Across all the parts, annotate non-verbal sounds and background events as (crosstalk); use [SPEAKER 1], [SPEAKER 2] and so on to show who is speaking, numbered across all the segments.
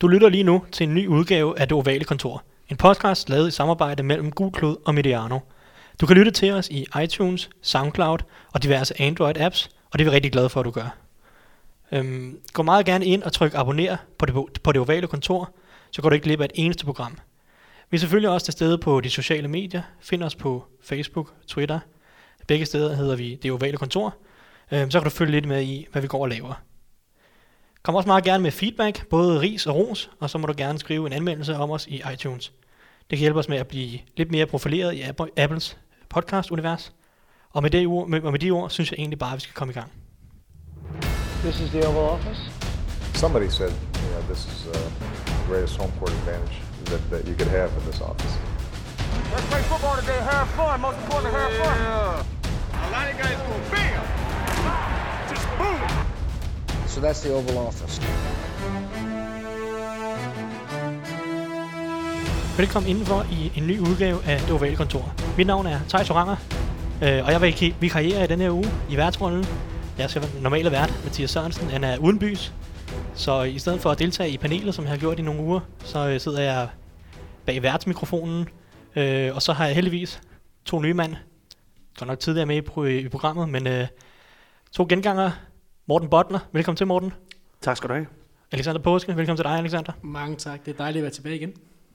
[SPEAKER 1] Du lytter lige nu til en ny udgave af Det Ovale Kontor. En podcast lavet i samarbejde mellem Gulklod og Mediano. Du kan lytte til os i iTunes, SoundCloud og diverse Android-apps, og det er vi rigtig glade for, at du gør. Øhm, gå meget gerne ind og tryk abonner på det, på det Ovale Kontor, så går du ikke glip af et eneste program. Vi er selvfølgelig også til stede på de sociale medier. Find os på Facebook, Twitter. Begge steder hedder vi Det Ovale Kontor. Øhm, så kan du følge lidt med i, hvad vi går og laver. Kom også meget gerne med feedback, både ris og ros, og så må du gerne skrive en anmeldelse om os i iTunes. Det kan hjælpe os med at blive lidt mere profileret i Apples podcast-univers. Og med, det ord, med, med de ord, synes jeg egentlig bare, at vi skal komme i gang.
[SPEAKER 2] This is the Oval Office.
[SPEAKER 3] Somebody said, you know, this is uh, the greatest home court advantage that, that you could have in this office.
[SPEAKER 4] Let's play football today, have fun. Most important, have fun. A lot of guys go bam, just boom.
[SPEAKER 2] So that's the Oval Office.
[SPEAKER 1] Velkommen indenfor i en ny udgave af Det Ovale Kontor. Mit navn er Thijs Oranger, øh, og jeg vil vikariere i denne her uge i værtsrollen. Jeg skal være normale vært, Mathias Sørensen. Han er uden bys, så i stedet for at deltage i panelet, som jeg har gjort i nogle uger, så øh, sidder jeg bag værtsmikrofonen. Øh, og så har jeg heldigvis to nye mand. Godt nok tidligere med i, pro- i programmet, men øh, to genganger. Morten Botner, velkommen til Morten.
[SPEAKER 5] Tak skal du have.
[SPEAKER 1] Alexander Påske, velkommen til dig Alexander.
[SPEAKER 6] Mange tak. Det er dejligt at være tilbage igen.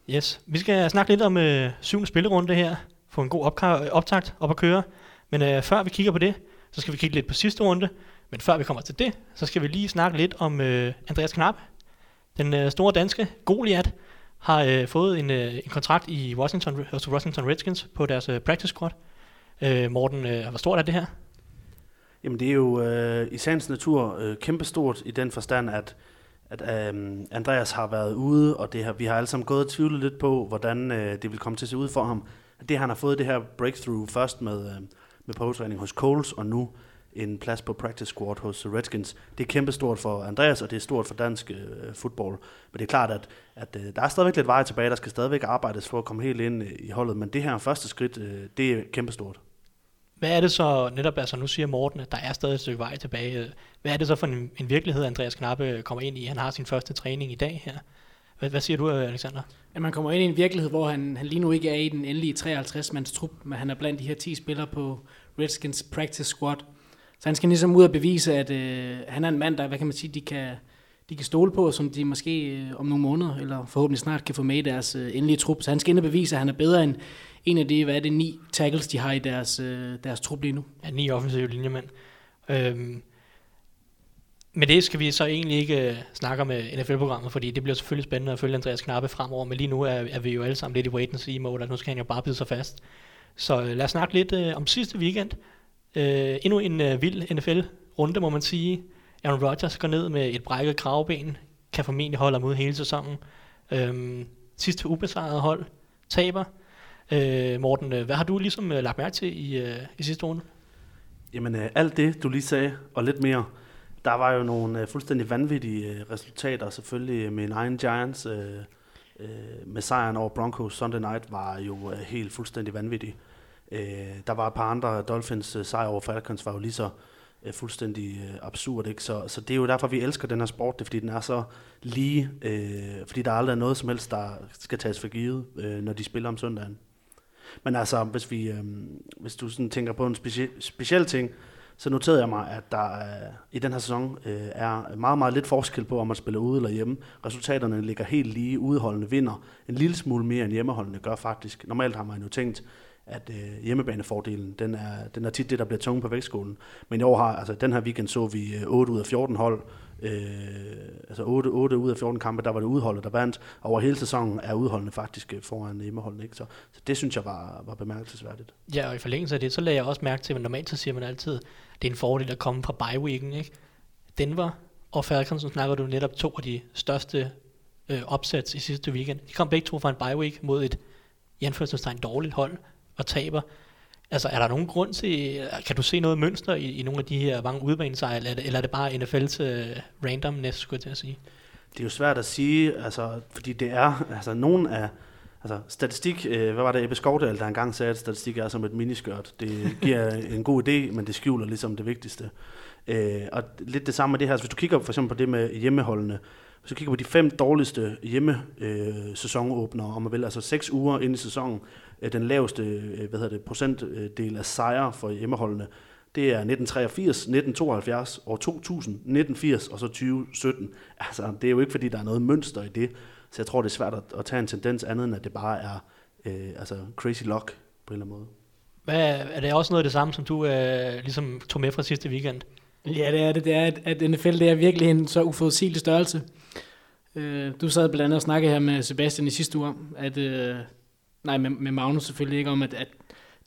[SPEAKER 1] Yes, vi skal snakke lidt om øh, syvende spillerunde her. Få en god opka- optakt op at køre. Men øh, før vi kigger på det, så skal vi kigge lidt på sidste runde. Men før vi kommer til det, så skal vi lige snakke lidt om øh, Andreas Knap. Den øh, store danske Goliath har øh, fået en, øh, en kontrakt i Washington, hos Washington Redskins på deres øh, practice squad. Øh, Morten, øh, hvor stort er det her?
[SPEAKER 5] Jamen det er jo øh, i sagens natur øh, kæmpestort i den forstand, at, at øh, Andreas har været ude, og det har, vi har alle sammen gået og tvivlet lidt på, hvordan øh, det vil komme til at se ud for ham. Det han har fået det her breakthrough først med, øh, med prøvetræning hos Coles, og nu en plads på practice squad hos Redskins. Det er kæmpestort for Andreas, og det er stort for dansk øh, fodbold. Men det er klart, at, at øh, der er stadigvæk lidt vej tilbage. Der skal stadigvæk arbejdes for at komme helt ind øh, i holdet. Men det her første skridt, øh, det er kæmpestort.
[SPEAKER 1] Hvad er det så, netop altså nu siger Morten, at der er stadig et stykke vej tilbage. Hvad er det så for en, en virkelighed, Andreas Knappe kommer ind i? Han har sin første træning i dag her. Hvad, hvad siger du, Alexander?
[SPEAKER 6] At man kommer ind i en virkelighed, hvor han, han lige nu ikke er i den endelige 53-mands trup, men han er blandt de her 10 spillere på Redskins practice squad. Så han skal ligesom ud og bevise, at øh, han er en mand, der, hvad kan man sige, de kan, de kan stole på, som de måske øh, om nogle måneder, eller forhåbentlig snart, kan få med i deres øh, endelige trup. Så han skal ind og bevise, at han er bedre end en af de, hvad er det, ni tackles, de har i deres, øh, deres trup lige nu.
[SPEAKER 1] Ja, ni offensive linjemænd. Øhm, med det skal vi så egentlig ikke snakke om NFL-programmet, fordi det bliver selvfølgelig spændende at følge Andreas Knappe fremover, men lige nu er, er vi jo alle sammen lidt i wait and see mode, og nu skal han jo bare bide sig fast. Så lad os snakke lidt øh, om sidste weekend. Øh, endnu en øh, vild NFL-runde, må man sige. Aaron Rodgers går ned med et brækket kravben, kan formentlig holde ham ud hele sæsonen. Øhm, sidste ubesejrede hold taber. Øh, Morten, øh, hvad har du ligesom øh, lagt mærke til i, øh, i sidste runde?
[SPEAKER 5] Jamen øh, alt det, du lige sagde, og lidt mere, der var jo nogle øh, fuldstændig vanvittige øh, resultater, selvfølgelig med en egen Giants, øh, øh, med sejren over Broncos Sunday Night, var jo øh, helt fuldstændig vanvittig. Øh, der var et par andre Dolphins øh, sejr over Falcons, var jo lige så øh, fuldstændig øh, absurd, ikke? Så, så det er jo derfor, vi elsker den her sport, det er fordi den er så lige, øh, fordi der aldrig er noget som helst, der skal tages for givet, øh, når de spiller om søndagen. Men altså, hvis, vi, øh, hvis du sådan tænker på en specie, speciel ting, så noterede jeg mig, at der øh, i den her sæson øh, er meget, meget lidt forskel på, om man spiller ude eller hjemme. Resultaterne ligger helt lige. Udeholdende vinder en lille smule mere, end hjemmeholdene gør faktisk. Normalt har man jo tænkt, at øh, hjemmebanefordelen, den er, den er tit det, der bliver tunge på vægtskolen. Men i år har, altså den her weekend så vi øh, 8 ud af 14 hold, øh, altså 8, 8 ud af 14 kampe, der var det udholdet, der vandt. Over hele sæsonen er udholdene faktisk øh, foran hjemmeholdene. Ikke? Så, så det synes jeg var, var bemærkelsesværdigt.
[SPEAKER 1] Ja, og i forlængelse af det, så lagde jeg også mærke til, at normalt så siger man altid, det er en fordel at komme fra bye weeken, ikke? Denver og Falcons, som snakker du netop to af de største øh, opsats i sidste weekend. De kom begge to fra en bye week mod et i anførselstegn dårligt hold og taber. Altså, er der nogen grund til, kan du se noget mønster i, i nogle af de her mange udbanesejre, eller, er eller er det bare NFL's uh, randomness, skulle jeg til at sige?
[SPEAKER 5] Det er jo svært at sige, altså, fordi det er, altså nogen af, altså statistik, øh, hvad var det Ebbe Skovdal, der engang sagde, at statistik er som et miniskørt. Det giver (laughs) en god idé, men det skjuler ligesom det vigtigste. Øh, og lidt det samme med det her, altså, hvis du kigger for eksempel på det med hjemmeholdene, hvis vi kigger på de fem dårligste hjemme øh, sæsonåbnere, om man vil, altså seks uger ind i sæsonen, øh, den laveste øh, hvad hedder det, procentdel af sejre for hjemmeholdene, det er 1983, 1972, år 2000, 1980 og så 2017. Altså, det er jo ikke, fordi der er noget mønster i det, så jeg tror, det er svært at, at tage en tendens andet, end at det bare er øh, altså crazy luck på en eller anden måde.
[SPEAKER 1] Hvad, er det også noget af det samme, som du øh, ligesom tog med fra sidste weekend?
[SPEAKER 6] Ja, det er det. Det er, at, at NFL det er virkelig en så uforudsigelig størrelse. Øh, du sad blandt andet og snakkede her med Sebastian i sidste uge om, at, øh, nej, med, med Magnus selvfølgelig ikke, om at, at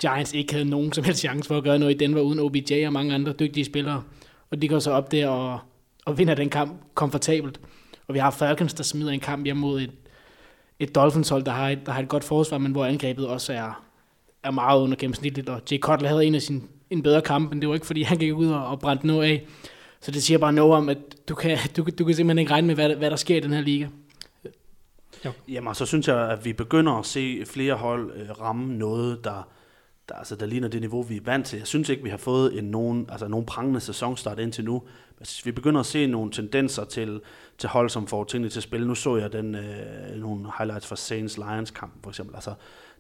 [SPEAKER 6] Giants ikke havde nogen som helst chance for at gøre noget i Denver uden OBJ og mange andre dygtige spillere. Og de går så op der og, og vinder den kamp komfortabelt. Og vi har Falcons, der smider en kamp hjem mod et, et Dolphins-hold, der har et, der har et godt forsvar, men hvor angrebet også er, er meget under gennemsnitligt. Og Jay Cutler havde en af sine en bedre kamp, men det var ikke, fordi han gik ud og, og brændte noget af. Så det siger bare noget om, at du kan, (laughs) du, du kan simpelthen ikke regne med, hvad, hvad der sker i den her liga.
[SPEAKER 5] Jamen, og så synes jeg, at vi begynder at se flere hold øh, ramme noget, der, der, altså, der ligner det niveau, vi er vant til. Jeg synes ikke, vi har fået en nogen, altså, nogen prangende sæsonstart indtil nu. Men vi begynder at se nogle tendenser til, til hold, som får tingene til at spille. Nu så jeg den, øh, nogle highlights fra Saints Lions kamp for eksempel. Altså,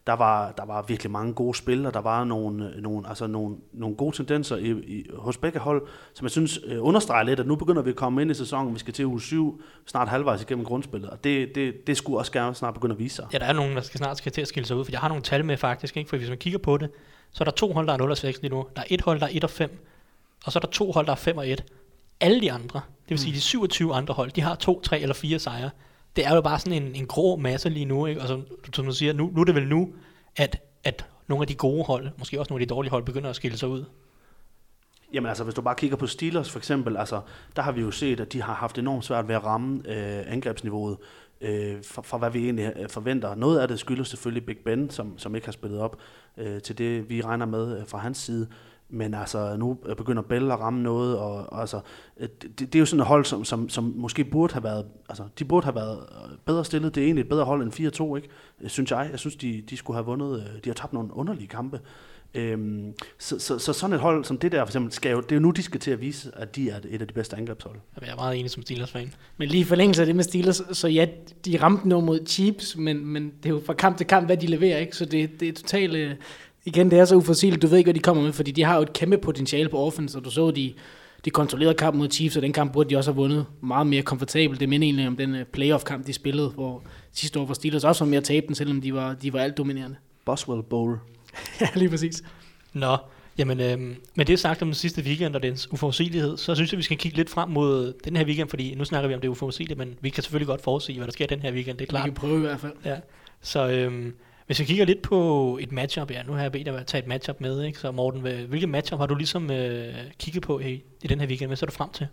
[SPEAKER 5] der var, der var virkelig mange gode spil, og der var nogle, nogle, altså nogle, nogle gode tendenser i, i, hos begge hold, som jeg synes øh, understreger lidt, at nu begynder vi at komme ind i sæsonen, vi skal til uge 7, snart halvvejs igennem grundspillet, og det, det, det skulle også gerne snart begynde at vise sig.
[SPEAKER 1] Ja, der er nogen, der skal snart skal til at skille sig ud, for jeg har nogle tal med faktisk, ikke? for hvis man kigger på det, så er der to hold, der er 0 og 6 lige nu, der er et hold, der er 1 og 5, og så er der to hold, der er 5 og 1. Alle de andre, det vil sige de 27 andre hold, de har to, tre eller fire sejre. Det er jo bare sådan en, en grå masse lige nu, ikke? og som, som du siger, nu, nu er det vel nu, at, at nogle af de gode hold, måske også nogle af de dårlige hold, begynder at skille sig ud.
[SPEAKER 5] Jamen altså, hvis du bare kigger på Steelers for eksempel, altså, der har vi jo set, at de har haft enormt svært ved at ramme øh, angrebsniveauet øh, for, for hvad vi egentlig øh, forventer. Noget af det skyldes selvfølgelig Big Ben, som, som ikke har spillet op øh, til det, vi regner med øh, fra hans side. Men altså, nu begynder Bell at ramme noget, og, og altså, øh, det, det, er jo sådan et hold, som, som, som måske burde have været, altså, de burde have været øh, bedre stillet. Det er egentlig et bedre hold end 4-2, ikke? Øh, synes jeg. Jeg synes, de, de skulle have vundet, de har tabt nogle underlige kampe. Øhm, så, så, så, sådan et hold som det der, for eksempel, skal jo, det er jo nu, de skal til at vise, at de er et af de bedste angrebshold.
[SPEAKER 1] Jeg er meget enig som Steelers-fan.
[SPEAKER 6] Men lige i forlængelse af det med Steelers, så ja, de ramte noget mod Chiefs, men, men det er jo fra kamp til kamp, hvad de leverer, ikke? Så det, det er totalt... Øh, igen, det er så uforudsigeligt, du ved ikke, hvad de kommer med, fordi de har jo et kæmpe potentiale på offense, og du så, de, de kontrollerede kamp mod Chiefs, og den kamp burde de også have vundet meget mere komfortabelt. Det minder egentlig om den øh, playoff-kamp, de spillede, hvor sidste år var Steelers også var mere tabt den, selvom de var, de var alt dominerende.
[SPEAKER 5] Boswell Bowl. (laughs)
[SPEAKER 6] ja, lige præcis.
[SPEAKER 1] Nå, jamen, øhm, med det sagt om den sidste weekend og dens uforudsigelighed, så synes jeg, vi skal kigge lidt frem mod den her weekend, fordi nu snakker vi om det uforudsigelige, men vi kan selvfølgelig godt forudsige, hvad der sker den her weekend, det er klart.
[SPEAKER 6] Vi kan prøve i hvert fald.
[SPEAKER 1] Ja, så øhm, hvis jeg kigger lidt på et matchup, ja, nu har jeg bedt dig at tage et matchup med, ikke? så Morten, hvilket matchup har du ligesom øh, kigget på i, i den her weekend? Hvad ser du frem til?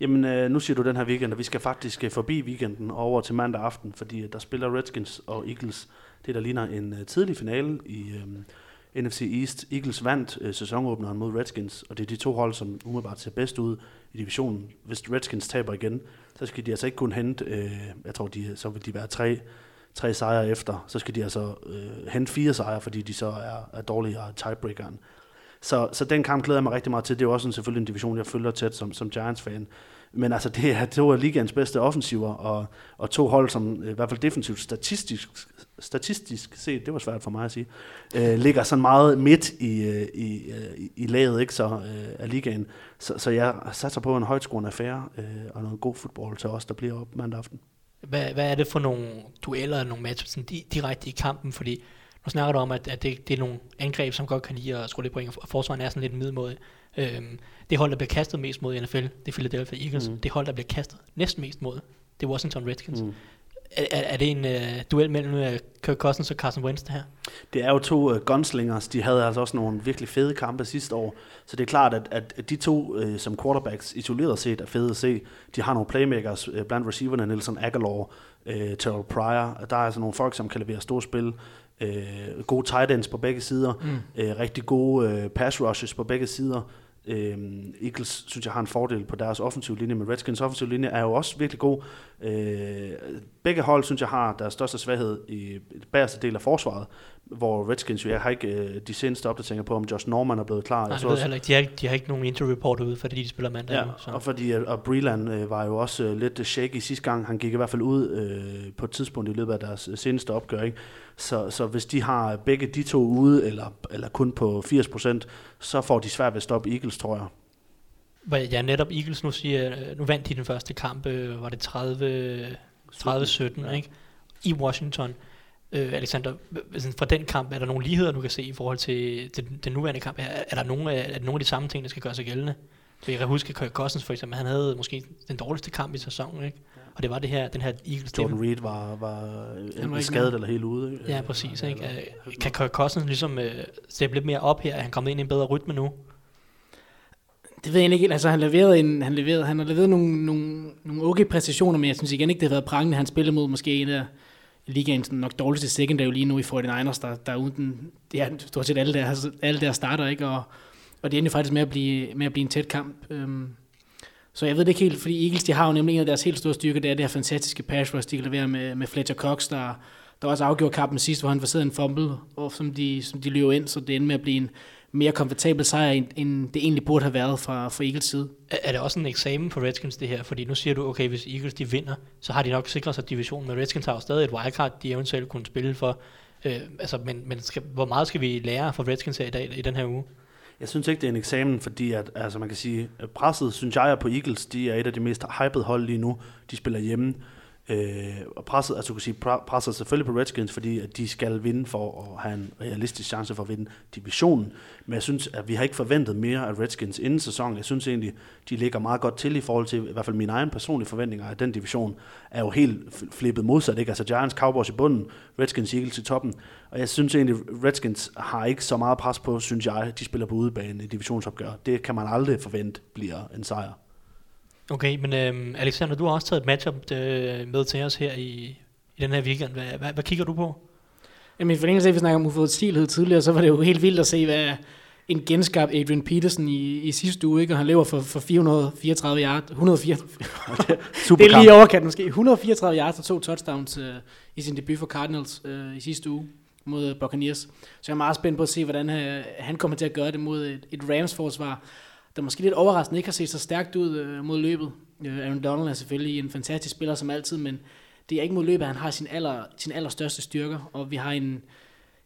[SPEAKER 5] Jamen, øh, nu siger du den her weekend, og vi skal faktisk øh, forbi weekenden og over til mandag aften, fordi øh, der spiller Redskins og Eagles, det der ligner en øh, tidlig finale i øh, NFC East. Eagles vandt øh, sæsonåbneren mod Redskins, og det er de to hold, som umiddelbart ser bedst ud i divisionen. Hvis Redskins taber igen, så skal de altså ikke kun hente, øh, jeg tror, de, så vil de være tre tre sejre efter, så skal de altså øh, hente fire sejre, fordi de så er, er dårligere tiebreakeren. Så, så den kamp glæder jeg mig rigtig meget til. Det er jo også en, selvfølgelig en division, jeg følger tæt som, som Giants-fan. Men altså, det er to af ligaens bedste offensiver, og, og to hold, som i hvert fald defensivt statistisk, statistisk set, det var svært for mig at sige, øh, ligger sådan meget midt i, øh, i, øh, i, i laget ikke, så, øh, af ligaen. Så, så jeg satser på en højtskårende affære øh, og noget god fodbold til os, der bliver op mandag aften.
[SPEAKER 1] Hvad, hvad er det for nogle dueller, nogle matches sådan direkte i kampen? Fordi nu snakker du om, at, at det, det er nogle angreb, som godt kan lide at skrue lidt point, og forsvaren er sådan lidt middelmåde. Øhm, det hold, der bliver kastet mest mod i NFL, det er Philadelphia Eagles. Mm. Det hold, der bliver kastet næsten mest mod, det er Washington Redskins. Mm. Er, er det en uh, duel mellem uh, Kirk Cousins og Carson Wentz, det her?
[SPEAKER 5] Det er jo to uh, gunslingers. De havde altså også nogle virkelig fede kampe sidste år. Så det er klart, at, at de to uh, som quarterbacks isoleret set er fede at se. De har nogle playmakers uh, blandt receiverne, Nelson Aguilar, uh, Terrell Pryor. Der er altså nogle folk, som kan levere store spil. Uh, gode tight ends på begge sider. Mm. Uh, rigtig gode uh, pass rushes på begge sider. Øhm, Eagles synes jeg har en fordel på deres offensiv linje, men Redskins offensiv linje er jo også virkelig god. Øh, begge hold synes jeg har deres største svaghed i den bagerste del af forsvaret, hvor Redskins, jeg har ikke øh, de seneste opdateringer på, om Josh Norman er blevet klar.
[SPEAKER 1] Nej,
[SPEAKER 5] jeg
[SPEAKER 1] ved heller ikke. De har, ikke- de har ikke nogen injury report ude, fordi de spiller mandag
[SPEAKER 5] Ja,
[SPEAKER 1] nu. Så.
[SPEAKER 5] og fordi øh, og Breland øh, var jo også øh, lidt shaky sidste gang. Han gik i hvert fald ud øh, på et tidspunkt i løbet af deres øh, seneste opgør. Ikke? Så, så hvis de har begge de to ude, eller, eller kun på 80%, så får de svært ved at stoppe Eagles, tror jeg.
[SPEAKER 1] Ja, netop Eagles nu siger, øh, nu vandt de den første kamp, øh, var det 30, 30-17,
[SPEAKER 5] Ja.
[SPEAKER 1] ikke? I Washington. Øh, Alexander, fra den kamp, er der nogle ligheder, du kan se i forhold til den, den nuværende kamp? Er, er der nogle er der nogle af de samme ting, der skal gøre sig gældende? For jeg kan huske, Kirk Cousins for eksempel, han havde måske den dårligste kamp i sæsonen, ikke? Og det var det her, den her Eagles
[SPEAKER 5] Jordan Reed var, var
[SPEAKER 6] var
[SPEAKER 5] skadet eller helt ude. ikke?
[SPEAKER 1] Ja, præcis. Ikke?
[SPEAKER 5] Eller-
[SPEAKER 1] Øh, Kan Kirk Cousins ligesom øh, steppe lidt mere op her? Er han kommet ind i en bedre rytme nu?
[SPEAKER 6] Det ved jeg ikke helt. Altså, han, leverede en, han, leverede, han har leveret nogle, nogle, nogle okay præstationer, men jeg synes igen ikke, det har været prangende. Han spillede mod måske en af ligaens nok dårligste secondary lige nu i 49ers, der, der er uden, det er stort set alle der, alle der starter, ikke? Og, og det endte faktisk med at blive, med at blive en tæt kamp. Øhm, så jeg ved det ikke helt, fordi Eagles, de har jo nemlig en af deres helt store styrker, det er det her fantastiske pass rush, de kan levere med, med Fletcher Cox, der, der også afgjorde kampen sidst, hvor han forserede en fumble, og som de, som de løb ind, så det ender med at blive en mere komfortabel sejr, end, end det egentlig burde have været fra, fra Eagles side.
[SPEAKER 1] Er, er det også en eksamen for Redskins det her? Fordi nu siger du, okay, hvis Eagles de vinder, så har de nok sikret sig divisionen, men Redskins har jo stadig et wildcard, de eventuelt kunne spille for. Øh, altså, men men skal, hvor meget skal vi lære fra Redskins her i dag, i den her uge?
[SPEAKER 5] Jeg synes ikke, det er en eksamen, fordi at, altså man kan sige, presset, synes jeg, er på Eagles. De er et af de mest hypede hold lige nu. De spiller hjemme. Øh, og presset, altså du kan sige, presset selvfølgelig på Redskins, fordi at de skal vinde for at have en realistisk chance for at vinde divisionen. Men jeg synes, at vi har ikke forventet mere af Redskins inden sæsonen. Jeg synes egentlig, de ligger meget godt til i forhold til, i hvert fald mine egne personlige forventninger, at den division er jo helt flippet modsat. Ikke? Altså Giants, Cowboys i bunden, Redskins, Eagles i toppen. Og jeg synes egentlig, Redskins har ikke så meget pres på, synes jeg, de spiller på udebane i divisionsopgør. Det kan man aldrig forvente bliver en sejr.
[SPEAKER 1] Okay, men øhm, Alexander, du har også taget et matchup øh, med til os her i, i den her weekend. Hvad, hvad, hvad kigger du på?
[SPEAKER 6] Jamen i forlængelse af, at vi snakker om uforudsigelighed tidligere, så var det jo helt vildt at se, hvad en genskabt Adrian Peterson i, i sidste uge, ikke? og han lever for, for 434 yards, 104,
[SPEAKER 5] Super
[SPEAKER 6] det er lige overkant måske, 134 yards og to touchdowns øh, i sin debut for Cardinals øh, i sidste uge mod Buccaneers. Så jeg er meget spændt på at se, hvordan øh, han kommer til at gøre det mod et, et Rams-forsvar, der måske lidt overraskende ikke har set så stærkt ud øh, mod løbet. Øh, Aaron Donald er selvfølgelig en fantastisk spiller som altid, men det er ikke mod løbet, han har sin, aller, sin allerstørste styrker, og vi har en,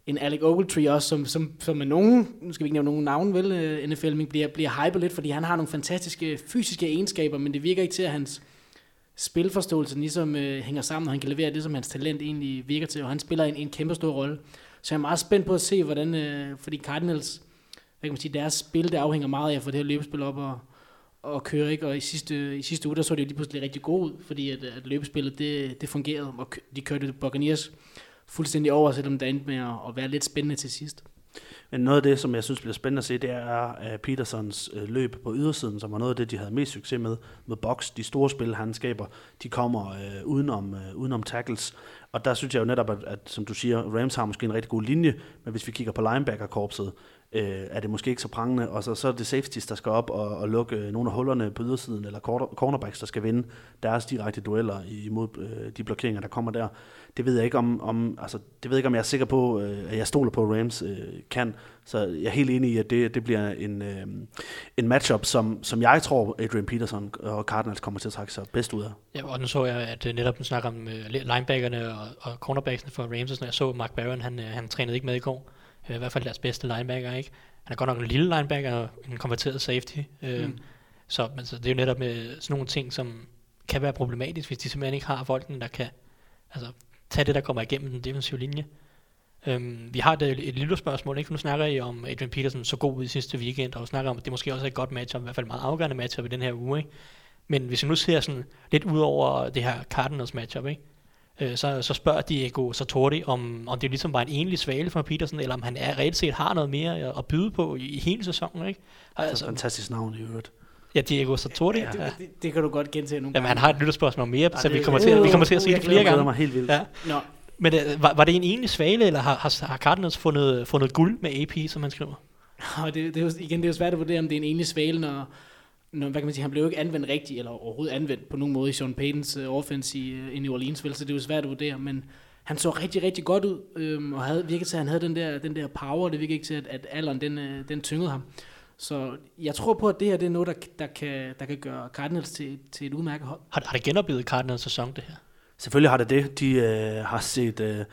[SPEAKER 6] en Alec Ogletree også, som, som, som er nogen, nu skal vi ikke nævne nogen navn, vel, øh, NFL, men bliver, bliver hypet lidt, fordi han har nogle fantastiske fysiske egenskaber, men det virker ikke til, at hans spilforståelse ligesom øh, hænger sammen, og han kan levere det, som hans talent egentlig virker til, og han spiller en, en kæmpe stor rolle. Så jeg er meget spændt på at se, hvordan, øh, fordi Cardinals, kan man sige, deres spil, det afhænger meget af at få det her løbespil op og, og køre, ikke? Og i sidste, i sidste uge, der så det jo lige pludselig rigtig godt ud, fordi at, at løbespillet, det, det fungerede, og de kørte Buccaneers fuldstændig over, selvom det endte med at, at være lidt spændende til sidst.
[SPEAKER 5] Men noget af det, som jeg synes bliver spændende at se, det er uh, Petersons uh, løb på ydersiden, som var noget af det, de havde mest succes med, med box. De store spil, han skaber, de kommer uh, udenom, uh, udenom tackles. Og der synes jeg jo netop, at, at som du siger, Rams har måske en rigtig god linje, men hvis vi kigger på linebacker-korpset, øh, er det måske ikke så prangende. Og så, så er det safeties, der skal op og, og lukke øh, nogle af hullerne på ydersiden, eller cornerbacks, der skal vinde deres direkte dueller imod øh, de blokeringer, der kommer der. Det ved jeg ikke om, om altså, det ved jeg ikke, om jeg er sikker på, øh, at jeg stoler på, at Rams øh, kan. Så jeg er helt enig i, at det, det bliver en, øh, en matchup, som, som jeg tror, Adrian Peterson og Cardinals kommer til at trække sig bedst ud af.
[SPEAKER 1] Ja, og nu så jeg, at øh, netop den snakker om øh, linebackerne og, og cornerbacksene for Rams, og sådan, jeg så Mark Barron, han, han trænede ikke med i går. Øh, I hvert fald deres bedste linebacker, ikke? Han er godt nok en lille linebacker og en konverteret safety. Øh,
[SPEAKER 6] Mm.
[SPEAKER 1] så, men, så det er jo netop med sådan nogle ting, som kan være problematisk, hvis de simpelthen ikke har folken, der kan altså, tage det, der kommer igennem den defensive linje. Øhm, vi har et, et lille spørgsmål, ikke? For nu snakker I om Adrian Peterson så god ud i sidste weekend, og snakker om, at det måske også er et godt matchup, i hvert fald et meget afgørende matchup i den her uge, ikke? Men hvis vi nu ser sådan lidt ud over det her Cardinals matchup, ikke? Øh, så, så spørger Diego Sartori, om, om det ligesom var en enlig svale for Peterson, eller om han er, reelt set har noget mere at, at byde på i, i hele sæsonen, ikke?
[SPEAKER 5] Altså, fantastisk navn i øvrigt.
[SPEAKER 1] ja, Diego Sartori,
[SPEAKER 5] Ja,
[SPEAKER 1] ja,
[SPEAKER 6] Det, det, det kan du godt gentage nogle
[SPEAKER 1] Jamen,
[SPEAKER 6] gange.
[SPEAKER 1] han har et lytterspørgsmål mere,
[SPEAKER 5] Ja,
[SPEAKER 1] så vi
[SPEAKER 5] det-
[SPEAKER 1] kommer, til, vi kommer til at
[SPEAKER 6] Uh,
[SPEAKER 1] se
[SPEAKER 6] jeg
[SPEAKER 1] det flere gange.
[SPEAKER 5] mig helt vildt.
[SPEAKER 1] Ja.
[SPEAKER 6] Nå,
[SPEAKER 1] Men øh, var, var det en enlig svale, eller har, har, har Cardinals fundet, fundet guld med AP, som man skriver?
[SPEAKER 6] Og det, det er jo, igen, det er jo svært at vurdere, om det er en enlig svale, når hvad kan man sige, han blev jo ikke anvendt rigtigt, eller overhovedet anvendt på nogen måde i Sean Paytons uh, offense i, uh, i New Orleans, vel, så det er jo svært at vurdere, men han så rigtig, rigtig godt ud, øhm, og havde, virkede til, at han havde den der, den der power, det virkede ikke til, at, at alderen den, øh, den tyngede ham. Så jeg tror på, at det her det er noget, der, der, kan, der kan gøre Cardinals til, til et udmærket hold.
[SPEAKER 1] Har, har det genoplevet Cardinals sæson, det her?
[SPEAKER 5] Selvfølgelig har det det. De øh, har set øh,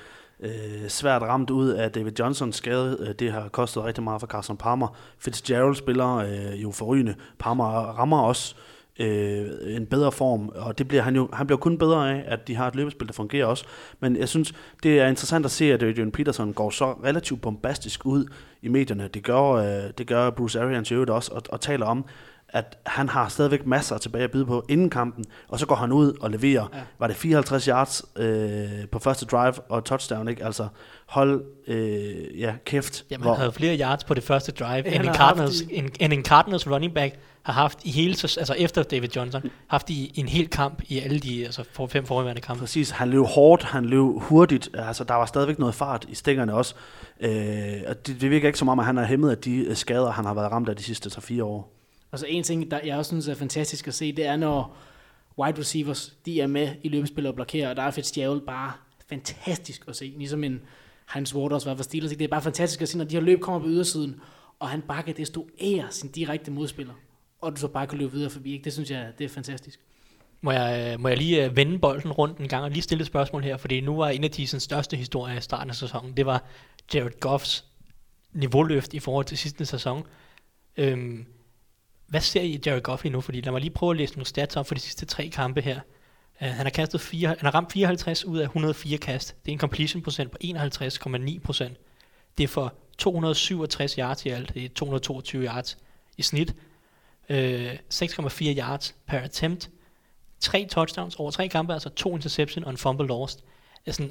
[SPEAKER 5] øh, svært ramt ud af David Johnsons skade. Øh, det har kostet rigtig meget for Carson Palmer. Fitzgerald spiller øh, jo forrygende. Palmer rammer også øh, en bedre form, og det bliver han jo han bliver kun bedre af, at de har et løbespil, der fungerer også. Men jeg synes, det er interessant at se, at Adrian Peterson går så relativt bombastisk ud i medierne. Det gør, øh, det gør Bruce Arians i øvrigt også, og, og taler om, at han har stadigvæk masser tilbage at byde på inden kampen, og så går han ud og leverer, ja. var det 54 yards øh, på første drive og touchdown, ikke? Altså, hold øh, ja, kæft.
[SPEAKER 1] Jamen, han havde flere yards på det første drive, end en, Cardinals,
[SPEAKER 6] haft
[SPEAKER 1] en, end en Cardinals running back har haft i hele, altså efter David Johnson, haft i en hel kamp i alle de altså for, fem forrige kampe.
[SPEAKER 5] Præcis, han løb hårdt, han løb hurtigt, altså der var stadigvæk noget fart i stængerne også. Øh, og det, det virker ikke som om, at han er hæmmet af de øh, skader, han har været ramt af de sidste 3-4 år.
[SPEAKER 6] Altså en ting, der jeg også synes er fantastisk at se, det er, når wide receivers, de er med i løbespil og blokerer, og der er Fitzgerald bare fantastisk at se, ligesom en Hans Waters var for Steelers. ikke? Det er bare fantastisk at se, når de her løb kommer på ydersiden, og han bare kan destruere sin direkte modspiller, og du så bare kan løbe videre forbi. Ikke? Det synes jeg, det er fantastisk.
[SPEAKER 1] Må jeg, øh, må jeg lige øh, vende bolden rundt en gang og lige stille et spørgsmål her, fordi nu var en af de største historier i starten af sæsonen, det var Jared Goffs niveauløft i forhold til sidste sæson. Øhm, hvad ser I i Jared Goff lige nu? Fordi lad mig lige prøve at læse nogle stats op for de sidste tre kampe her. Uh, han har kastet fire, han har ramt 54 ud af 104 kast. Det er en completion procent på 51,9 procent. Det er for 267 yards i alt. Det er 222 yards i snit. Uh, 6,4 yards per attempt. Tre touchdowns over tre kampe, altså to interception og en fumble lost. Altså, uh,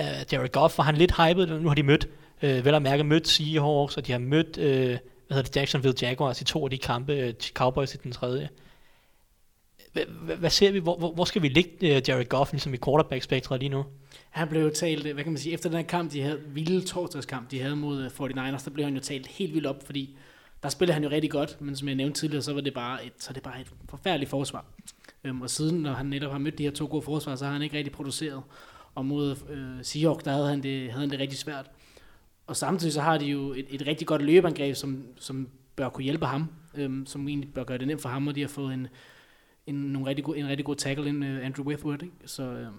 [SPEAKER 1] uh, Jared Goff var han lidt hyped. Nu har de mødt, uh, vel at mærke, mødt Seahawks, og de har mødt uh, hvad hedder det, Jacksonville Jaguars i to af de kampe, øh, Cowboys i den tredje. Hvad, ser vi? Hvor, hvor, skal vi ligge øh, Jared Goff ligesom i quarterback-spektret lige nu?
[SPEAKER 6] Han blev jo talt, øh, hvad kan man sige, efter den her kamp, de havde, vilde torsdagskamp, de havde mod 49ers, der blev han jo talt helt vildt op, fordi der spillede han jo rigtig godt, men som jeg nævnte tidligere, så var det bare et, så det bare et forfærdeligt forsvar. Øhm, og siden, når han netop har mødt de her to gode forsvar, så har han ikke rigtig produceret. Og mod øh, Seahawks, der havde han, det, havde han det rigtig svært. Og samtidig så har de jo et, et rigtig godt løbeangreb, som, som bør kunne hjælpe ham, øhm, som egentlig bør gøre det nemt for ham, og de har fået en, en, nogle rigtig god, en rigtig god tackle ind, uh, Andrew Whitworth. Ikke? Så, øhm,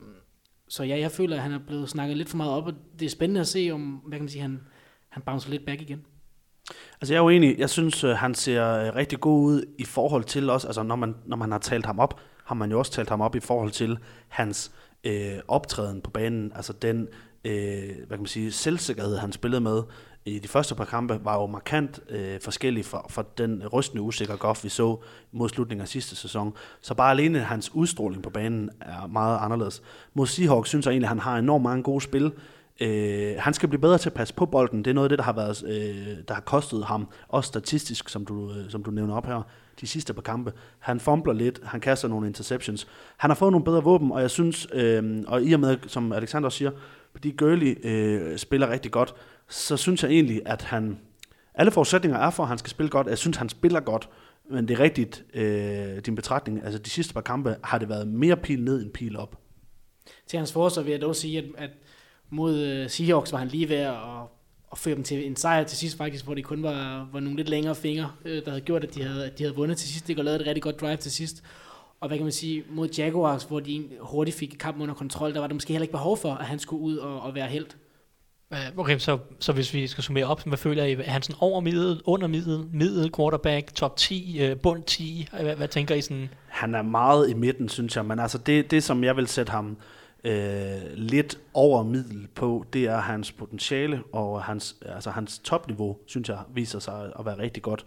[SPEAKER 6] så ja, jeg føler, at han er blevet snakket lidt for meget op, og det er spændende at se, om hvad kan man sige, han, han bouncer lidt back igen.
[SPEAKER 5] Altså jeg er jo enig, jeg synes, øh, han ser øh, rigtig god ud i forhold til også, altså når man, når man har talt ham op, har man jo også talt ham op i forhold til hans øh, optræden på banen, altså den øh, hvad kan man sige, selvsikkerhed, han spillede med i de første par kampe, var jo markant øh, forskellig fra, fra den rystende usikre Goff, vi så mod slutningen af sidste sæson. Så bare alene hans udstråling på banen er meget anderledes. Mod Seahawks synes jeg egentlig, at han har enormt mange gode spil. Øh, han skal blive bedre til at passe på bolden. Det er noget af det, der har, været, øh, der har kostet ham, også statistisk, som du, øh, som du nævner op her, de sidste par kampe. Han fumbler lidt, han kaster nogle interceptions. Han har fået nogle bedre våben, og jeg synes, øh, og i og med, som Alexander siger, fordi Gurley øh, spiller rigtig godt, så synes jeg egentlig, at han... Alle forudsætninger er for, at han skal spille godt. Jeg synes, han spiller godt, men det er rigtigt, øh, din betragtning. Altså, de sidste par kampe har det været mere pil ned end pil op.
[SPEAKER 6] Til hans forsvar vil jeg dog sige, at, at mod uh, Seahawks var han lige ved at, at føre dem til en sejr til sidst faktisk, hvor det kun var, var nogle lidt længere fingre, øh, der havde gjort, at de havde, at de havde vundet til sidst. De havde lavet et rigtig godt drive til sidst. Og hvad kan man sige, mod Jaguars, hvor de hurtigt fik kampen under kontrol, der var der måske heller ikke behov for, at han skulle ud og, og være helt.
[SPEAKER 1] Øh, Okay, så, så hvis vi skal summere op, hvad føler I? Er han sådan over middel, under middel, middel quarterback, top 10, øh, bund 10? Hvad, hvad tænker I sådan?
[SPEAKER 5] Han er meget i midten, synes jeg, men altså det, det som jeg vil sætte ham øh, lidt over middel på, det er hans potentiale, og hans, altså hans topniveau, synes jeg, viser sig at være rigtig godt.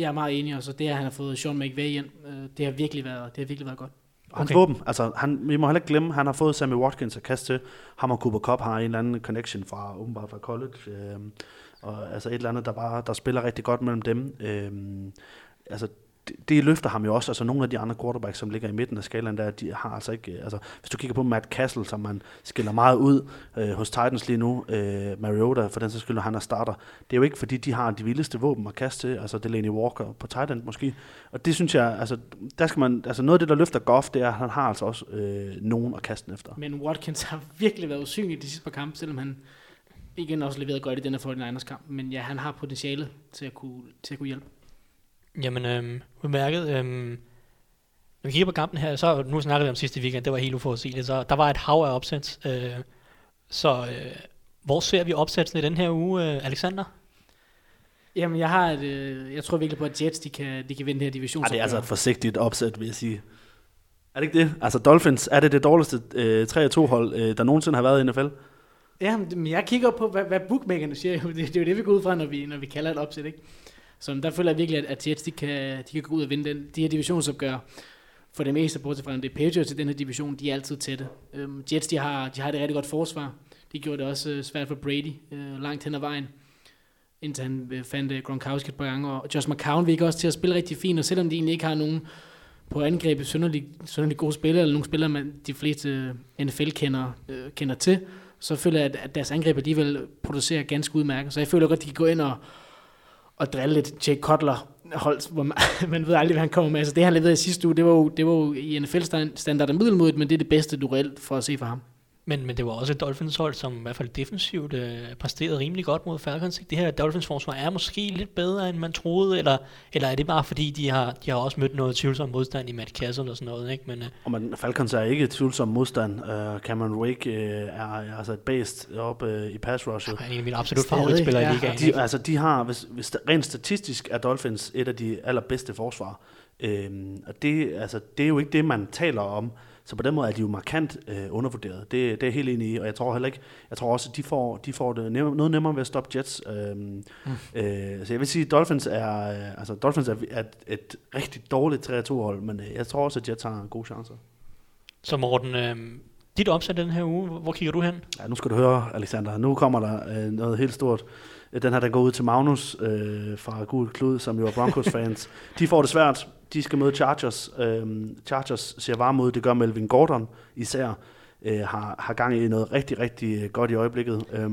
[SPEAKER 6] Jeg er meget enig, og så det, at han har fået Sean McVay ind, øh, det har virkelig været, det har virkelig været godt.
[SPEAKER 5] Hans
[SPEAKER 1] Okay.
[SPEAKER 5] okay. våben, altså han, vi må heller ikke glemme, han har fået Sammy Watkins at kaste til. Ham og Cooper Cup har en eller anden connection fra, åbenbart fra college. Øh, og altså et eller andet, der bare der spiller rigtig godt mellem dem. Øh, altså det, det løfter ham jo også. Altså nogle af de andre quarterbacks, som ligger i midten af skalaen, der, de har altså ikke... Øh, altså, hvis du kigger på Matt Castle, som man skiller meget ud øh, hos Titans lige nu, øh, Mariota, for den sags skyld, når han er starter, det er jo ikke, fordi de har de vildeste våben at kaste til, altså Delaney Walker på Titan måske. Og det synes jeg, altså, der skal man, altså noget af det, der løfter Goff, det er, at han har altså også øh, nogen at kaste den efter.
[SPEAKER 6] Men Watkins har (laughs) virkelig været usynlig de sidste par kampe, selvom han igen også leveret godt i den her 49ers kamp. Men ja, han har potentiale til at kunne, til at kunne hjælpe.
[SPEAKER 1] Jamen, øhm, udmærket. Øhm, når vi kigger på kampen her, så nu snakkede vi om sidste weekend, det var helt uforudsigeligt, så der var et hav af opsæt. Øh, så øh, hvor ser vi opsætsen i den her uge, øh, Alexander?
[SPEAKER 6] Jamen, jeg har et, øh, jeg tror virkelig på, at Jets, de kan, de kan vinde det her division.
[SPEAKER 5] Ej, det er altså et forsigtigt opsæt, vil jeg sige. Er det ikke det? Altså Dolphins, er det det dårligste øh, 3-2-hold, øh, der nogensinde har været i NFL?
[SPEAKER 6] Ja, men jeg kigger på, hvad, hvad bookmakerne siger. (laughs) Det, det er jo det, vi går ud fra, når vi, når vi kalder et opsæt, ikke? Så der føler jeg virkelig, at, at Jets, de kan, de kan gå ud og vinde den, de her divisionsopgør. For det meste, bortset fra, det er Patriots i den her division, de er altid tætte. Øhm, Jets, de har, de har et rigtig godt forsvar. De gjorde det også øh, svært for Brady øh, langt hen ad vejen. Indtil han uh, fandt øh, Gronkowski et par gange. Og Josh McCown virker også til at spille rigtig fint. Og selvom de egentlig ikke har nogen på angrebet synderligt, synderligt gode spillere, eller nogle spillere, man de fleste NFL-kender øh, kender til, så føler jeg, at, at deres angreb alligevel producerer ganske udmærket. Så jeg føler godt, at de kan gå ind og, at drille lidt Jake Cutler holdt, hvor man, (laughs) man ved aldrig, hvad han kommer med. Altså det, han leverede i sidste uge, det var jo, det var jo i NFL-standard middelmodigt, men det er det bedste, du reelt får at se for ham.
[SPEAKER 1] Men, men det var også et Dolphins hold, som i hvert fald defensivt øh, præsterede rimelig godt mod Falcons. Det her Dolphins forsvar er måske lidt bedre, end man troede, eller, eller er det bare fordi, de har, de har også mødt noget tvivlsom modstand i Matt Castle og sådan noget, ikke? Men, øh,
[SPEAKER 5] Og man, Falcons er ikke et tvivlsom modstand. Uh, Cameron Wake uh, er, er altså et based op uh, i pass rushet.
[SPEAKER 1] han er en af mine absolut favoritspillere
[SPEAKER 6] ja.
[SPEAKER 1] i ligaen.
[SPEAKER 5] De,
[SPEAKER 1] ikke?
[SPEAKER 5] altså, de har, hvis, hvis rent statistisk er Dolphins et af de allerbedste forsvar. Øhm, og det, altså, det er jo ikke det, man taler om. Så på den måde er de jo markant øh, undervurderet. Det, det er jeg helt enig i, og jeg tror heller ikke, jeg tror også, at de får, de får det nemmere, noget nemmere ved at stoppe Jets. Øhm, mm. øh, så jeg vil sige, at Dolphins er, øh, altså, Dolphins er, er et, et rigtig dårligt 3-2-hold, men øh, jeg tror også, at Jets har en god chance.
[SPEAKER 1] Så Morten, øh, dit opsæt den her uge, hvor kigger du hen?
[SPEAKER 5] Ja, nu skal du høre, Alexander. Nu kommer der øh, noget helt stort. Øh, Den her, der går ud til Magnus øh, fra Gul Klud, som jo er Broncos-fans. (laughs) de får det svært. De skal møde Chargers. Øh, Chargers ser varme ud. Det gør Melvin Gordon især. Øh, har, har gang i noget rigtig, rigtig øh, godt i øjeblikket. Øh,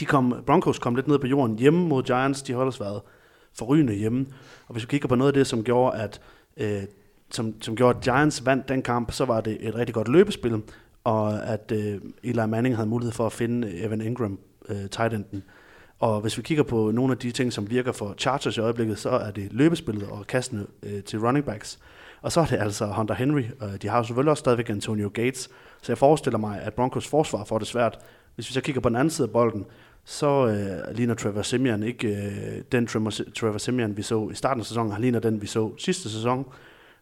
[SPEAKER 5] de kom, Broncos kom lidt ned på jorden hjemme mod Giants. De har ellers været forrygende hjemme. Og hvis vi kigger på noget af det, som gjorde, at, øh, som, som gjorde, at Giants vandt den kamp, så var det et rigtig godt løbespil, og at øh, Eli Manning havde mulighed for at finde Evan Ingram, øh, tight enden. Og hvis vi kigger på nogle af de ting, som virker for Chargers i øjeblikket, så er det løbespillet og kastene øh, til running backs. Og så er det altså Hunter Henry. Og de har jo selvfølgelig også stadigvæk Antonio Gates. Så jeg forestiller mig, at Broncos forsvar får det svært. Hvis vi så kigger på den anden side af bolden, så øh, ligner Trevor Simeon ikke øh, den Trevor, Simeon, vi så i starten af sæsonen. Han ligner den, vi så sidste sæson.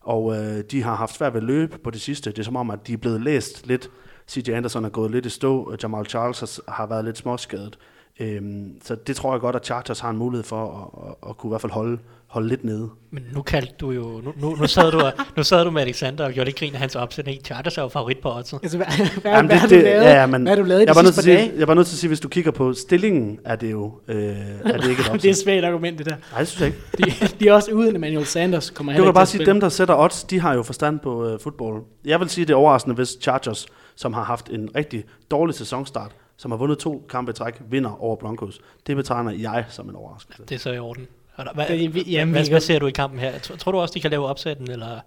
[SPEAKER 5] Og øh, de har haft svært ved at løbe på det sidste. Det er som om, at de er blevet læst lidt. CJ Anderson er gået lidt i stå. og Jamal Charles har, har været lidt småskadet. Øhm, så det tror jeg godt, at Chargers har en mulighed for at, at, at kunne i hvert fald holde, holde lidt nede.
[SPEAKER 1] Men nu kaldte du jo, nu, nu, nu, sad, du, og- nu sad du med Alexander og gjorde lidt grin af hans opsætning. Chargers er jo favorit på oddset.
[SPEAKER 6] Altså, hvad, hvad,
[SPEAKER 5] Jamen,
[SPEAKER 6] hvad, har du lavet?
[SPEAKER 5] ja, men
[SPEAKER 6] hvad har du lavet
[SPEAKER 5] jeg
[SPEAKER 6] de
[SPEAKER 5] var nødt
[SPEAKER 6] sidste
[SPEAKER 5] til
[SPEAKER 6] par
[SPEAKER 5] at sige,
[SPEAKER 6] dage?
[SPEAKER 5] Jeg var nødt til at sige, hvis du kigger på stillingen, er det jo øh, er det ikke et (laughs)
[SPEAKER 6] det er et svagt argument, det der.
[SPEAKER 5] Nej, det synes jeg ikke.
[SPEAKER 6] De, de er også uden Emmanuel Sanders, kommer
[SPEAKER 5] Du kan bare sige, dem, der sætter odds, de har jo forstand på øh, fodbold. Jeg vil sige, det er overraskende, hvis Chargers, som har haft en rigtig dårlig sæsonstart, som har vundet to kampe i træk, vinder over Broncos. Det betegner jeg som en overraskelse.
[SPEAKER 1] Det er så i orden. Hvad,
[SPEAKER 6] Det- vi-
[SPEAKER 1] hvad,
[SPEAKER 6] jamen,
[SPEAKER 1] hvad, ser du i kampen her? Tror, tror du også, de kan lave opsætten, eller,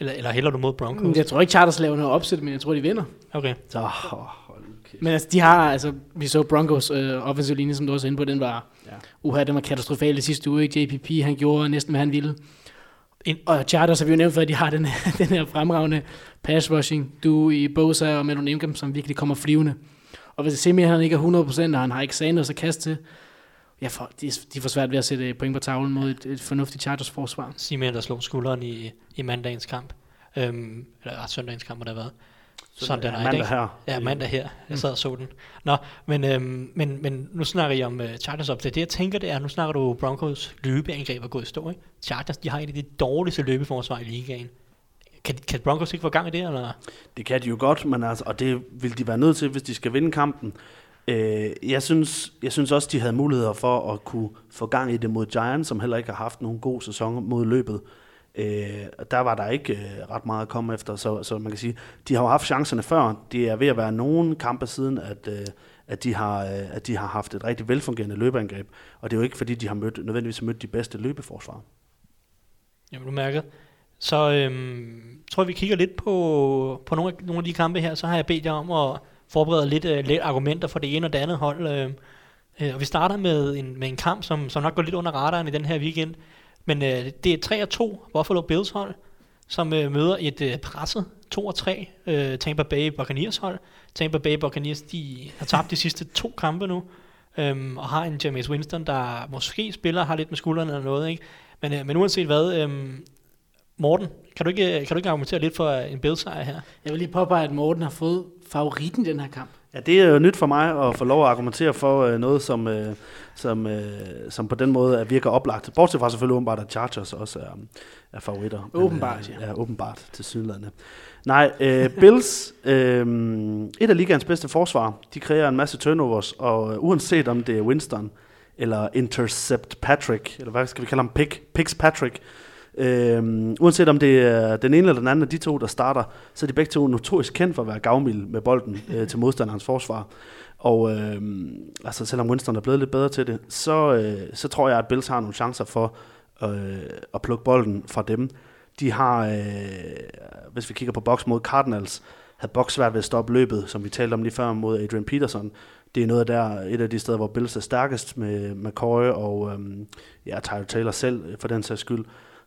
[SPEAKER 1] eller, eller hælder du mod Broncos?
[SPEAKER 6] Jeg tror ikke, Chargers laver noget opsæt, men jeg tror, de vinder.
[SPEAKER 1] Okay.
[SPEAKER 5] Så, åh, hold kæft.
[SPEAKER 6] Men altså, de har, altså, vi så Broncos øh, offensive linje, som du også er inde på, den var,
[SPEAKER 5] Ja.
[SPEAKER 6] ja. uha, den var katastrofal i sidste uge, ikke? JPP, han gjorde næsten, hvad han ville.
[SPEAKER 1] Ind-
[SPEAKER 6] Og Chargers har vi jo nævnt før, at de har den, her- (laughs) den her fremragende pass rushing, du i Bosa og Melon Ingram, som virkelig kommer flyvende. Og hvis Simeon han ikke er 100%, og han har ikke Sanders at kaste til, ja, for, de, de får svært ved at sætte point på tavlen mod et, et fornuftigt Chargers forsvar.
[SPEAKER 1] Simeon, der slog skulderen i, i mandagens kamp. Øhm, eller ret søndagens kamp, må det have været. Søndag
[SPEAKER 5] ja, mandag her.
[SPEAKER 1] Ja, mandag her. Jeg sad og så den. Nå, men, øhm, men, men nu snakker I om uh, Chargers op. Det, det jeg tænker, det er, nu snakker du Broncos løbeangreb er gået i stå, ikke? Chargers, de har et af de dårligste løbeforsvar i ligaen. Kan, kan Broncos ikke få gang i det, eller?
[SPEAKER 5] Det kan de jo godt, men altså, og det vil de være nødt til, hvis de skal vinde kampen. Øh, jeg, synes, jeg synes også, de havde muligheder for at kunne få gang i det mod Giants, som heller ikke har haft nogen god sæson mod løbet. Øh, der var der ikke øh, ret meget at komme efter, så, så man kan sige, de har jo haft chancerne før. Det er ved at være nogen kampe siden, at, øh, at, de har, øh, at de har haft et rigtig velfungerende løbeangreb. Og det er jo ikke, fordi de har mødt, nødvendigvis mødt de bedste løbeforsvar.
[SPEAKER 1] Jamen, du mærker. Så øhm, tror jeg, vi kigger lidt på, på nogle, af, nogle af de kampe her. Så har jeg bedt jer om at forberede lidt, øh, lidt argumenter for det ene og det andet hold. Øh, øh, og vi starter med en, med en kamp, som, som nok går lidt under radaren i den her weekend. Men øh, det er 3-2 Buffalo Bills hold, som øh, møder et øh, presset 2-3 øh, Tampa Bay Buccaneers hold. Tampa Bay Buccaneers, de har tabt de sidste to kampe nu, øhm, og har en James Winston, der måske spiller, har lidt med skuldrene eller noget, ikke? Men, øh, men uanset hvad, øhm, Morten, kan du, ikke, kan du ikke argumentere lidt for en Bills her?
[SPEAKER 6] Jeg vil lige påpege, at Morten har fået favoritten i den her kamp.
[SPEAKER 5] Ja, det er jo nyt for mig at få lov at argumentere for øh, noget, som, øh, som, øh, som på den måde er, virker oplagt. Bortset fra selvfølgelig åbenbart, at Chargers også er, er favoritter.
[SPEAKER 6] Åbenbart,
[SPEAKER 5] øh, ja. Ja, åbenbart til sydlandet. Nej, øh, Bills, (laughs) øh, et af ligaens bedste forsvar, de kræver en masse turnovers, og øh, uanset om det er Winston, eller Intercept Patrick, eller hvad skal vi kalde ham, Pick, Picks Patrick, Øhm, uanset om det er den ene eller den anden af de to, der starter, så er de begge to notorisk kendt for at være gavmild med bolden øh, til modstanderens forsvar. Og øh, altså, selvom Winston er blevet lidt bedre til det, så, øh, så tror jeg, at Bills har nogle chancer for øh, at plukke bolden fra dem. De har, øh, hvis vi kigger på boks mod Cardinals, havde boks svært ved at stoppe løbet, som vi talte om lige før mod Adrian Peterson. Det er noget af der, et af de steder, hvor Bills er stærkest med McCoy og øh, ja, Tyler Taylor selv, øh, for den sags skyld.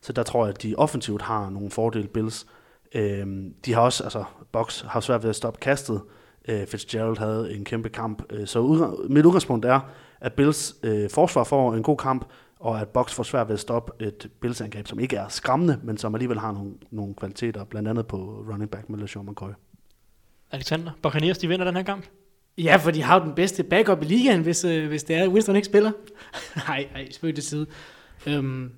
[SPEAKER 5] Så der tror jeg, at de offensivt har nogle fordele, Bills. Øhm, de har også, altså, Box har svært ved at stoppe kastet. Øh, Fitzgerald havde en kæmpe kamp. Øh, så ud, mit udgangspunkt er, at Bills øh, forsvar får en god kamp, og at Box får svært ved at stoppe et Bills-angreb, som ikke er skræmmende, men som alligevel har nogle, nogle kvaliteter, blandt andet på running back med LeSean McCoy.
[SPEAKER 1] Alexander, Buccaneers, de vinder den her kamp?
[SPEAKER 6] Ja, for de har jo den bedste backup i ligaen, hvis, øh, hvis det er, Winston ikke spiller. (laughs) nej, nej, spøg til side. Øhm,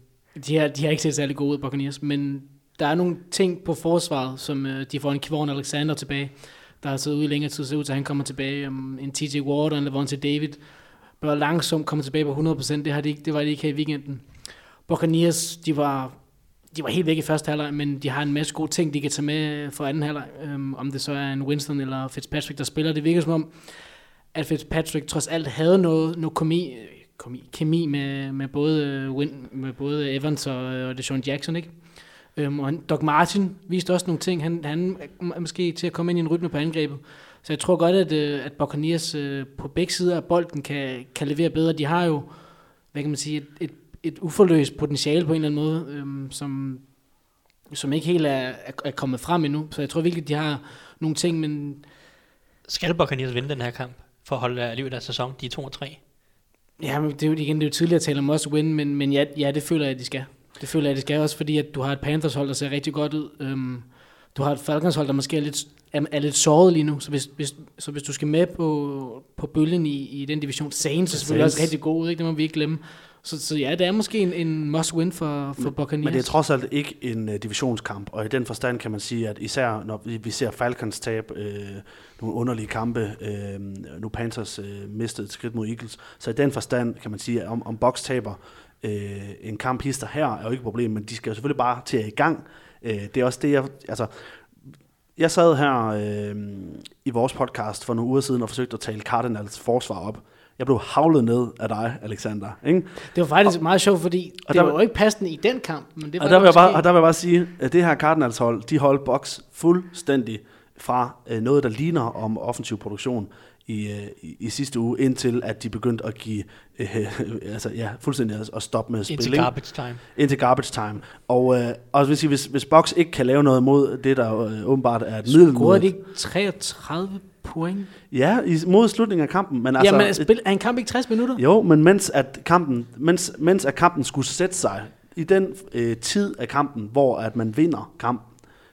[SPEAKER 6] de, har, de har ikke set særlig gode ud, Buccaneers, men der er nogle ting på forsvaret, som øh, de får en Kivon Alexander tilbage, der har siddet ude i længere tid, så ud til, at han kommer tilbage. Um, en TJ Ward og en Levante David bør langsomt komme tilbage på 100%. Det, har de ikke, det var de ikke her i weekenden. Buccaneers, de var, de var helt væk i første halvleg, men de har en masse gode ting, de kan tage med for anden halvleg. Um, om det så er en Winston eller Fitzpatrick, der spiller. Det virker som om, at Fitzpatrick trods alt havde noget, noget komi, komi, kemi med, med, både, øh, Win, med både Evans og, og Deshaun Jackson, ikke? Øhm, og han, Doc Martin viste også nogle ting. Han, han er måske til at komme ind i en rytme på angrebet. Så jeg tror godt, at, øh, at Buccaneers øh, på begge sider af bolden kan, kan levere bedre. De har jo, hvad kan man sige, et, et, et uforløst potentiale på en eller anden måde, øhm, som, som ikke helt er, er, er kommet frem endnu. Så jeg tror virkelig, de har nogle ting, men...
[SPEAKER 1] Skal Buccaneers vinde den her kamp for at holde liv i deres sæson? De er 2 og 3.
[SPEAKER 6] Ja, men det er jo igen, det er jo tidligere at tale om must win, men, men ja, ja, det føler jeg, at de skal. Det føler jeg, at de skal også, fordi at du har et Panthers hold, der ser rigtig godt ud. Øhm, du har et Falcons hold, der måske er lidt, er, er lidt såret lige nu, så hvis, hvis, så hvis du skal med på, på bølgen i, i den division, Saints er selvfølgelig også rigtig god ud, ikke? det må vi ikke glemme. Så, så ja, det er måske en, en must-win for, for Buccaneers.
[SPEAKER 5] Men det er trods alt ikke en uh, divisionskamp, og i den forstand kan man sige, at især når vi, vi ser Falcons tab øh, nogle underlige kampe, øh, nu Panthers øh, mistede et skridt mod Eagles, så i den forstand kan man sige, at om, om Box taber øh, en kamp hister her, er jo ikke et problem, men de skal jo selvfølgelig bare til at i gang. Øh, det er også det, jeg... Altså, jeg sad her øh, i vores podcast for nogle uger siden og forsøgte at tale Cardinals forsvar op. Jeg blev havlet ned af dig, Alexander. Ikke?
[SPEAKER 6] Det var faktisk og, meget sjovt, fordi det der, var jo ikke passende i den kamp. Men det var
[SPEAKER 5] og, der vil jeg bare, og der vil jeg bare sige, at det her Cardinals hold, de holdt boks fuldstændig fra øh, noget, der ligner om offensiv produktion i, øh, i, i sidste uge, indtil at de begyndte at give, øh, (laughs) altså ja, fuldstændig at, at stoppe med at spille.
[SPEAKER 1] Indtil garbage time.
[SPEAKER 5] Indtil garbage time. Og, øh, og hvis, hvis, hvis Box ikke kan lave noget mod det, der øh, åbenbart er et middel
[SPEAKER 6] Scorede de ikke 33 point?
[SPEAKER 5] Ja, i, mod slutningen af kampen. Men altså,
[SPEAKER 6] Jamen, spil, er en kamp ikke 60 minutter?
[SPEAKER 5] Jo, men mens at kampen, mens, mens at kampen skulle sætte sig, i den øh, tid af kampen, hvor at man vinder kampen,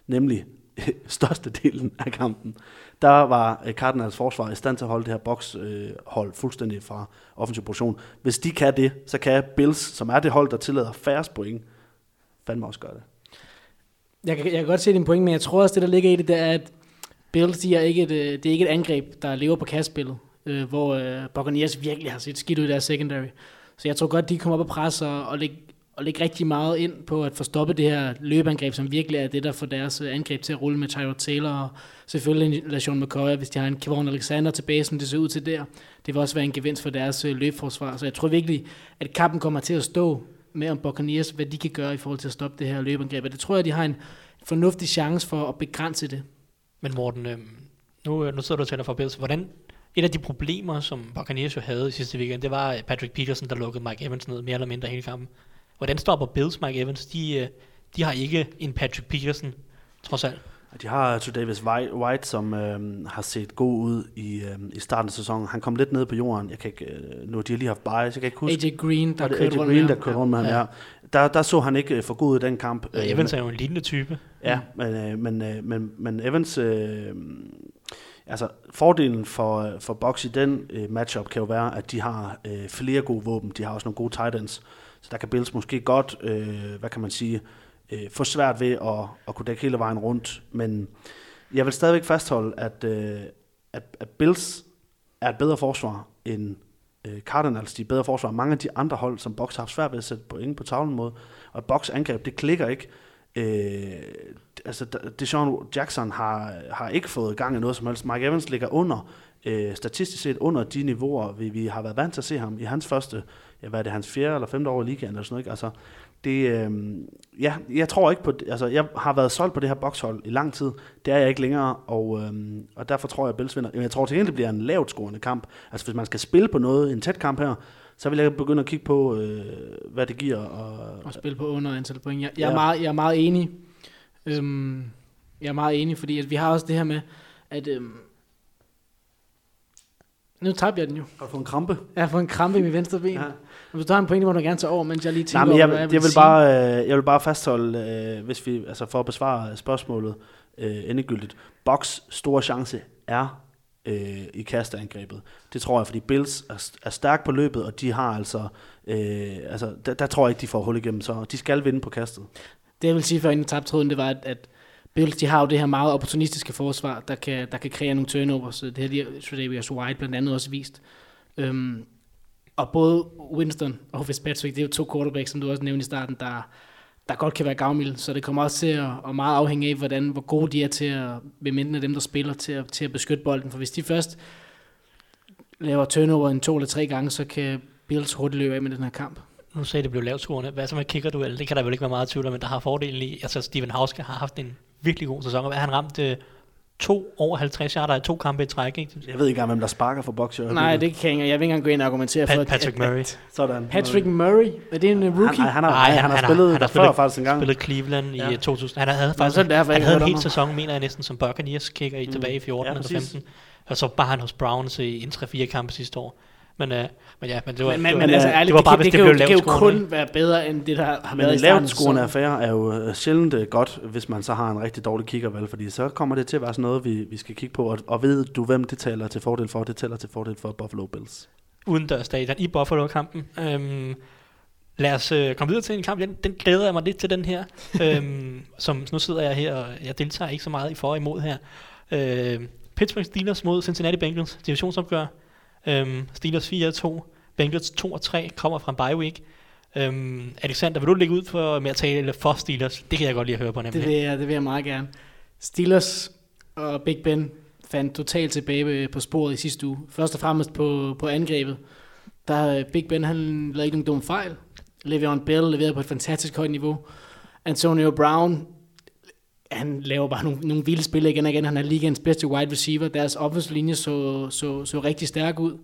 [SPEAKER 5] nemlig (laughs) størstedelen af kampen, der var øh, Cardinals forsvar i stand til at holde det her bokshold øh, fuldstændig fra offensiv position. Hvis de kan det, så kan Bills, som er det hold, der tillader færrest point, fandme også gøre det.
[SPEAKER 6] Jeg kan, jeg kan godt se din point, men jeg tror også, det der ligger i det, det er, at Bills de er ikke et, øh, det er ikke et angreb, der lever på kastspillet, øh, hvor øh, Buccaneers virkelig har set skidt ud i deres secondary. Så jeg tror godt, de kommer op og presser og, lægge, og lægge rigtig meget ind på at få stoppet det her løbeangreb, som virkelig er det, der får deres øh, angreb til at rulle med Tyrod Taylor og selvfølgelig LaShawn McCoy, hvis de har en Kevon Alexander tilbage, som det ser ud til der. Det vil også være en gevinst for deres øh, løbforsvar. Så jeg tror virkelig, at kampen kommer til at stå med om Buccaneers, hvad de kan gøre i forhold til at stoppe det her løbeangreb. Og det tror jeg, de har en fornuftig chance for at begrænse det.
[SPEAKER 1] Men Morten, øh, nu, øh, nu sidder du og taler for Bills. Hvordan, et af de problemer, som Buccaneers jo havde i sidste weekend, det var Patrick Peterson, der lukkede Mike Evans ned mere eller mindre hele kampen. Hvordan stopper Bills Mike Evans? De, øh, de har ikke en Patrick Peterson, trods alt.
[SPEAKER 5] De har to Davis White, som øh, har set god ud i, øh, i starten af sæsonen. Han kom lidt ned på jorden. Jeg kan ikke, øh, nu de har lige haft bias, jeg kan ikke huske.
[SPEAKER 6] AJ Green, der
[SPEAKER 5] Var det
[SPEAKER 6] kørte
[SPEAKER 5] AJ
[SPEAKER 6] rundt
[SPEAKER 5] Green,
[SPEAKER 6] med
[SPEAKER 5] der
[SPEAKER 6] ham.
[SPEAKER 5] kørte rundt med ham, ja. Der, der så han ikke øh, for god i den kamp.
[SPEAKER 1] Og
[SPEAKER 5] Øh,
[SPEAKER 1] Evans er jo en lignende type.
[SPEAKER 5] Ja, men, øh, men, men, men Evans, øh, altså fordelen for, for Box i den øh, matchup kan jo være, at de har øh, flere gode våben. De har også nogle gode tight ends. Så der kan Bills måske godt, øh, hvad kan man sige, øh, få svært ved at, at kunne dække hele vejen rundt. Men jeg vil stadigvæk fastholde, at, øh, at, at Bills er et bedre forsvar end øh, Cardinals. De er bedre forsvar mange af de andre hold, som Box har haft svært ved at sætte point på tavlen mod. Og Box angreb, det klikker ikke. Øh, altså, Deshaun Jackson har, har ikke fået gang i noget som helst. Mike Evans ligger under, øh, statistisk set under de niveauer, vi, vi har været vant til at se ham i hans første, ja, hvad er det, hans fjerde eller femte år i ligaen eller sådan noget. Ikke? Altså, det, øh, ja, jeg tror ikke på, altså jeg har været solgt på det her bokshold i lang tid, det er jeg ikke længere, og, øh, og derfor tror jeg, at Bills vinder. Jeg tror til gengæld, det bliver en lavt scorende kamp. Altså hvis man skal spille på noget, en tæt kamp her, så vil jeg begynde at kigge på, øh, hvad det giver. Og,
[SPEAKER 6] og spille på under antal point. Jeg, jeg, er,
[SPEAKER 5] Ja.
[SPEAKER 6] meget, jeg er meget enig. Øhm, jeg er meget enig, fordi at vi har også det her med, at... Øhm, nu tabte jeg den jo.
[SPEAKER 5] Har du fået en krampe?
[SPEAKER 6] Jeg har fået en krampe i mit venstre ben.
[SPEAKER 5] Ja.
[SPEAKER 6] Hvis du har en pointe, må du gerne tage over, mens jeg lige tænker
[SPEAKER 5] Nej, men
[SPEAKER 6] over,
[SPEAKER 5] jeg,
[SPEAKER 6] hvad
[SPEAKER 5] jeg,
[SPEAKER 6] jeg,
[SPEAKER 5] jeg, vil
[SPEAKER 6] sige.
[SPEAKER 5] bare, øh, jeg vil bare fastholde, øh, hvis vi, altså for at besvare spørgsmålet øh, endegyldigt. Box store chance er øh, i kasteangrebet. Det tror jeg, fordi Bills er, er stærk på løbet, og de har altså, øh, altså der, der tror jeg ikke, de får hul igennem, så de skal vinde på kastet.
[SPEAKER 6] Det jeg vil sige, før inden tabte tråden, det var, at, at Bills, de har jo det her meget opportunistiske forsvar, der kan, der kan kreere nogle turnovers. Det her, de Tredavious White blandt andet også vist. Øhm, og både Winston og Fitzpatrick, det er jo to quarterbacks, som du også nævnte i starten, der, der godt kan være gavmilde. Så det kommer også til at, og meget afhænge af, hvordan, hvor gode de er til at, ved mindre af dem, der spiller, til at, til at beskytte bolden. For hvis de først laver turnover en to eller tre gange, så kan Bills hurtigt løbe af med den her kamp.
[SPEAKER 1] Nu sagde det blev lavt scorende. Hvad så med du? Det kan der vel ikke være meget tvivl om, men der har fordelen i. Altså Steven Hauske har haft en virkelig god sæson, og hvad han ramt øh, to over 50 yarder i to kampe i træk, ikke?
[SPEAKER 5] Jeg ved ikke engang, hvem der sparker for Box. i
[SPEAKER 6] Nej, det kan jeg ikke. Jeg vil ikke engang gå ind og argumentere for,
[SPEAKER 1] Pat,
[SPEAKER 6] at-
[SPEAKER 1] Patrick
[SPEAKER 6] at,
[SPEAKER 1] Murray.
[SPEAKER 5] Sådan.
[SPEAKER 6] Patrick Murray, er det en uh, rookie?
[SPEAKER 5] Han, han, har,
[SPEAKER 1] Nej,
[SPEAKER 5] han, han, har spillet han har før faktisk en gang.
[SPEAKER 1] spillet Cleveland i
[SPEAKER 5] Ja.
[SPEAKER 1] ja. 2000. Han havde
[SPEAKER 6] Nå,
[SPEAKER 1] faktisk
[SPEAKER 6] det derfor,
[SPEAKER 1] han havde en hel sæson, mener jeg næsten, som Buccaneers kicker i
[SPEAKER 5] Mm.
[SPEAKER 1] tilbage i 14
[SPEAKER 5] Ja,
[SPEAKER 1] eller
[SPEAKER 5] præcis.
[SPEAKER 1] 15. Og så bare han hos Browns i en 3-4 kampe sidste år. Men, øh, men ja, men det var,
[SPEAKER 6] Men,
[SPEAKER 1] det var,
[SPEAKER 6] men altså
[SPEAKER 5] det
[SPEAKER 6] ærligt,
[SPEAKER 1] var
[SPEAKER 6] det,
[SPEAKER 1] bare,
[SPEAKER 6] kan,
[SPEAKER 1] hvis
[SPEAKER 6] det,
[SPEAKER 1] det
[SPEAKER 6] kan, jo,
[SPEAKER 1] blev
[SPEAKER 6] det kan jo kun være bedre, end det, der har
[SPEAKER 5] Men
[SPEAKER 6] været
[SPEAKER 5] en
[SPEAKER 6] i starten
[SPEAKER 5] scorende affære er jo øh, sjældent godt, hvis man så har en rigtig dårlig kickervalg, fordi så kommer det til at være sådan noget, vi, vi skal kigge på. Og, og ved du, hvem det taler til fordel for? Det tæller til fordel for Buffalo Bills.
[SPEAKER 1] udendørsstadion i Buffalo-kampen. Øhm, lad os øh, komme videre til en kamp. Den, den glæder jeg mig lidt til, den her. øhm, (laughs) som nu sidder jeg her, og jeg deltager ikke så meget i for og imod her. Øh, Pittsburgh Steelers mod Cincinnati Bengals, divisionsopgør. Øhm, Steelers 4-2, Bengals 2-3, kommer fra en bye week. Øhm, Alexander, vil du lægge ud for, med at tale for Steelers? Det kan jeg godt lide at høre på nemlig.
[SPEAKER 6] Det vil, jeg, det vil jeg meget gerne. Steelers og Big Ben fandt totalt tilbage på sporet i sidste uge. Først og fremmest på, på angrebet. Der øh, Big Ben, han lavede ikke nogen dum fejl. Le'Veon Bell leverede på et fantastisk højt niveau. Antonio Brown, han laver bare nogle, nogle vilde spil igen og igen. Han er ligaens bedste wide receiver. Deres offensive linje så, så, så rigtig stærk ud.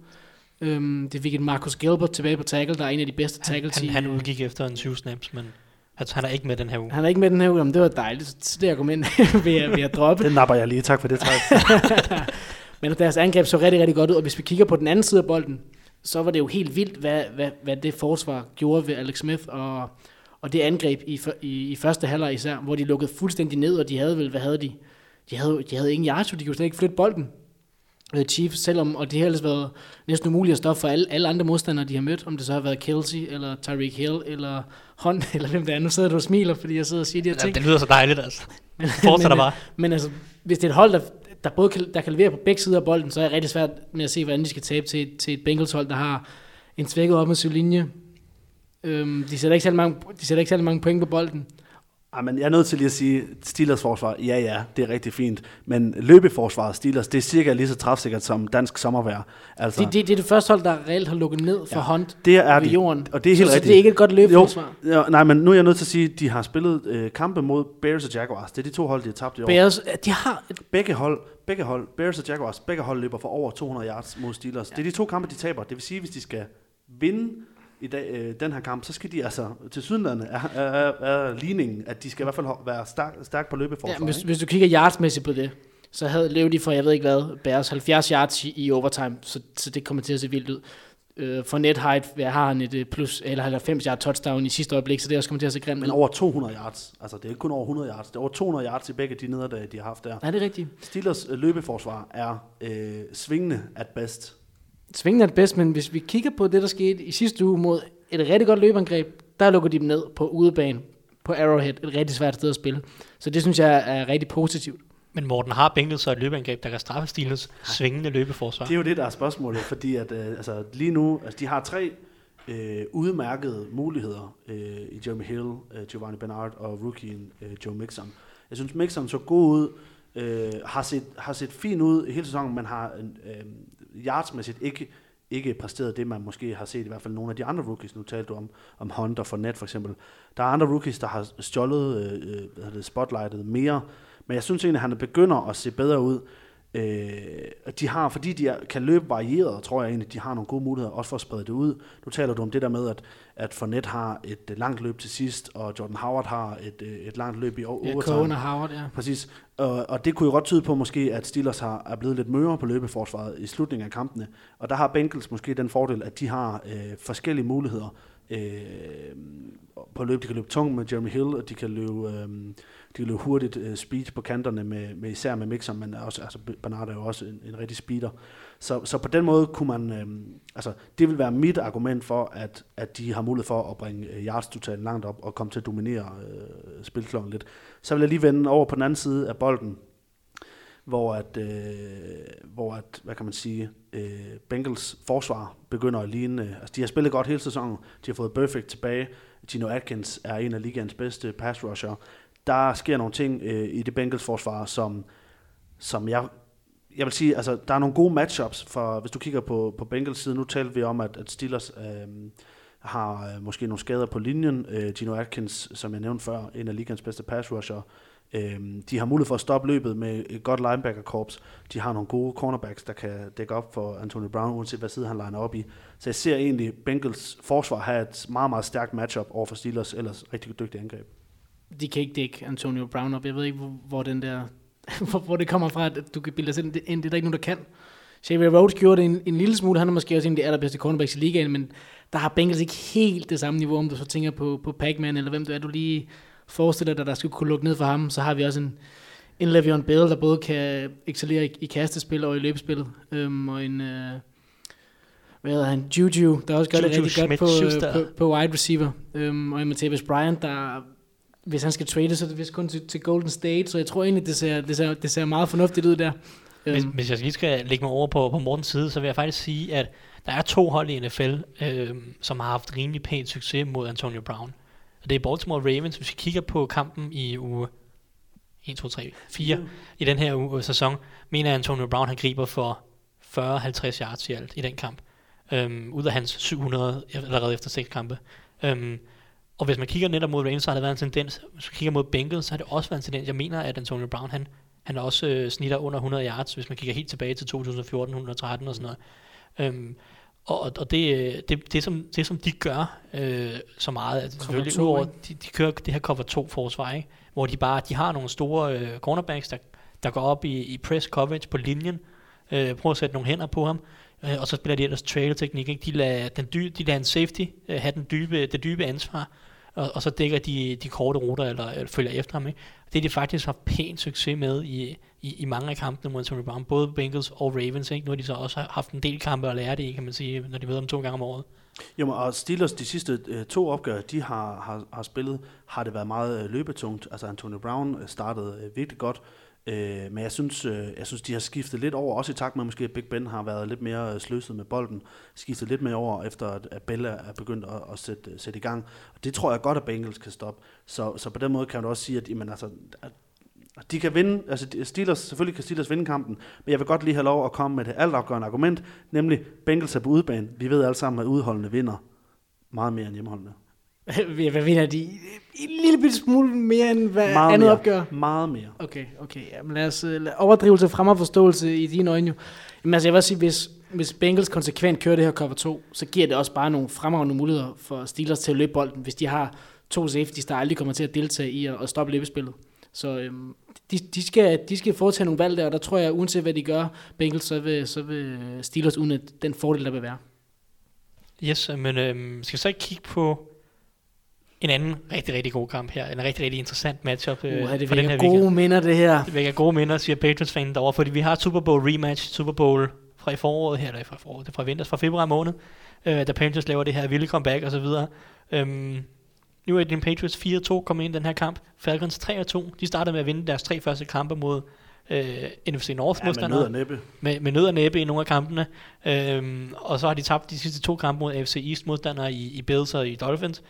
[SPEAKER 6] Øhm, det fik et Marcus Gilbert tilbage på tackle, der er en af de bedste
[SPEAKER 1] han,
[SPEAKER 6] tackles
[SPEAKER 1] han,
[SPEAKER 6] i-
[SPEAKER 1] han udgik efter en 20 snaps, men altså, han er ikke med den her uge.
[SPEAKER 6] Han er ikke med den her uge, men det var dejligt. Så det argument vil jeg, vil jeg droppe.
[SPEAKER 5] Den napper jeg lige. Tak for det, tak. (laughs)
[SPEAKER 6] Men deres angreb så rigtig, rigtig godt ud, og hvis vi kigger på den anden side af bolden, så var det jo helt vildt, hvad, hvad, hvad det forsvar gjorde ved Alex Smith, og, og det angreb i, i, i første halvleg især, hvor de lukkede fuldstændig ned, og de havde vel, hvad havde de? De havde, de havde ingen yards, så de kunne slet ikke flytte bolden. Øh, Chiefs, selvom, og det har ellers været næsten umuligt at stoppe for alle, alle andre modstandere, de har mødt, om det så har været Kelsey, eller Tyreek Hill, eller Hunt, (laughs) eller hvem det er. Nu sidder du og smiler, fordi jeg sidder og siger de her
[SPEAKER 1] Ja,
[SPEAKER 6] ting.
[SPEAKER 1] det lyder så dejligt, altså. (laughs) Fortsætter bare.
[SPEAKER 6] Men altså, hvis det er et hold, der, der både kan, der kan levere på begge sider af bolden, så er det rigtig svært med at se, hvordan de skal tabe til, til et Bengals hold, der har en svækket offensiv linje, Øhm, de, sætter ikke særlig mange, de sætter ikke særlig mange point på bolden.
[SPEAKER 5] Ej, men jeg er nødt til lige at sige, Steelers forsvar, ja ja, det er rigtig fint, men løbeforsvaret Steelers, det er cirka lige så træfsikkert som dansk sommervejr. Altså,
[SPEAKER 6] Det, det, det er det første hold, der reelt har lukket ned for
[SPEAKER 5] Ja,
[SPEAKER 6] Hunt
[SPEAKER 5] det er
[SPEAKER 6] ved
[SPEAKER 5] de,
[SPEAKER 6] jorden.
[SPEAKER 5] og det er helt
[SPEAKER 6] så,
[SPEAKER 5] rigtigt.
[SPEAKER 6] Så det er ikke et godt løbeforsvar.
[SPEAKER 5] Jo, ja, nej, men nu er jeg nødt til at sige, at de har spillet øh, kampe mod Bears og Jaguars. Det er de to hold, de har tabt i år.
[SPEAKER 6] Bears, de har et,
[SPEAKER 5] Begge hold, begge hold, Bears og Jaguars, begge hold løber for over 200 yards mod Steelers. Ja. Det er de to kampe, de taber. Det vil sige, hvis de skal vinde i dag, øh, den her kamp, så skal de altså til sydlandene er, er, er, ligningen, at de skal i hvert fald være stærk, stærk på
[SPEAKER 6] ja,
[SPEAKER 5] løbeforsvar.
[SPEAKER 6] hvis,
[SPEAKER 5] ikke?
[SPEAKER 6] hvis du kigger yardsmæssigt på det, så havde løb de for, jeg ved ikke hvad, Bears 70 yards i, i overtime, så, så det kommer til at se vildt ud. Øh, for net height ja, har han et øh, plus, eller 90 yard touchdown i sidste øjeblik, så det også kommer til at se grimt
[SPEAKER 5] Men over 200 yards. Altså, det er ikke kun over 100 yards. Det er over 200 yards i begge de nederlag, de har haft der.
[SPEAKER 6] Nej, det er rigtigt.
[SPEAKER 5] Steelers øh, løbeforsvar er øh, svingende at best.
[SPEAKER 6] Svingen er det bedst, men hvis vi kigger på det, der skete i sidste uge mod et rigtig godt løbeangreb, der lukker de dem ned på udebane på Arrowhead, et rigtig svært sted at spille. Så det synes jeg er rigtig positivt.
[SPEAKER 1] Men Morten har Bengals så et løbeangreb, der kan straffe Steelers svingende løbeforsvar.
[SPEAKER 5] Det er jo det, der er spørgsmålet, fordi at, øh, altså, lige nu, altså, de har tre øh, udmærkede muligheder øh, i Jeremy Hill, øh, Giovanni Bernard og rookien øh, Joe Mixon. Jeg synes, Mixon så god ud, øh, har, set, har set fin ud hele sæsonen, men har øh, yardsmæssigt ikke, ikke præsteret det, man måske har set, i hvert fald nogle af de andre rookies. Nu talte du om, om Hunter for net for eksempel. Der er andre rookies, der har stjålet øh, øh hvad det, spotlightet mere, men jeg synes egentlig, at han begynder at se bedre ud. Øh, de har, fordi de er, kan løbe varieret, tror jeg egentlig, de har nogle gode muligheder også for at sprede det ud. Nu taler du om det der med, at, at Fournette har et øh, langt løb til sidst, og Jordan Howard har et, øh, et langt løb i o-
[SPEAKER 6] Ja,
[SPEAKER 5] overtime.
[SPEAKER 6] Cohen og Howard, ja.
[SPEAKER 5] Præcis. Og, og det kunne jo godt tyde på måske, at Steelers har, er blevet lidt møre på løbeforsvaret i slutningen af kampene. Og der har Bengals måske den fordel, at de har øh, forskellige muligheder øh, på løb. De kan løbe tungt med Jeremy Hill, og de kan løbe, øh, de løb hurtigt øh, speed på kanterne, med, med især med Mixon, men også, altså, Bernard er jo også en, en rigtig speeder. Så, så på den måde kunne man, øh, altså det vil være mit argument for, at, at de har mulighed for at bringe øh, yards totalen langt op og komme til at dominere øh, spilklokken lidt. Så vil jeg lige vende over på den anden side af bolden, hvor at, øh, hvor at hvad kan man sige, øh, Bengals forsvar begynder at ligne, øh, altså de har spillet godt hele sæsonen, de har fået Perfect tilbage, Gino Atkins er en af ligaens bedste pass rusher, der sker nogle ting øh, i det Bengals forsvar, som, som jeg, jeg vil sige, altså der er nogle gode matchups, for hvis du kigger på, på Bengals side, nu talte vi om, at, at Steelers øh, har øh, måske nogle skader på linjen, øh, Gino Atkins, som jeg nævnte før, en af ligands bedste pass rusher, øh, de har mulighed for at stoppe løbet med et godt linebacker-korps. De har nogle gode cornerbacks, der kan dække op for Antonio Brown, uanset hvad side han liner op i. Så jeg ser egentlig Bengals forsvar have et meget, meget stærkt matchup over for Steelers ellers rigtig dygtigt angreb.
[SPEAKER 6] De kan ikke dække Antonio Brown op. Jeg ved ikke, hvor, hvor den der, (laughs) hvor, hvor det kommer fra, at du kan bilde dig ind. Det, det er der ikke nogen, der kan. Xavier Rhodes gjorde det en, en lille smule. Han er måske også en af de allerbedste cornerbacks i ligaen, men der har Bengals ikke helt det samme niveau, om du så tænker på, på Pac-Man, eller hvem du er, du lige forestiller dig, der skulle kunne lukke ned for ham. Så har vi også en, en Le'Veon Bell, der både kan excellere i, i kastespil og i løbespillet. Øhm, og en, øh, hvad hedder han, Juju, der også gør det
[SPEAKER 1] Juju
[SPEAKER 6] rigtig godt på, øh, på, på wide receiver. Øhm, og en Martavis Bryant, der hvis han skal trade, så er det vist kun til, til Golden State, så jeg tror egentlig, det ser, det ser, det ser meget fornuftigt ud der.
[SPEAKER 1] Hvis,
[SPEAKER 6] Øhm,
[SPEAKER 1] hvis jeg lige skal lægge mig over på, på Mortens side, så vil jeg faktisk sige, at der er to hold i NFL, øh, som har haft rimelig pæn succes mod Antonio Brown. Og det er Baltimore Ravens. Hvis vi kigger på kampen i uge 1, 2, 3, 4 i den her uge, sæson, mener jeg, at Antonio Brown han griber for 40-50 yards i alt i den kamp. Øhm, ud af hans 700 allerede efter seks kampe. Øhm, og hvis man kigger netop mod Ravens, så har der været en tendens. Hvis man kigger mod Bengals, så har det også været en tendens. Jeg mener, at Antonio Brown, han, han også øh, snitter under 100 yards, hvis man kigger helt tilbage til 2014, 113 og sådan noget. Øhm, og, og det, øh, det, det, som, det, som de gør øh, så meget, at selvfølgelig
[SPEAKER 6] to,
[SPEAKER 1] udover, de, de kører det her cover 2 forsvar, ikke? hvor de bare de har nogle store øh, cornerbacks, der, der går op i, i press coverage på linjen, øh, prøver at sætte nogle hænder på ham, øh, og så spiller de ellers trailer teknik. Ikke? De, lader den dy, de lader en safety øh, have den dybe, det dybe ansvar, og, og så dækker de de korte ruter, eller, eller følger efter ham. Ikke? Det er de faktisk har pæn succes med i, i, i mange af kampene mod Antonio Brown, både Bengals og Ravens. Ikke? Nu har de så også haft en del kampe at lære det i, kan man sige, når de møder dem to gange om året.
[SPEAKER 5] Jo, og Steelers, de sidste øh, to opgør, de har, har, har spillet, har det været meget øh, løbetungt. Altså Antonio Brown øh, startede øh, virkelig godt. Øh, men jeg synes, øh, jeg synes, de har skiftet lidt over, også i takt med, at måske Big Ben har været lidt mere øh, sløset med bolden, skiftet lidt mere over, efter at, at Bella er begyndt at, at sætte, øh, sætte i gang. Og det tror jeg godt, at Bengals kan stoppe. Så, så på den måde kan du også sige, at jamen, altså, at de kan vinde, altså Steelers, selvfølgelig kan Steelers vinde kampen, men jeg vil godt lige have lov at komme med det altafgørende argument, nemlig Bengals er på udebane. Vi ved alle sammen, at udholdende vinder meget mere end hjemmeholdende. (laughs)
[SPEAKER 6] Hvad vinder de? En lille bitte smule mere end hvad
[SPEAKER 5] Meget
[SPEAKER 6] andet
[SPEAKER 5] mere.
[SPEAKER 6] opgør?
[SPEAKER 5] Meget mere.
[SPEAKER 6] Okay, okay. Jamen lad os uh, overdrivelse frem og forståelse i dine øjne jo. Jamen altså jeg vil også sige, hvis, hvis Bengals konsekvent kører det her cover 2, så giver det også bare nogle fremragende muligheder for Steelers til at løbe bolden, hvis de har to safeties, der aldrig kommer til at deltage i at, at stoppe løbespillet. Så øhm, de, de, skal, de skal foretage nogle valg der, og der tror jeg, uanset hvad de gør, Bengals, så vil, så vil Steelers udnytte den fordel, der vil være.
[SPEAKER 1] Yes, men øhm, skal vi så ikke kigge på en anden rigtig, rigtig god kamp her. En rigtig, rigtig interessant matchup øh,
[SPEAKER 6] Uh, det
[SPEAKER 1] for den her
[SPEAKER 6] virker
[SPEAKER 1] weekend.
[SPEAKER 6] gode minder, det her.
[SPEAKER 1] Det vækker gode minder, siger Patriots-fanen derovre, fordi vi har Super Bowl rematch, Super Bowl fra i foråret her, eller fra foråret, det er fra vinters, fra februar måned, øh, da Patriots laver det her vilde comeback og så videre. Øhm, nu er din Patriots 4-2 kommet ind i den her kamp. Falcons 3-2. De startede med at vinde deres tre første kampe mod øh, NFC North
[SPEAKER 5] Ja, med nød
[SPEAKER 1] modstandere
[SPEAKER 5] og næppe.
[SPEAKER 1] med, med nød og næppe i nogle af kampene. Øhm, og så har de tabt de sidste to kampe mod AFC East modstandere i, i Bills og i Dolphins.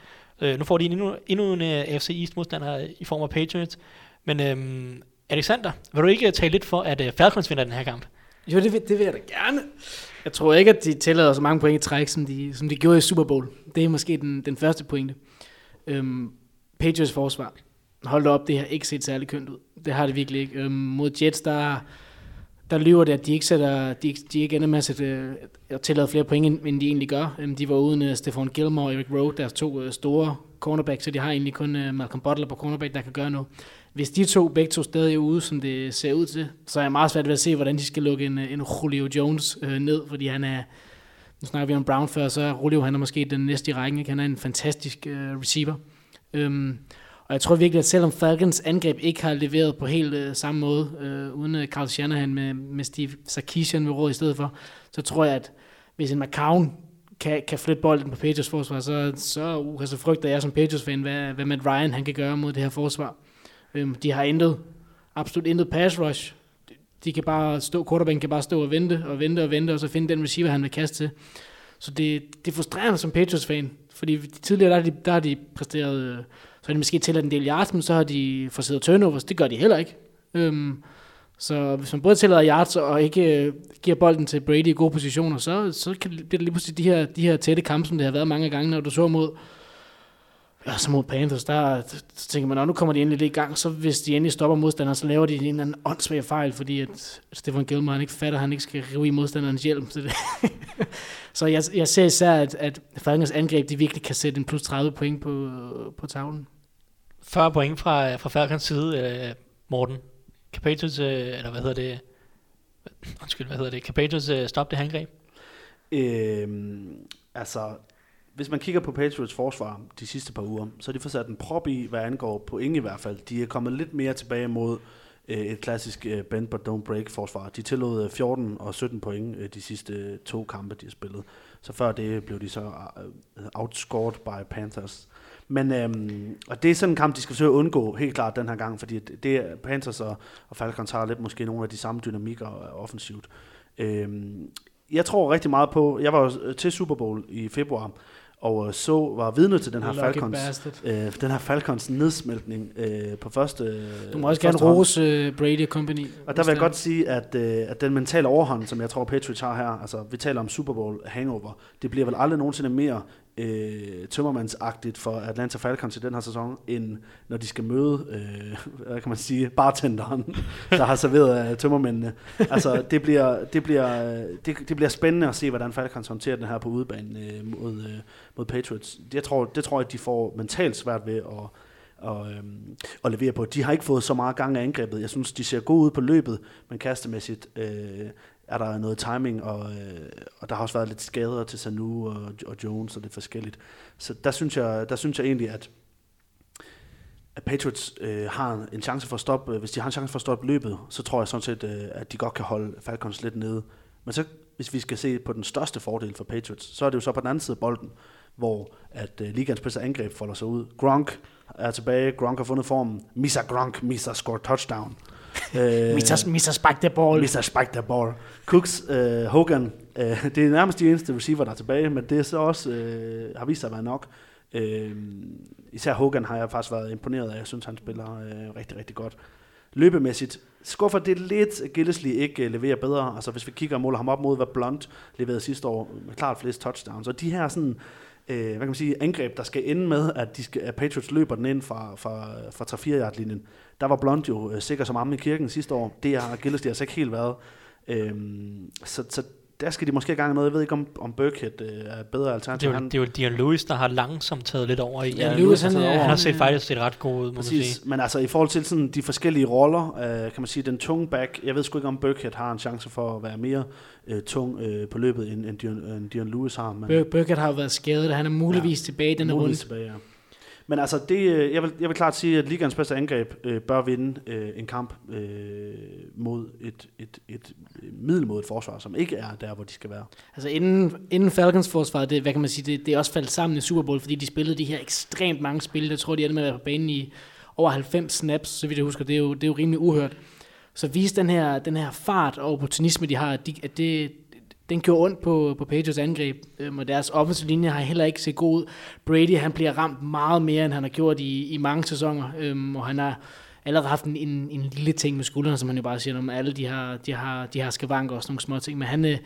[SPEAKER 1] Øh, nu får de endnu, endnu en øh, uh, AFC East modstander i form af Patriots. Men øhm, Alexander, vil du ikke øh, tale lidt for, at uh, Falcons vinder den her kamp?
[SPEAKER 6] Jo, det vil, det vil jeg da gerne. Jeg tror ikke, at de tillader så mange point i træk, som de, som de gjorde i Super Bowl. Det er måske den, den første pointe. Øhm, Patriots forsvar. Hold op, det har ikke set særlig kønt ud. Det har det virkelig ikke. Øhm, mod Jets, der, der lyver det, at de ikke, sætter, de, ikke- de ikke ender med at, sætte, øh, at tillade flere point, end- end de egentlig gør. Øhm, de var uden Stefan Gilmore og Eric Rowe, deres to øh, store cornerbacks, så de har egentlig kun øh, Malcolm Butler på cornerback, der kan gøre noget. Hvis de to, begge to stadig er ude, som det ser ud til, så er jeg meget svært ved at se, hvordan de skal lukke en, en Julio Jones øh, ned, fordi han er, nu snakker vi om Brown før, så er Julio han er måske den næste i rækken, ikke? han er en fantastisk øh, receiver. Øhm, og jeg tror virkelig, at selvom Falcons angreb ikke har leveret på helt øh, samme måde, øh, uden øh, Carl Shanahan med, med Steve Sarkisian ved råd i stedet for, så tror jeg, at hvis en McCown kan, kan flytte bolden på Patriots forsvar, så, så, uh, så frygter jeg som Patriots-fan, hvad, hvad Matt Ryan han kan gøre mod det her forsvar. Øhm, de har intet, absolut intet pass rush. De- De kan bare stå, quarterbacken kan bare stå og vente og vente og vente, og så finde den receiver, han vil kaste til. Så det, det frustrerer mig som Patriots-fan, fordi tidligere der har de, der har de præsteret, øh, så har de måske tilladt en del yards, men så har de forseret turnovers. Det gør de heller ikke. Øhm, så hvis man både tillader yards og ikke øh, giver bolden til Brady i gode positioner, så, så kan det, bliver det lige pludselig de her, de her tætte kampe, som det har været mange gange, når du så mod Ja, så mod Panthers, der tænker man, "Nå, nu kommer de endelig lidt i gang, så hvis de endelig stopper modstanderen, så laver de en eller anden åndssvag fejl, fordi at Stefan Gilmore han ikke fatter, at han ikke skal rive i modstanderens hjelm. Så, det (laughs) så jeg, jeg ser især, at, at Falcons angreb, de virkelig kan sætte en plus 30 point på, på tavlen.
[SPEAKER 1] 40 point fra, fra Falcons side, øh, Morten. Kan Patriots, øh, eller hvad hedder det, undskyld, hvad hedder det, kan Patriots stoppe det her angreb?
[SPEAKER 5] Øhm, altså, hvis man kigger på Patriots forsvar de sidste par uger, så er de fået sat en prop i, hvad angår point i hvert fald. De er kommet lidt mere tilbage mod øh, et klassisk øh, bend but don't break forsvar. De tillod øh, 14 og 17 point øh, de sidste øh, to kampe, de har spillet. Så før det blev de så øh, outscored by Panthers. Men øhm, og det er sådan en kamp, de skal forsøge at undgå helt klart den her gang, fordi det, Panthers og, og Falcons har lidt måske nogle af de samme dynamikker øh, offensivt. Øhm, jeg tror rigtig meget på, jeg var jo til Super Bowl i februar, og så var vidne til den her
[SPEAKER 6] Lucky
[SPEAKER 5] Falcons,
[SPEAKER 6] bastard.
[SPEAKER 5] øh, den her Falcons nedsmeltning øh, på første
[SPEAKER 6] Du må også gerne rose uh, Brady Company.
[SPEAKER 5] Og der vil jeg godt sige, at, øh, at den mentale overhånd, som jeg tror Patriots har her, altså vi taler om Super Bowl hangover, det bliver vel aldrig nogensinde mere øh, tømmermandsagtigt for Atlanta Falcons i den her sæson, end når de skal møde, øh, hvad kan man sige, bartenderen, der har serveret af tømmermændene. Altså det bliver, det, bliver, øh, det, det bliver spændende at se, hvordan Falcons håndterer den her på udebanen øh, mod, øh, mod Patriots. Jeg tror, det tror jeg, de får mentalt svært ved at og, øhm, og levere på. De har ikke fået så meget gang af angrebet. Jeg synes, de ser gode ud på løbet, men kastemæssigt øh, er der noget timing, og, øh, og der har også været lidt skader til Sanu og, og Jones, og det er forskelligt. Så der synes jeg, der synes jeg egentlig, at at Patriots øh, har en chance for at stoppe, øh, hvis de har en chance for at stoppe løbet, så tror jeg sådan set, øh, at de godt kan holde Falcons lidt nede. Men så, hvis vi skal se på den største fordel for Patriots, så er det jo så på den anden side af bolden, hvor at øh, ligands bedste angreb folder sig ud. Gronk er tilbage, Gronk har fundet formen. Misa Gronk, Misa scored touchdown. Øh,
[SPEAKER 6] Mr. Mr. Spike the Ball.
[SPEAKER 5] Mr. Spike the ball. Cooks, øh, Hogan, øh, (laughs) det er nærmest de eneste receiver, der er tilbage, men det er så også, øh, har vist sig at være nok. Øh, især Hogan har jeg faktisk været imponeret af. Jeg synes, han spiller øh, rigtig, rigtig godt. Løbemæssigt skuffer det lidt, Gillesley ikke øh, leverer bedre. Altså hvis vi kigger og måler ham op mod, hvad Blunt leverede sidste år, med klart flest touchdowns. Og de her sådan, øh, hvad kan man sige, angreb, der skal ende med, at, de skal, at Patriots løber den ind fra, fra, fra 3-4 yard linjen. Der var Blunt jo øh, sikker som amme i kirken sidste år. Det har Gillesley altså ikke helt været. Øhm, så, så der skal de måske i gang med noget. Jeg ved ikke, om, om Burkhead øh, er bedre
[SPEAKER 1] Det
[SPEAKER 5] alternativ.
[SPEAKER 1] er, jo, det er jo Dion Lewis, der har langsomt taget lidt over i.
[SPEAKER 6] Ja,
[SPEAKER 1] Ja,
[SPEAKER 6] Lewis, han,
[SPEAKER 5] han-
[SPEAKER 1] han har set faktisk set ret god ud, må man
[SPEAKER 5] Præcis,
[SPEAKER 1] sige.
[SPEAKER 5] men altså i forhold til sådan de forskellige roller, øh, kan man sige, den tunge back, jeg ved sgu ikke, om Burkhead har en chance for at være mere øh, tung øh, på løbet, end, end, Dion, end Dion Lewis har. Men
[SPEAKER 6] Bur- Burkett har jo været skadet, og han er muligvis ja, tilbage i denne runde.
[SPEAKER 5] muligvis tilbage, ja. Men altså, det, øh, jeg, vil, jeg vil klart sige, at ligands bedste angreb øh, bør vinde øh, en kamp øh, mod et, et, et øh, middelmodigt forsvar, som ikke er der, hvor de skal være.
[SPEAKER 6] Altså inden, inden Falcons forsvar, det, hvad kan man sige, det, det er også faldt sammen i Super Bowl, fordi de spillede de her ekstremt mange spil. Jeg tror, de endte med at være på banen i over 90 snaps, så vidt jeg husker. Det er jo, det er jo rimelig uhørt. Så vise den her, den her fart og opportunisme, de har, at, de, at det, den gjorde ondt på, på Patriots angreb, øhm, og deres offensive linje har heller ikke set god ud. Brady, han bliver ramt meget mere, end han har gjort i, i mange sæsoner, øhm, og han har allerede haft en, en, en lille ting med skuldrene, som man jo bare siger, om alle de har, de har, de har skavanker og sådan nogle små ting, men han, øh,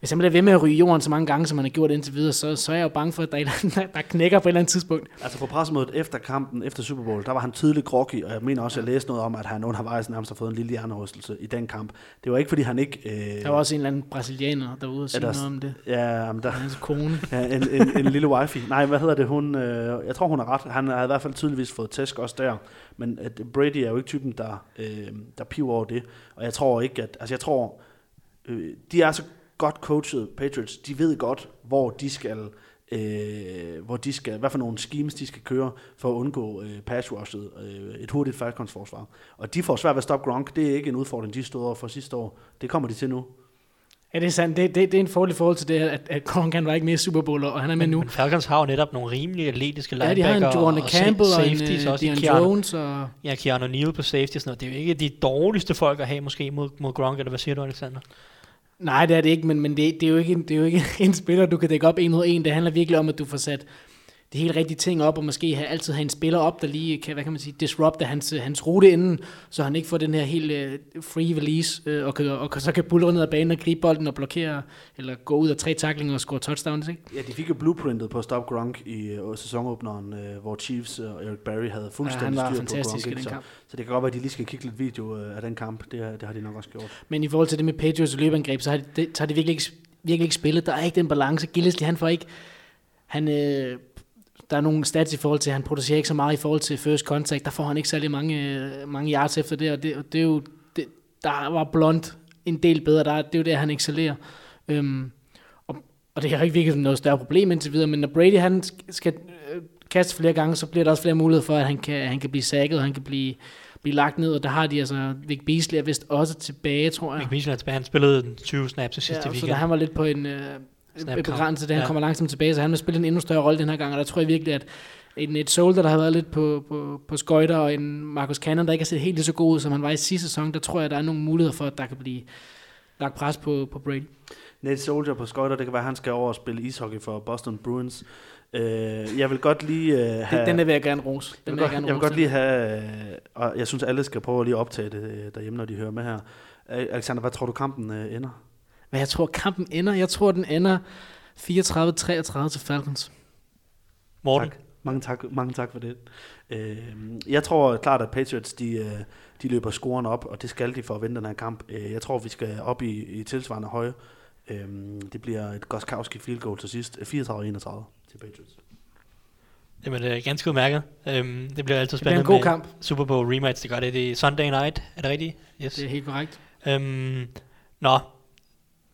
[SPEAKER 6] hvis han bliver ved med at ryge jorden så mange gange, som han har gjort indtil videre, så, så er jeg jo bange for, at der, er der knækker på et eller andet tidspunkt.
[SPEAKER 5] Altså på pressemødet efter kampen, efter Super Bowl, der var han tydeligt groggy, og jeg mener også, at jeg læste noget om, at han undervejs nærmest har fået en lille hjernerystelse i den kamp. Det var ikke, fordi han ikke... Øh,
[SPEAKER 6] Der var også en eller anden brasilianer derude og sige noget om det.
[SPEAKER 5] Ja, men der,
[SPEAKER 6] Hans kone. (laughs)
[SPEAKER 5] Ja, en, en, en lille wifi. Nej, hvad hedder det? Hun, øh, jeg tror, hun har ret. Han har i hvert fald tydeligvis fået tæsk også der. Men at Brady er jo ikke typen, der, øh, der piver over det. Og jeg tror ikke, at... Altså, jeg tror... Øh, de er så godt coachet, Patriots. De ved godt, hvor de skal... Øh, hvor de skal, hvad for nogle schemes de skal køre for at undgå øh, pass rushet, øh, et hurtigt Falcons forsvar. Og de får svært ved at stoppe Gronk. Det er ikke en udfordring, de stod over for sidste år. Det kommer de til nu.
[SPEAKER 6] Ja, det er sandt. Det, det, det er en fordel i forhold til det, at, at Gronk han var ikke med i Super Bowl, og han er med nu.
[SPEAKER 1] Men Falcons har jo netop nogle rimelig atletiske
[SPEAKER 6] Ja, de har en
[SPEAKER 1] linebacker
[SPEAKER 6] Jordan
[SPEAKER 1] og
[SPEAKER 6] Campbell og en uh,
[SPEAKER 1] også. Keanu,
[SPEAKER 6] Jones. Og,
[SPEAKER 1] ja, Keanu Neal på safety og sådan noget. Det er jo ikke de dårligste folk at have måske mod, mod Gronk, eller hvad siger du, Alexander?
[SPEAKER 6] Nej, det er det ikke, men, men det, det, er jo ikke, en- det er jo ikke (laughs) en spiller, du kan dække op en mod en. Det handler virkelig om, at du får sat de helt rigtige ting op, og måske have, altid have en spiller op, der lige kan, hvad kan man sige, disrupte hans, hans rute inden, så han ikke får den her helt uh, free release, uh, og, og kan- så kan bulle ned ad banen og gribe bolden og blokere, eller gå ud af tre tacklinger og score touchdowns, ikke?
[SPEAKER 5] Ja, de fik jo blueprintet på at stoppe Gronk i øh, sæsonåbneren, øh, hvor Chiefs og Eric Barry havde
[SPEAKER 6] Ja,
[SPEAKER 5] fuldstændig
[SPEAKER 6] var
[SPEAKER 5] styr på Gronk. ikke?
[SPEAKER 6] kamp.
[SPEAKER 5] Så, så det kan godt være, at de lige skal kigge lidt video øh, af den kamp. Det, har- det har de nok også gjort.
[SPEAKER 6] Men i forhold til det med Patriots løbeangreb, så har de, det, så har de virkelig, ikke, virkelig ikke spillet. Der er ikke den balance. Gillesley, han får ikke... Han, øh, der er nogle stats i forhold til, at han producerer ikke så meget i forhold til first contact. Der får han ikke særlig mange, øh, mange yards efter det, og det, og det er jo... Det, der var Blunt en del bedre. Der, det er jo der, han excellerer. Øhm, og, og det har ikke virkelig noget større problem indtil videre, men når Brady han sk- skal øh, kaste flere gange, så bliver der også flere muligheder for, at han kan, han kan blive sækket, og han kan blive, blive lagt ned, og der har de altså, Vic Beasley er vist også tilbage, tror jeg.
[SPEAKER 1] Mick Beasley er tilbage. Han spillede 20 snaps i sidste
[SPEAKER 6] Ja, så
[SPEAKER 1] weekend.
[SPEAKER 6] da han var lidt på en øh,
[SPEAKER 1] Snap
[SPEAKER 6] et begrænset, da han
[SPEAKER 1] Ja.
[SPEAKER 6] kommer langsomt tilbage, så han vil spille en endnu større rolle den her gang, og der tror jeg virkelig, at en, et Soldier, der har været lidt på, på, på skøjter, og en Marcus Cannon, der ikke har set helt lige så god ud, som han var i sidste sæson, der tror jeg, der er nogle muligheder for, at der kan blive lagt pres på, på Brady.
[SPEAKER 5] Nate Soldier på skøjter, det kan være, at han skal over og spille ishockey for Boston Bruins. Øh, jeg vil godt lige øh, have...
[SPEAKER 6] Den, den der vil jeg gerne rose.
[SPEAKER 5] jeg
[SPEAKER 6] Den
[SPEAKER 5] vil, godt, jeg vil
[SPEAKER 6] rose
[SPEAKER 5] godt lige have, øh, og jeg synes, alle skal prøve at lige optage det øh, derhjemme, når de hører med her. Øh, Alexander, hvad tror du, kampen øh, ender?
[SPEAKER 6] Men jeg tror, kampen ender, jeg tror, den ender 34-33 til Falcons.
[SPEAKER 1] Morten,
[SPEAKER 5] Tak. Mange tak, mange tak for det. Øh, jeg tror klart, at Patriots de, øh, de løber scoren op, og det skal de for at vinde den her kamp. Øh, jeg tror, vi skal op i, i tilsvarende høje. Øh, det bliver et Goskowski field goal til sidst. Øh, 34-31 til Patriots.
[SPEAKER 1] Jamen, det er ganske udmærket. Øhm, det bliver altid
[SPEAKER 6] Det bliver
[SPEAKER 1] spændende
[SPEAKER 6] en god
[SPEAKER 1] med
[SPEAKER 6] kamp.
[SPEAKER 1] Super Bowl rematch. Det gør det. Det er Sunday night. Er det rigtigt? Yes.
[SPEAKER 6] Det er helt korrekt.
[SPEAKER 1] Øhm, nå,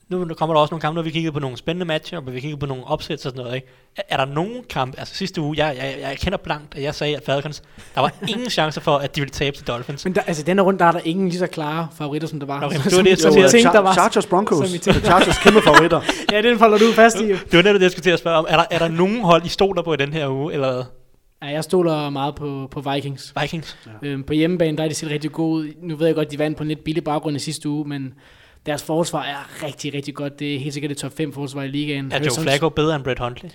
[SPEAKER 1] nu kommer der også nogle kampe, når vi kigger på nogle spændende matcher, og vi kigger på nogle opsæt og sådan noget. Ikke? Er, er der nogen kamp, altså sidste uge, jeg, jeg, jeg kender blankt, at jeg sagde, at Falcons, der var (laughs) ingen chance for, at de ville tabe til Dolphins.
[SPEAKER 6] Men der, altså, denne runde, der er der ingen lige så klare favoritter, som der var.
[SPEAKER 1] Nå,
[SPEAKER 6] Som-
[SPEAKER 1] det var (laughs) det, jeg at-
[SPEAKER 6] tænkte, der var.
[SPEAKER 5] Chargers Broncos.
[SPEAKER 6] tænkte.
[SPEAKER 5] Chargers kæmpe favoritter. (laughs)
[SPEAKER 6] Ja, den folder du fast i.
[SPEAKER 1] Det var netop det, jeg skulle til at spørge om. Er der, er der nogen hold, I stoler på i den her uge, eller hvad?
[SPEAKER 6] Ja, jeg stoler meget på, på Vikings.
[SPEAKER 1] Vikings.
[SPEAKER 6] Øhm, på hjemmebane, der er de set rigtig gode. Nu ved jeg godt, de vandt på en lidt billig baggrund i sidste uge, men deres forsvar er rigtig, rigtig godt. Det er helt sikkert det top 5 forsvar i ligaen.
[SPEAKER 1] Er Joe Flacco bedre end Brett Hundley?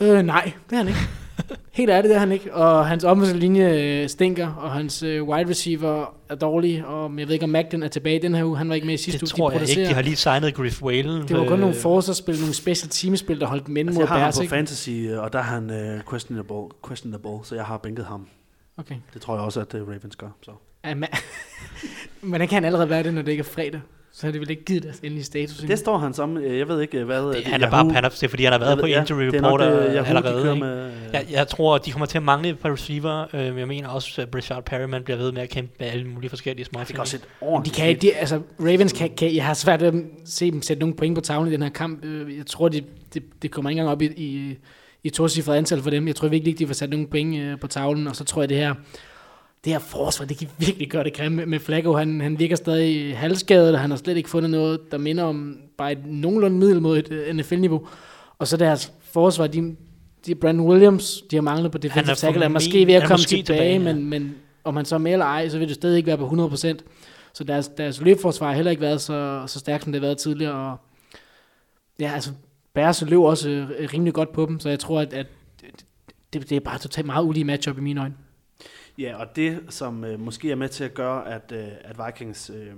[SPEAKER 6] Øh, nej, det er han ikke. Helt ærligt, det er han ikke. Og hans offensive linje øh, stinker, og hans øh, wide receiver er dårlig. Og jeg ved ikke, om Magden er tilbage i den her uge. Han var ikke med i sidste
[SPEAKER 1] Det
[SPEAKER 6] uge.
[SPEAKER 1] tror jeg ikke.
[SPEAKER 6] producerer-
[SPEAKER 1] De har lige signet Griff Whalen.
[SPEAKER 6] Det var kun
[SPEAKER 1] øh,
[SPEAKER 6] nogle forsvarsspil, nogle special teamspil, der holdt inde
[SPEAKER 5] Altså,
[SPEAKER 6] mod
[SPEAKER 5] jeg har ham
[SPEAKER 6] Bears,
[SPEAKER 5] på
[SPEAKER 6] ikke?
[SPEAKER 5] fantasy, øh, og der er han øh, questionable, questionable, så jeg har bænket ham.
[SPEAKER 6] Okay.
[SPEAKER 5] Det tror jeg også, at Ravens gør. Så.
[SPEAKER 6] Ja, (laughs) men, men det kan han allerede være det, når det ikke er fredag. Så har det vel ikke givet deres endelige status.
[SPEAKER 5] Det står han som. øh, Jeg ved ikke, hvad...
[SPEAKER 1] det,
[SPEAKER 5] øh,
[SPEAKER 1] han er
[SPEAKER 5] Yahoo-
[SPEAKER 1] bare, er, det er fordi, han har været
[SPEAKER 5] Jeg
[SPEAKER 1] på
[SPEAKER 5] ved- ja,
[SPEAKER 1] injury
[SPEAKER 5] det er
[SPEAKER 1] report
[SPEAKER 5] nok, øh, Yahoo, de
[SPEAKER 1] allerede. Ikke?
[SPEAKER 5] med, øh,
[SPEAKER 1] Jeg, jeg tror, de kommer til at mangle et par receiver. Øh, jeg mener også, at Brashard Perryman bliver ved med at kæmpe med alle mulige forskellige små
[SPEAKER 5] fik også et
[SPEAKER 6] De
[SPEAKER 5] ordentligt
[SPEAKER 6] kan, de, altså, Ravens kan, kan, jeg har svært ved at se dem sætte nogle point på tavlen i den her kamp. Øh, Jeg tror, det de, de kommer ikke engang op i, i, i to antal for dem. Jeg tror virkelig ikke, de får sat nogle point øh, på tavlen, og så tror jeg, det her, det her forsvar, det kan virkelig gøre det grimme med, Flacco. Han, han virker stadig halvskadet, og han har slet ikke fundet noget, der minder om bare et nogenlunde middel mod et øh, NFL-niveau. Og så deres forsvar, de, de Brandon Williams, de har manglet på defensive tackle, er måske ved at komme tilbage,
[SPEAKER 1] tilbage, ja.
[SPEAKER 6] men, men om han så er med eller ej, så vil det stadig ikke være på 100%. Så deres, deres løbforsvar har heller ikke været så, så stærkt, som det har været tidligere. Og ja, altså, Bears løb også øh, rimelig godt på dem, så jeg tror, at, at det, det er bare totalt meget ulige matchup i mine øjne.
[SPEAKER 5] Ja, og det, som øh, måske er med til at gøre, at, øh, at Vikings øh,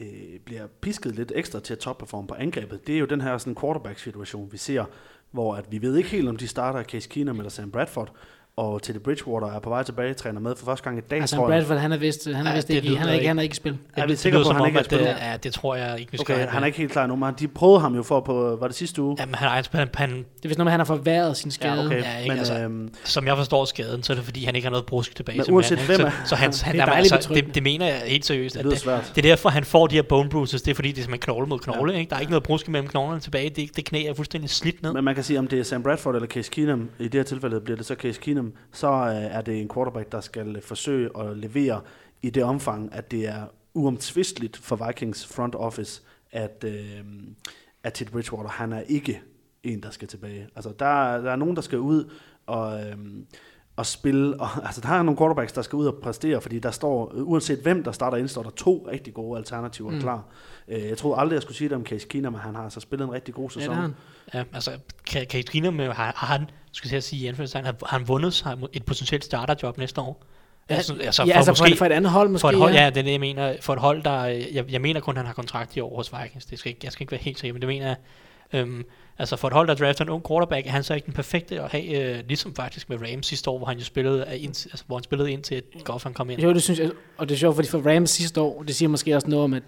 [SPEAKER 5] øh, bliver pisket lidt ekstra til at topperforme på angrebet, det er jo den her sådan quarterback-situation, vi ser, hvor at vi ved ikke helt, om de starter. Case Keenum eller Sam Bradford, og Teddy Bridgewater er på vej tilbage, træner med for første gang i dag,
[SPEAKER 6] Altså,
[SPEAKER 5] tror jeg.
[SPEAKER 6] Bradford, han er vist, han er
[SPEAKER 1] Ja,
[SPEAKER 6] vist
[SPEAKER 1] det
[SPEAKER 6] ikke, i- han er ikke, han er ikke i spil.
[SPEAKER 5] Er vi
[SPEAKER 1] det
[SPEAKER 5] sikre på, at
[SPEAKER 1] som
[SPEAKER 5] han
[SPEAKER 1] om,
[SPEAKER 5] ikke er
[SPEAKER 1] at det,
[SPEAKER 5] spillet?
[SPEAKER 1] ja, det tror jeg ikke, vi skal
[SPEAKER 5] Okay, han er ikke helt klar nu, men de prøvede ham jo for på, var det sidste uge?
[SPEAKER 1] Jamen, han, er, han, han,
[SPEAKER 6] Det er vist noget han har forværret sin skade.
[SPEAKER 5] Ja, okay,
[SPEAKER 1] Ja, ikke,
[SPEAKER 5] men
[SPEAKER 1] altså,
[SPEAKER 5] øhm,
[SPEAKER 1] som jeg forstår skaden, så er det fordi, han ikke har noget brusk tilbage.
[SPEAKER 5] Men
[SPEAKER 1] simpelthen,
[SPEAKER 5] uanset hvem
[SPEAKER 1] så,
[SPEAKER 5] er-
[SPEAKER 1] så han, han,
[SPEAKER 6] Det er
[SPEAKER 1] altså, det, det, mener jeg helt seriøst.
[SPEAKER 5] det
[SPEAKER 1] At det,
[SPEAKER 5] svært.
[SPEAKER 1] det er derfor, han får de her bone bruises. Det er fordi, det er simpelthen knogle mod knogle. Ikke? Der er ikke noget brusk mellem knoglerne tilbage. Det, det knæ er fuldstændig slidt ned.
[SPEAKER 5] Men man kan sige, om det er Sam Bradford eller Case Keenum, i det her tilfælde bliver det så Case Keenum, så øh, er det en quarterback, der skal forsøge at levere i det omfang, at det er uomtvisteligt for Vikings front office, at, øh, at Ted Bridgewater, han er ikke en, der skal tilbage. Altså, der, er- der er nogen, der skal ud og, øh, og spille. (laughs) Og, altså, der er nogle quarterbacks, der skal ud og præstere, fordi der står, øh, uanset hvem der starter ind, står der to rigtig gode alternativer mm. klar. Øh, jeg tror aldrig, jeg skulle sige det om Case Keenum, men han har altså spillet en rigtig god
[SPEAKER 6] Ja,
[SPEAKER 5] sæson.
[SPEAKER 6] det har han.
[SPEAKER 1] Ja, altså, kan, kan Keenum, har, har han, skulle jeg sige i anførselstegn, har, har han vundet sig et potentielt starterjob næste år?
[SPEAKER 6] Ja,
[SPEAKER 1] altså, altså,
[SPEAKER 6] ja,
[SPEAKER 1] for,
[SPEAKER 6] altså
[SPEAKER 1] måske,
[SPEAKER 6] for, for et andet hold måske.
[SPEAKER 1] for et hold,
[SPEAKER 6] ja.
[SPEAKER 1] ja, det er det, jeg mener. For et hold, der, jeg, jeg mener kun, han har kontrakt i år hos Vikings. Det skal ikke, jeg skal ikke være helt sikker, men det mener jeg. Øhm, altså for et hold, der drafter en ung quarterback, er han så ikke den perfekte at have, øh, ligesom faktisk med Rams sidste år, hvor han jo spillede, øh, ind, altså, hvor han spillede ind til et Goff, han kom ind.
[SPEAKER 6] Jo, det synes jeg, og det er sjovt, fordi for Rams sidste år, det siger måske også noget om, at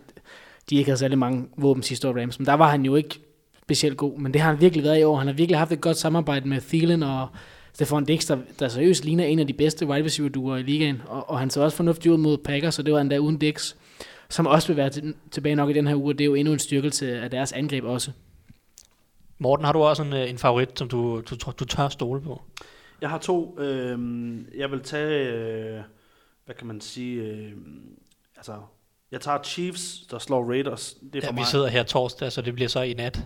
[SPEAKER 6] de ikke havde særlig mange våben sidste år, Rams, men der var han jo ikke specielt god, men det har han virkelig været i år. Han har virkelig haft et godt samarbejde med Thielen og Stefan Dix, der, der seriøst ligner en af de bedste wide receiver duer i ligaen, og, og han så også fornuftigt ud mod Packers, så det var endda uden Dix, som også vil være til, tilbage nok i den her uge, og det er jo endnu en styrkelse af deres angreb også.
[SPEAKER 1] Morten, har du også en, øh, en favorit, som du, du, du, du tør stole på?
[SPEAKER 5] Jeg har to. Øh, jeg vil tage, øh, hvad kan man sige, øh, altså, jeg tager Chiefs, der slår Raiders. Det er
[SPEAKER 1] Ja,
[SPEAKER 5] for
[SPEAKER 1] vi
[SPEAKER 5] mig.
[SPEAKER 1] sidder her torsdag, så det bliver så i nat.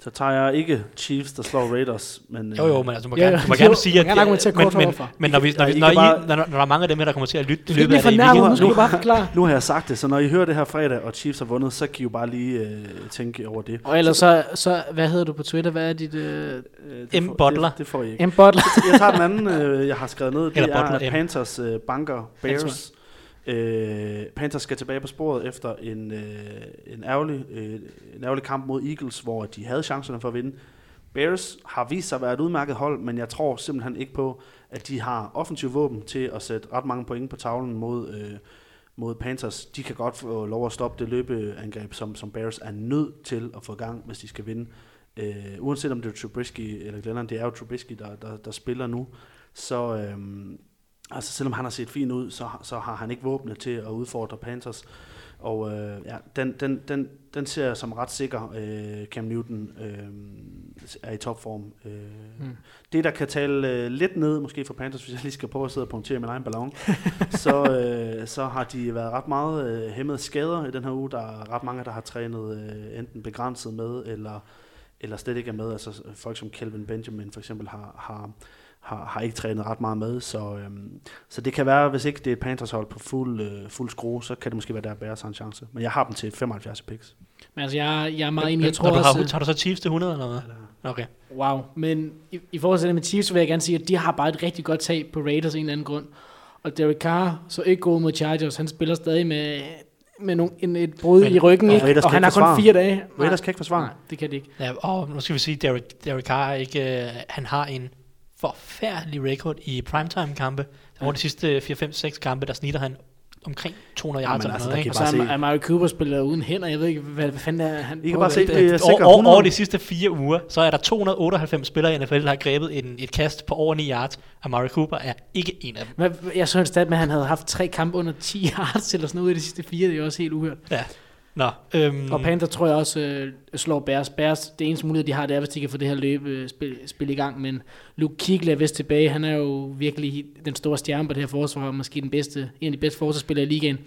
[SPEAKER 5] Så tager jeg ikke Chiefs, der slår Raiders. Men,
[SPEAKER 1] Jo, jo,
[SPEAKER 5] øh,
[SPEAKER 1] men altså, du må
[SPEAKER 6] Ja,
[SPEAKER 1] gerne, du må
[SPEAKER 6] Jo,
[SPEAKER 1] gerne sige, at...
[SPEAKER 6] gerne argumentere
[SPEAKER 1] men,
[SPEAKER 6] kort
[SPEAKER 1] men, når, vi, når,
[SPEAKER 5] Ja,
[SPEAKER 1] vi,
[SPEAKER 5] I
[SPEAKER 1] når,
[SPEAKER 5] kan
[SPEAKER 1] I,
[SPEAKER 5] bare-
[SPEAKER 1] når, når der er mange af dem her, der kommer til at lytte i løbet af det i
[SPEAKER 6] nu
[SPEAKER 1] weekenden,
[SPEAKER 6] skal du bare forklare.
[SPEAKER 5] Nu har jeg sagt det, så når I hører det her fredag, og Chiefs har vundet, så kan I jo bare lige øh, tænke over det.
[SPEAKER 6] Og ellers så, så, hvad hedder du på Twitter? Hvad er dit... Øh,
[SPEAKER 5] Øh, det
[SPEAKER 1] M.
[SPEAKER 5] får-
[SPEAKER 1] Butler.
[SPEAKER 5] Det, det får I ikke.
[SPEAKER 6] M. Butler?
[SPEAKER 5] Jeg tager den anden, øh, jeg har skrevet ned. Det
[SPEAKER 1] Eller
[SPEAKER 5] er
[SPEAKER 1] Butler.
[SPEAKER 5] Panthers øh, banker Bears.
[SPEAKER 6] Panthers.
[SPEAKER 5] Øh, Panthers skal tilbage på sporet efter en, øh, en, ærgerlig, øh, en ærgerlig kamp mod Eagles, hvor de havde chancerne for at vinde. Bears har vist sig at være et udmærket hold, men jeg tror simpelthen ikke på, at de har offensiv våben til at sætte ret mange point på tavlen mod, øh, mod Panthers. De kan godt få lov at stoppe det løbeangreb, som, som Bears er nødt til at få i gang, hvis de skal vinde. Øh, uanset om det er Trubisky eller Glennon, det er jo Trubisky, der, der, der spiller nu. Så Øh, altså selvom han har set fin ud, så, så har han ikke våbnet til at udfordre Panthers. Og øh, ja, den, den, den, den ser jeg som ret sikker. Øh, Cam Newton øh, er i topform. Øh,
[SPEAKER 6] Mm.
[SPEAKER 5] mm. Det, der kan tale øh, lidt ned, måske for Panthers, hvis jeg lige skal prøve at sidde og punktere min egen ballon, (laughs) så, øh, så har de været ret meget øh, hæmmet skader i den her uge. Der er ret mange, der har trænet øh, enten begrænset med, eller, eller slet ikke er med. Altså folk som Kelvin Benjamin for eksempel har, har, har, har ikke trænet ret meget med, så, øhm, så det kan være, hvis ikke det er et Panthers hold på fuld, øh, fuld skrue, så kan det måske være der, Bears har en chance. Men jeg har dem til 75 picks.
[SPEAKER 6] Men altså, jeg, jeg er meget enig. Jeg tror
[SPEAKER 1] du
[SPEAKER 6] også,
[SPEAKER 1] har, har du så Chiefs til 100 eller hvad? Okay.
[SPEAKER 6] Wow, men i, i forhold til det med Chiefs, så vil jeg gerne sige, at de har bare et rigtig godt tag på Raiders af en eller anden grund. Og Derek Carr så ikke god mod Chargers. Han spiller stadig med, med nogle, en, et brud
[SPEAKER 1] Men-
[SPEAKER 6] i ryggen,
[SPEAKER 5] og
[SPEAKER 6] ikke?
[SPEAKER 5] Raiders
[SPEAKER 6] og
[SPEAKER 5] kan
[SPEAKER 6] han
[SPEAKER 5] ikke
[SPEAKER 6] har kun
[SPEAKER 5] forsvare.
[SPEAKER 6] fire dage.
[SPEAKER 5] Raiders kan ikke forsvare.
[SPEAKER 6] Nej, det kan det ikke.
[SPEAKER 1] Ja, og nu skal vi sige, Derek, Derek Carr ikke, øh, han har en forfærdelig record i primetime-kampe. Over de sidste 4-5-6 kampe, der snitter han omkring 200 yards eller
[SPEAKER 5] altså,
[SPEAKER 1] noget?
[SPEAKER 6] Og så er
[SPEAKER 5] se-
[SPEAKER 6] Amari Cooper spiller uden hænder. Jeg ved ikke, hvad, hvad fanden er han
[SPEAKER 5] I kan bare se,
[SPEAKER 6] hvad-
[SPEAKER 5] det er
[SPEAKER 1] Over,
[SPEAKER 5] sikkert
[SPEAKER 1] over,
[SPEAKER 5] 100.
[SPEAKER 1] over de sidste fire uger, så er der 298 spillere i NFL, der har grebet en, et kast på over 9 yards. Amari Cooper er ikke en af dem.
[SPEAKER 6] Jeg så en stat med, at han havde haft tre kampe under 10 (laughs) yards eller sådan noget ud af de sidste fire. Det er jo også helt uhørt.
[SPEAKER 1] Ja. Nå, øhm,
[SPEAKER 6] Og Panther tror jeg også øh, slår Bears. Bears, det eneste mulighed, de har, det er, hvis de kan få det her løb øh, spil, i gang. Men Luke Kuechly er vist tilbage. Han er jo virkelig den store stjerne på det her forsvar, og måske den bedste, en af de bedste forsvarsspillere i ligaen.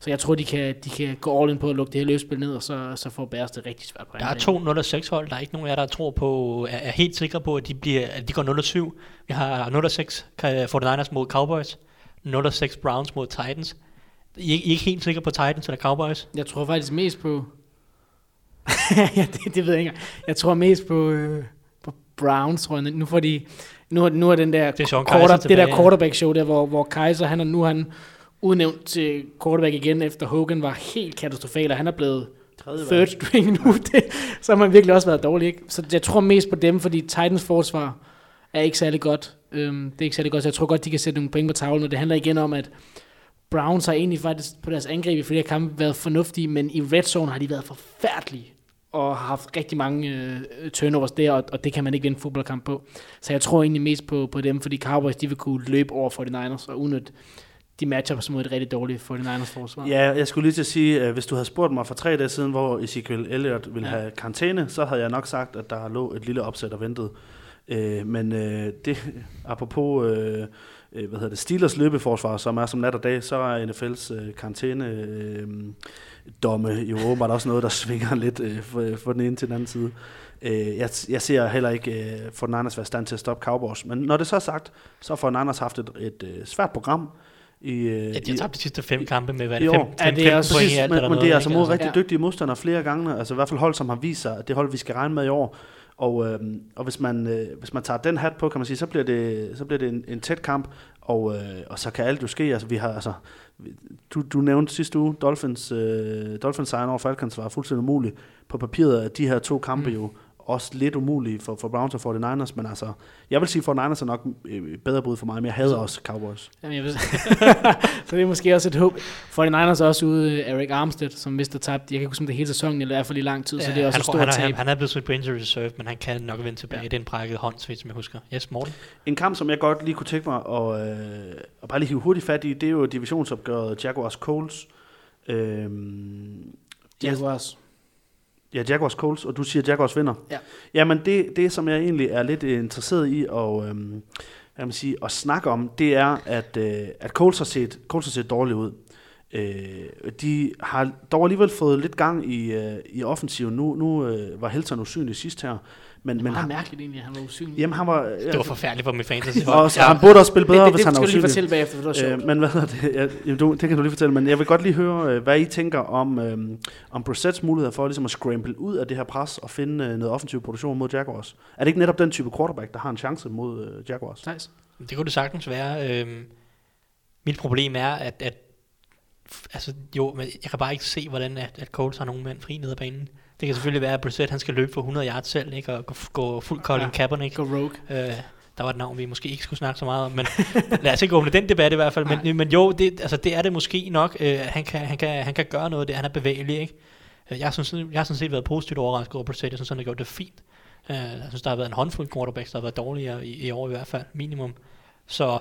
[SPEAKER 6] Så jeg tror, de kan, de kan gå all in på at lukke det her løbspil ned, og så, så får Bears det rigtig svært på
[SPEAKER 1] der er
[SPEAKER 6] anden
[SPEAKER 1] to 0 6 hold. Der er ikke nogen af jer, der tror på, er, er helt sikre på, at de, bliver, at de går 0 7. Vi har 0 6 49ers mod Cowboys, 0 6 Browns mod Titans. I, er- I er ikke helt sikre på Titans eller Cowboys?
[SPEAKER 6] Jeg tror faktisk mest på... (laughs) ja, det, det ved jeg ikke. Jeg tror mest på, øh, på Browns, tror jeg. Nu får de... Nu er, nu er den der,
[SPEAKER 1] Det er
[SPEAKER 6] quarter, det der
[SPEAKER 1] tilbage, ja.
[SPEAKER 6] quarterback show der, hvor, hvor Kaiser, han er nu han udnævnt til quarterback igen, efter Hogan var helt katastrofal, og han er blevet third string nu. (laughs) Det, så har man virkelig også været dårlig, ikke? Så jeg tror mest på dem, fordi Titans forsvar er ikke særlig godt. Øhm, det er ikke særlig godt, så jeg tror godt, de kan sætte nogle point på tavlen, og det handler igen om, at Browns har egentlig faktisk på deres angreb i flere kampe været fornuftige, men i red zone har de været forfærdelige og har haft rigtig mange øh, turnovers der, og, og det kan man ikke vinde en fodboldkamp på. Så jeg tror egentlig mest på, på dem, fordi Cowboys de vil kunne løbe over 49ers og udnytte de matchups mod et rigtig dårligt 49ers forsvar.
[SPEAKER 5] Ja, jeg skulle lige til at sige, at hvis du havde spurgt mig for tre dage siden, hvor Ezekiel Elliott ville
[SPEAKER 6] Ja.
[SPEAKER 5] ja. have karantæne, så havde jeg nok sagt, at der lå et lille opsæt og ventede. Øh, men øh, det, apropos øh, øh, hvad hedder det, Steelers løbeforsvar, som er som nat og dag, så er NFL's øh, karantæne øh, domme jo åbenbart også noget, der svinger (laughs) lidt øh, for, for den ene til den anden side. Øh, jeg, jeg ser heller ikke øh, for Niners være stand til at stoppe Cowboys. Men når det så er sagt, så får Niners haft et, et, øh, svært program. I, øh,
[SPEAKER 1] Ja, de har tabt de sidste fem kampe med, hvad
[SPEAKER 5] i
[SPEAKER 1] det,
[SPEAKER 5] år.
[SPEAKER 1] fem,
[SPEAKER 6] Ja, det er også
[SPEAKER 5] Præcis, men, men det er altså mod rigtig
[SPEAKER 6] Ja.
[SPEAKER 5] dygtige modstandere flere gange, altså i hvert fald hold, som har vist sig, at det hold, vi skal regne med i år. Og, øh, og hvis, man, øh, hvis man tager den hat på, kan man sige, så bliver det, så bliver det en, en tæt kamp, og, øh, og så kan alt jo ske. Altså, vi har, altså, du, du nævnte sidste uge, Dolphins, øh, Dolphins sejren over Falcons var fuldstændig umulig. På papiret er de her to kampe mm. jo også lidt umulige for, for Browns og 49ers, men altså, jeg vil sige, at 49ers er nok øh, bedre bud for mig, men jeg hader også Cowboys.
[SPEAKER 6] Jamen, jeg ved. (laughs) så det er måske også et håb. 49ers er også ude øh, Eric Armstead, som mister tabt. Jeg kan ikke huske, om det er hele sæsonen, eller i hvert fald i lang tid, så det er også
[SPEAKER 1] han,
[SPEAKER 6] et stort
[SPEAKER 1] han, er,
[SPEAKER 6] tab.
[SPEAKER 1] han, han er blevet smidt på injury reserve, men han kan nok vende tilbage.
[SPEAKER 6] Ja.
[SPEAKER 1] Ja. Det er en brækket hånd, som jeg husker. Yes, Morten?
[SPEAKER 5] En kamp, som jeg godt lige kunne tænke mig at, øh, at bare lige hive hurtigt fat i, det er jo divisionsopgøret Jaguars Coles. Øhm, ja,
[SPEAKER 6] Jaguars.
[SPEAKER 5] Ja, Jaguars Coles, og du siger Jaguars vinder.
[SPEAKER 6] Ja.
[SPEAKER 5] Jamen det, det, som jeg egentlig er lidt interesseret i at, øhm, hvad man sige, at snakke om, det er, at, øh, at Coles, har set, Coles har set dårligt ud. Øh, de har dog alligevel fået lidt gang i, øh, i offensiven. Nu, nu øh, var Helton usynlig sidst her. Men,
[SPEAKER 6] Men
[SPEAKER 5] men
[SPEAKER 6] meget
[SPEAKER 5] han,
[SPEAKER 6] mærkeligt egentlig, at han var usynlig.
[SPEAKER 5] jamen, han var...
[SPEAKER 1] Det var forfærdeligt for mit fantasy.
[SPEAKER 5] og, ja. han burde også spille bedre,
[SPEAKER 6] det, det,
[SPEAKER 5] hvis han
[SPEAKER 6] det
[SPEAKER 5] er
[SPEAKER 6] skal du lige
[SPEAKER 5] usynlig.
[SPEAKER 6] fortælle bagefter, for det var sjovt.
[SPEAKER 5] Øh, men hvad hedder det? Ja, jamen, du, det kan du lige fortælle, men jeg vil godt lige høre, øh, hvad I tænker om, øh, om Brissett's muligheder for ligesom at scramble ud af det her pres og finde øh, noget offensiv produktion mod Jaguars. Er det ikke netop den type quarterback, der har en chance mod øh, Jaguars?
[SPEAKER 6] Thijs?
[SPEAKER 1] Det kunne det sagtens være. Øhm, mit problem er, at, at altså, jo, men jeg kan bare ikke se, hvordan at, at Coles har nogen mænd fri nede ad banen. Det kan selvfølgelig være, at Brissett han skal løbe for 100 yards selv, ikke? og gå, gå fuld Colin
[SPEAKER 6] Ja.
[SPEAKER 1] Kaepernick.
[SPEAKER 6] Go rogue.
[SPEAKER 1] Øh, der var et navn, vi måske ikke skulle snakke så meget om, men (laughs) lad os ikke åbne den debat i hvert fald. Men, men jo, det, altså, det er det måske nok. Øh, han, kan, han, kan, han kan gøre noget, det. han er bevægelig. Ikke? Øh, Jeg, synes, jeg har sådan set været positivt overrasket over Brissett. Jeg synes, han har gjort det fint. Øh, jeg synes, der har været en håndfuld quarterbacks, der har været dårligere i, i år i hvert fald, minimum. Så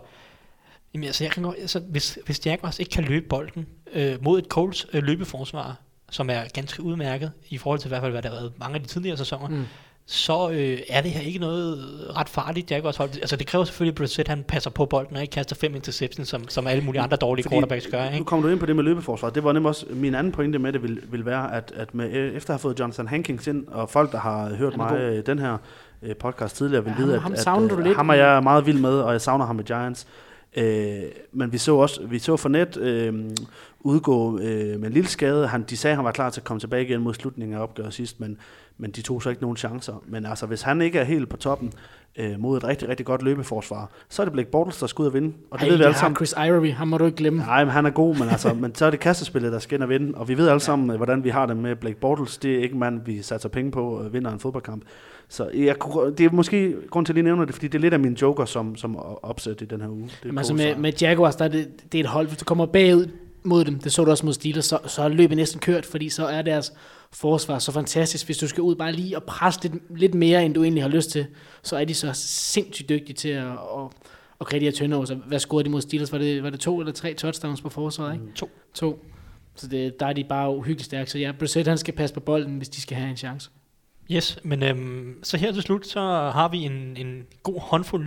[SPEAKER 1] jamen, altså, jeg kan godt, altså, hvis, hvis Jaguars ikke kan løbe bolden øh, mod et Colts øh, løbeforsvar, som er ganske udmærket i forhold til i hvert fald, hvad der har været mange af de tidligere sæsoner,
[SPEAKER 6] Mm.
[SPEAKER 1] så øh, er det her ikke noget ret farligt Jaguars hold. Altså det kræver selvfølgelig, at Brissett han passer på bolden og ikke kaster fem interceptions, som, som alle mulige andre dårlige quarterbacks gør.
[SPEAKER 5] Nu
[SPEAKER 1] Ikke?
[SPEAKER 5] kommer du ind på det med løbeforsvar. Det var nemlig også min anden pointe med det vil, vil være, at, at med, øh, efter at have fået Jonathan Hankins ind, og folk, der har hørt mig øh, den her øh, podcast tidligere, vil
[SPEAKER 6] Ja,
[SPEAKER 5] vide,
[SPEAKER 6] ham-
[SPEAKER 5] at,
[SPEAKER 6] ham
[SPEAKER 5] at
[SPEAKER 6] du
[SPEAKER 5] øh,
[SPEAKER 6] lidt.
[SPEAKER 5] ham er jeg meget vild med, og jeg savner ham med Giants. Øh, men vi så også, vi så Fournette øh, udgå øh, med en lille skade. Han, de sagde, at han var klar til at komme tilbage igen mod slutningen af opgøret sidst, men, men de tog så ikke nogen chancer. Men altså, hvis han ikke er helt på toppen øh, mod et rigtig, rigtig godt løbeforsvar, så er det Blake Bortles, der skal ud og vinde. Og det
[SPEAKER 6] Ej,
[SPEAKER 5] ved vi alle sammen.
[SPEAKER 6] Chris Ivory, ham må du ikke glemme.
[SPEAKER 5] Nej, men han er god, men, altså, men så er det kastespillet, der skal ind og vinde. Og vi ved alle sammen, ja. hvordan vi har det med Blake Bortles. Det er ikke en mand, vi satser penge på og vinder en fodboldkamp. Så jeg, kunne- det er måske grund til at lige nævne det, fordi det er lidt af min joker som, som opsæt i den her uge. Det
[SPEAKER 6] Jamen, altså med, med Jaguars, der er det, det er et hold, hvis du kommer bagud mod dem, det så du også mod Steelers, så, så er løbet næsten kørt, fordi så er deres forsvar så fantastisk. Hvis du skal ud bare lige og presse lidt, lidt mere, end du egentlig har lyst til, så er de så sindssygt dygtige til at, at, at kreere de her turnovers. Hvad scorede de mod Steelers? Var det, var det to eller tre touchdowns på forsvaret? Ikke?
[SPEAKER 1] To.
[SPEAKER 6] To. Så det, der er de bare uhyggeligt stærke. Så ja, Brissett han skal passe på bolden, hvis de skal have en chance.
[SPEAKER 1] Yes, men øhm, så her til slut, så har vi en, en god håndfuld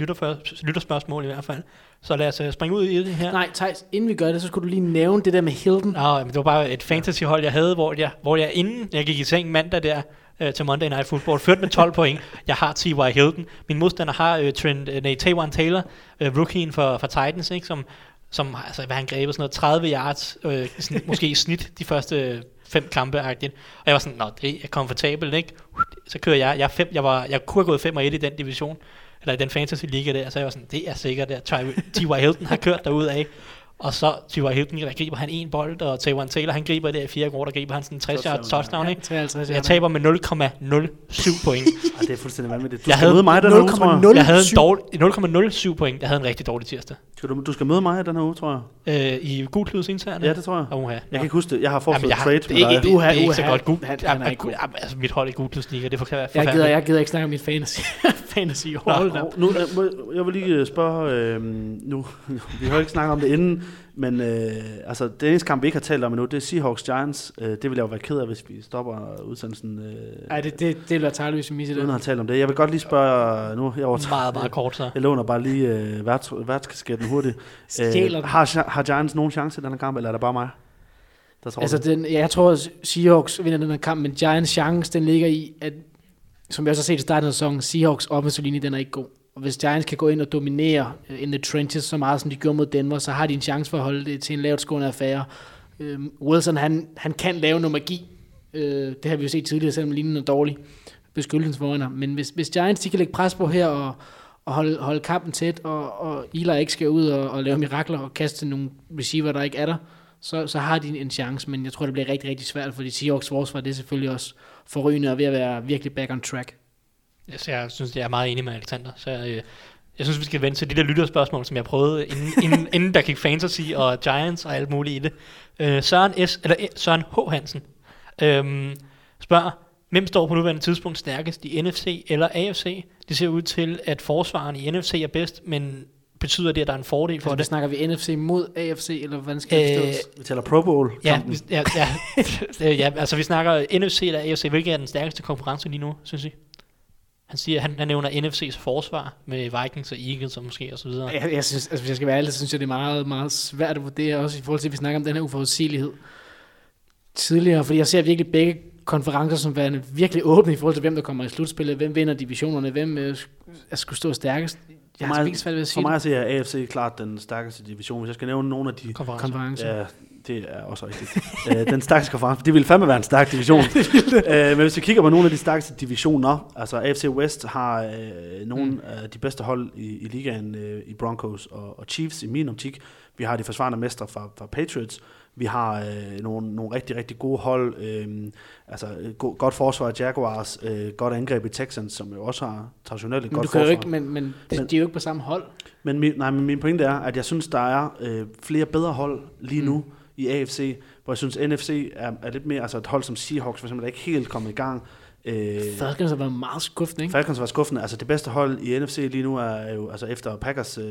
[SPEAKER 1] lytterspørgsmål i hvert fald. Så lad os øh, springe ud i det her.
[SPEAKER 6] Nej, Thijs, inden vi gør det, så skulle du lige nævne det der med Hilton.
[SPEAKER 1] Nå, men det var bare et fantasyhold, jeg havde, hvor jeg, hvor jeg inden jeg gik i seng mandag der øh, til Monday Night Football, førte med 12 point. Jeg har T.Y. Hilton. Min modstander har øh, Trent, øh, nej, Taywan Taylor, øh, rookien for, for Titans, ikke, som, som altså, hvad han grebet, sådan noget 30 yards, øh, sådan, (laughs) måske i snit de første øh, fem kampe -agtigt. Og jeg var sådan, nå, det er komfortabelt, ikke? Så kører jeg, jeg, fem, jeg, var, jeg kunne have gået 5 og 1 i den division, eller i den fantasy liga der, så jeg var sådan, det er sikkert, der T.Y. Hilton har kørt derud af. Og så T.Y. Hilton, der griber han en bold, og Taywan Taylor, han griber der i fire år, der griber han sådan en 60 yard touchdown, ikke?
[SPEAKER 6] 53
[SPEAKER 1] Jeg taber med 0,07 point.
[SPEAKER 5] Ej, (laughs) det er fuldstændig vanvittigt. Du
[SPEAKER 1] Jeg
[SPEAKER 5] skal
[SPEAKER 1] havde
[SPEAKER 5] møde mig den her uge, tror jeg.
[SPEAKER 6] 0,0.
[SPEAKER 1] Jeg havde en
[SPEAKER 6] 07.
[SPEAKER 1] dårlig, 0,07 point. Jeg havde en rigtig dårlig tirsdag.
[SPEAKER 5] Skal du, du skal møde mig den her uge, tror jeg.
[SPEAKER 1] Øh, I gul kluds interne?
[SPEAKER 5] Ja, det tror jeg.
[SPEAKER 1] Oh, ja.
[SPEAKER 5] Jeg kan ikke huske det. Jeg har foreslået trade
[SPEAKER 1] det,
[SPEAKER 5] med
[SPEAKER 1] er,
[SPEAKER 5] dig.
[SPEAKER 1] det,
[SPEAKER 6] Uha,
[SPEAKER 1] det er ikke så godt. Gul,
[SPEAKER 6] Han-
[SPEAKER 1] han,
[SPEAKER 6] er ikke god.
[SPEAKER 1] altså, mit hold i gul kluds det kan være
[SPEAKER 6] Jeg gider, jeg gider ikke snakke om mit fantasy. (laughs) fantasy hold
[SPEAKER 5] Nå, nu, jeg vil lige øh, spørge, øh, nu, (laughs) vi har ikke snakket om det inden, men øh, altså, det eneste kamp, vi ikke har talt om endnu, det er Seahawks Giants. Øh, det vil jeg jo være ked af, hvis vi stopper udsendelsen, øh,
[SPEAKER 6] Ej, det, det, det vil være tarveligt, hvis vi misser
[SPEAKER 5] uden at
[SPEAKER 6] det.
[SPEAKER 5] talt om det. Jeg vil godt lige spørge, nu jeg overtager,
[SPEAKER 1] Meget, meget kort så.
[SPEAKER 5] jeg låner bare lige øh, værts, værtskasketten hurtigt. (laughs)
[SPEAKER 6] Stjæler
[SPEAKER 5] Øh,
[SPEAKER 6] den.
[SPEAKER 5] har, har Giants nogen chance i den her kamp, eller er det bare mig? Der tror
[SPEAKER 6] Altså,
[SPEAKER 5] det.
[SPEAKER 6] den, ja, jeg tror, at Seahawks vinder den her kamp, men Giants chance, den ligger i, at, som jeg også har set i starten af sæsonen, Seahawks offensive linje, den er ikke god. Og hvis Giants kan gå ind og dominere uh, in the trenches så meget, som de gjorde mod Denver, så har de en chance for at holde det til en lavt skående affære. Um, Wilson, han, han kan lave noget magi. Uh, det har vi jo set tidligere, selvom linjen er dårlig beskyttelsen foran. Men hvis, hvis Giants de kan lægge pres på her og, og holde, holde kampen tæt, og, og Eli ikke skal ud og, og lave mirakler og kaste til nogle receiver, der ikke er der, så, så har de en, en chance, men jeg tror, det bliver rigtig, rigtig svært, fordi Seahawks forsvar, det er selvfølgelig også forrygende og ved at være virkelig back on track.
[SPEAKER 1] Yes, jeg synes, jeg er meget enig med Alexander. Så øh, jeg synes, vi skal vente til de der lytterspørgsmål, som jeg prøvede, inden, (laughs) inden, inden der gik fantasy og Giants og alt muligt i det. Øh, Søren, S, eller, eh, Søren H. Hansen øhm, spørger, hvem står på nuværende tidspunkt stærkest i NFC eller AFC? Det ser ud til, at forsvaren i NFC er bedst, men betyder det, at der er en fordel for
[SPEAKER 6] For det
[SPEAKER 1] det?
[SPEAKER 6] snakker vi NFC mod AFC, eller hvordan skal det
[SPEAKER 1] Øh?
[SPEAKER 5] Vi taler Pro Bowl.
[SPEAKER 1] Ja, vi, ja, ja, (laughs) Øh, ja, altså vi snakker NFC eller AFC. Hvilket er den stærkeste konkurrence lige nu, synes I? Han siger, han, han nævner NFC's forsvar med Vikings og Eagles og måske og så videre.
[SPEAKER 6] Jeg, jeg synes, altså, hvis jeg skal være ærlig, så synes jeg, det er meget, meget svært at vurdere, også i forhold til, at vi snakker om den her uforudsigelighed tidligere, fordi jeg ser virkelig begge konferencer som værende virkelig åbne i forhold til, hvem der kommer i slutspillet, hvem vinder divisionerne, hvem øh, er skulle stå stærkest.
[SPEAKER 5] For mig-
[SPEAKER 6] svært ved at
[SPEAKER 5] For
[SPEAKER 6] sige
[SPEAKER 5] mig at se er AFC klart den stærkeste division. Hvis jeg skal nævne nogle af de
[SPEAKER 1] Konference.
[SPEAKER 6] konference.
[SPEAKER 5] Ja, det er også rigtigt. (laughs) øh, den stærkeste konference, det ville fandme være en stærk division. (laughs) øh, men hvis vi kigger på nogle af de stærkeste divisioner, altså AFC West har øh, nogle mm. af de bedste hold i, i ligaen øh, i Broncos og, og Chiefs i min optik. Vi har de forsvarende mestre fra, fra Patriots. Vi har øh, nogle, nogle rigtig, rigtig gode hold. Øh, altså go, godt forsvar af Jaguars, øh, godt angreb i Texans, som jo også har traditionelt et
[SPEAKER 6] Men
[SPEAKER 5] godt forsvar.
[SPEAKER 6] ikke, men, men,
[SPEAKER 5] Men-
[SPEAKER 6] de er jo ikke på samme hold.
[SPEAKER 5] Men min, nej, men min pointe er, at jeg synes, der er øh, flere bedre hold lige nu mm. i AFC, hvor jeg synes, NFC er, er lidt mere, altså et hold som Seahawks, for eksempel, der ikke helt kommet i gang. Øh,
[SPEAKER 6] Falcons har været meget skuffende, ikke?
[SPEAKER 5] Falcons var skuffende. Altså det bedste hold i NFC lige nu er jo, altså efter Packers øh,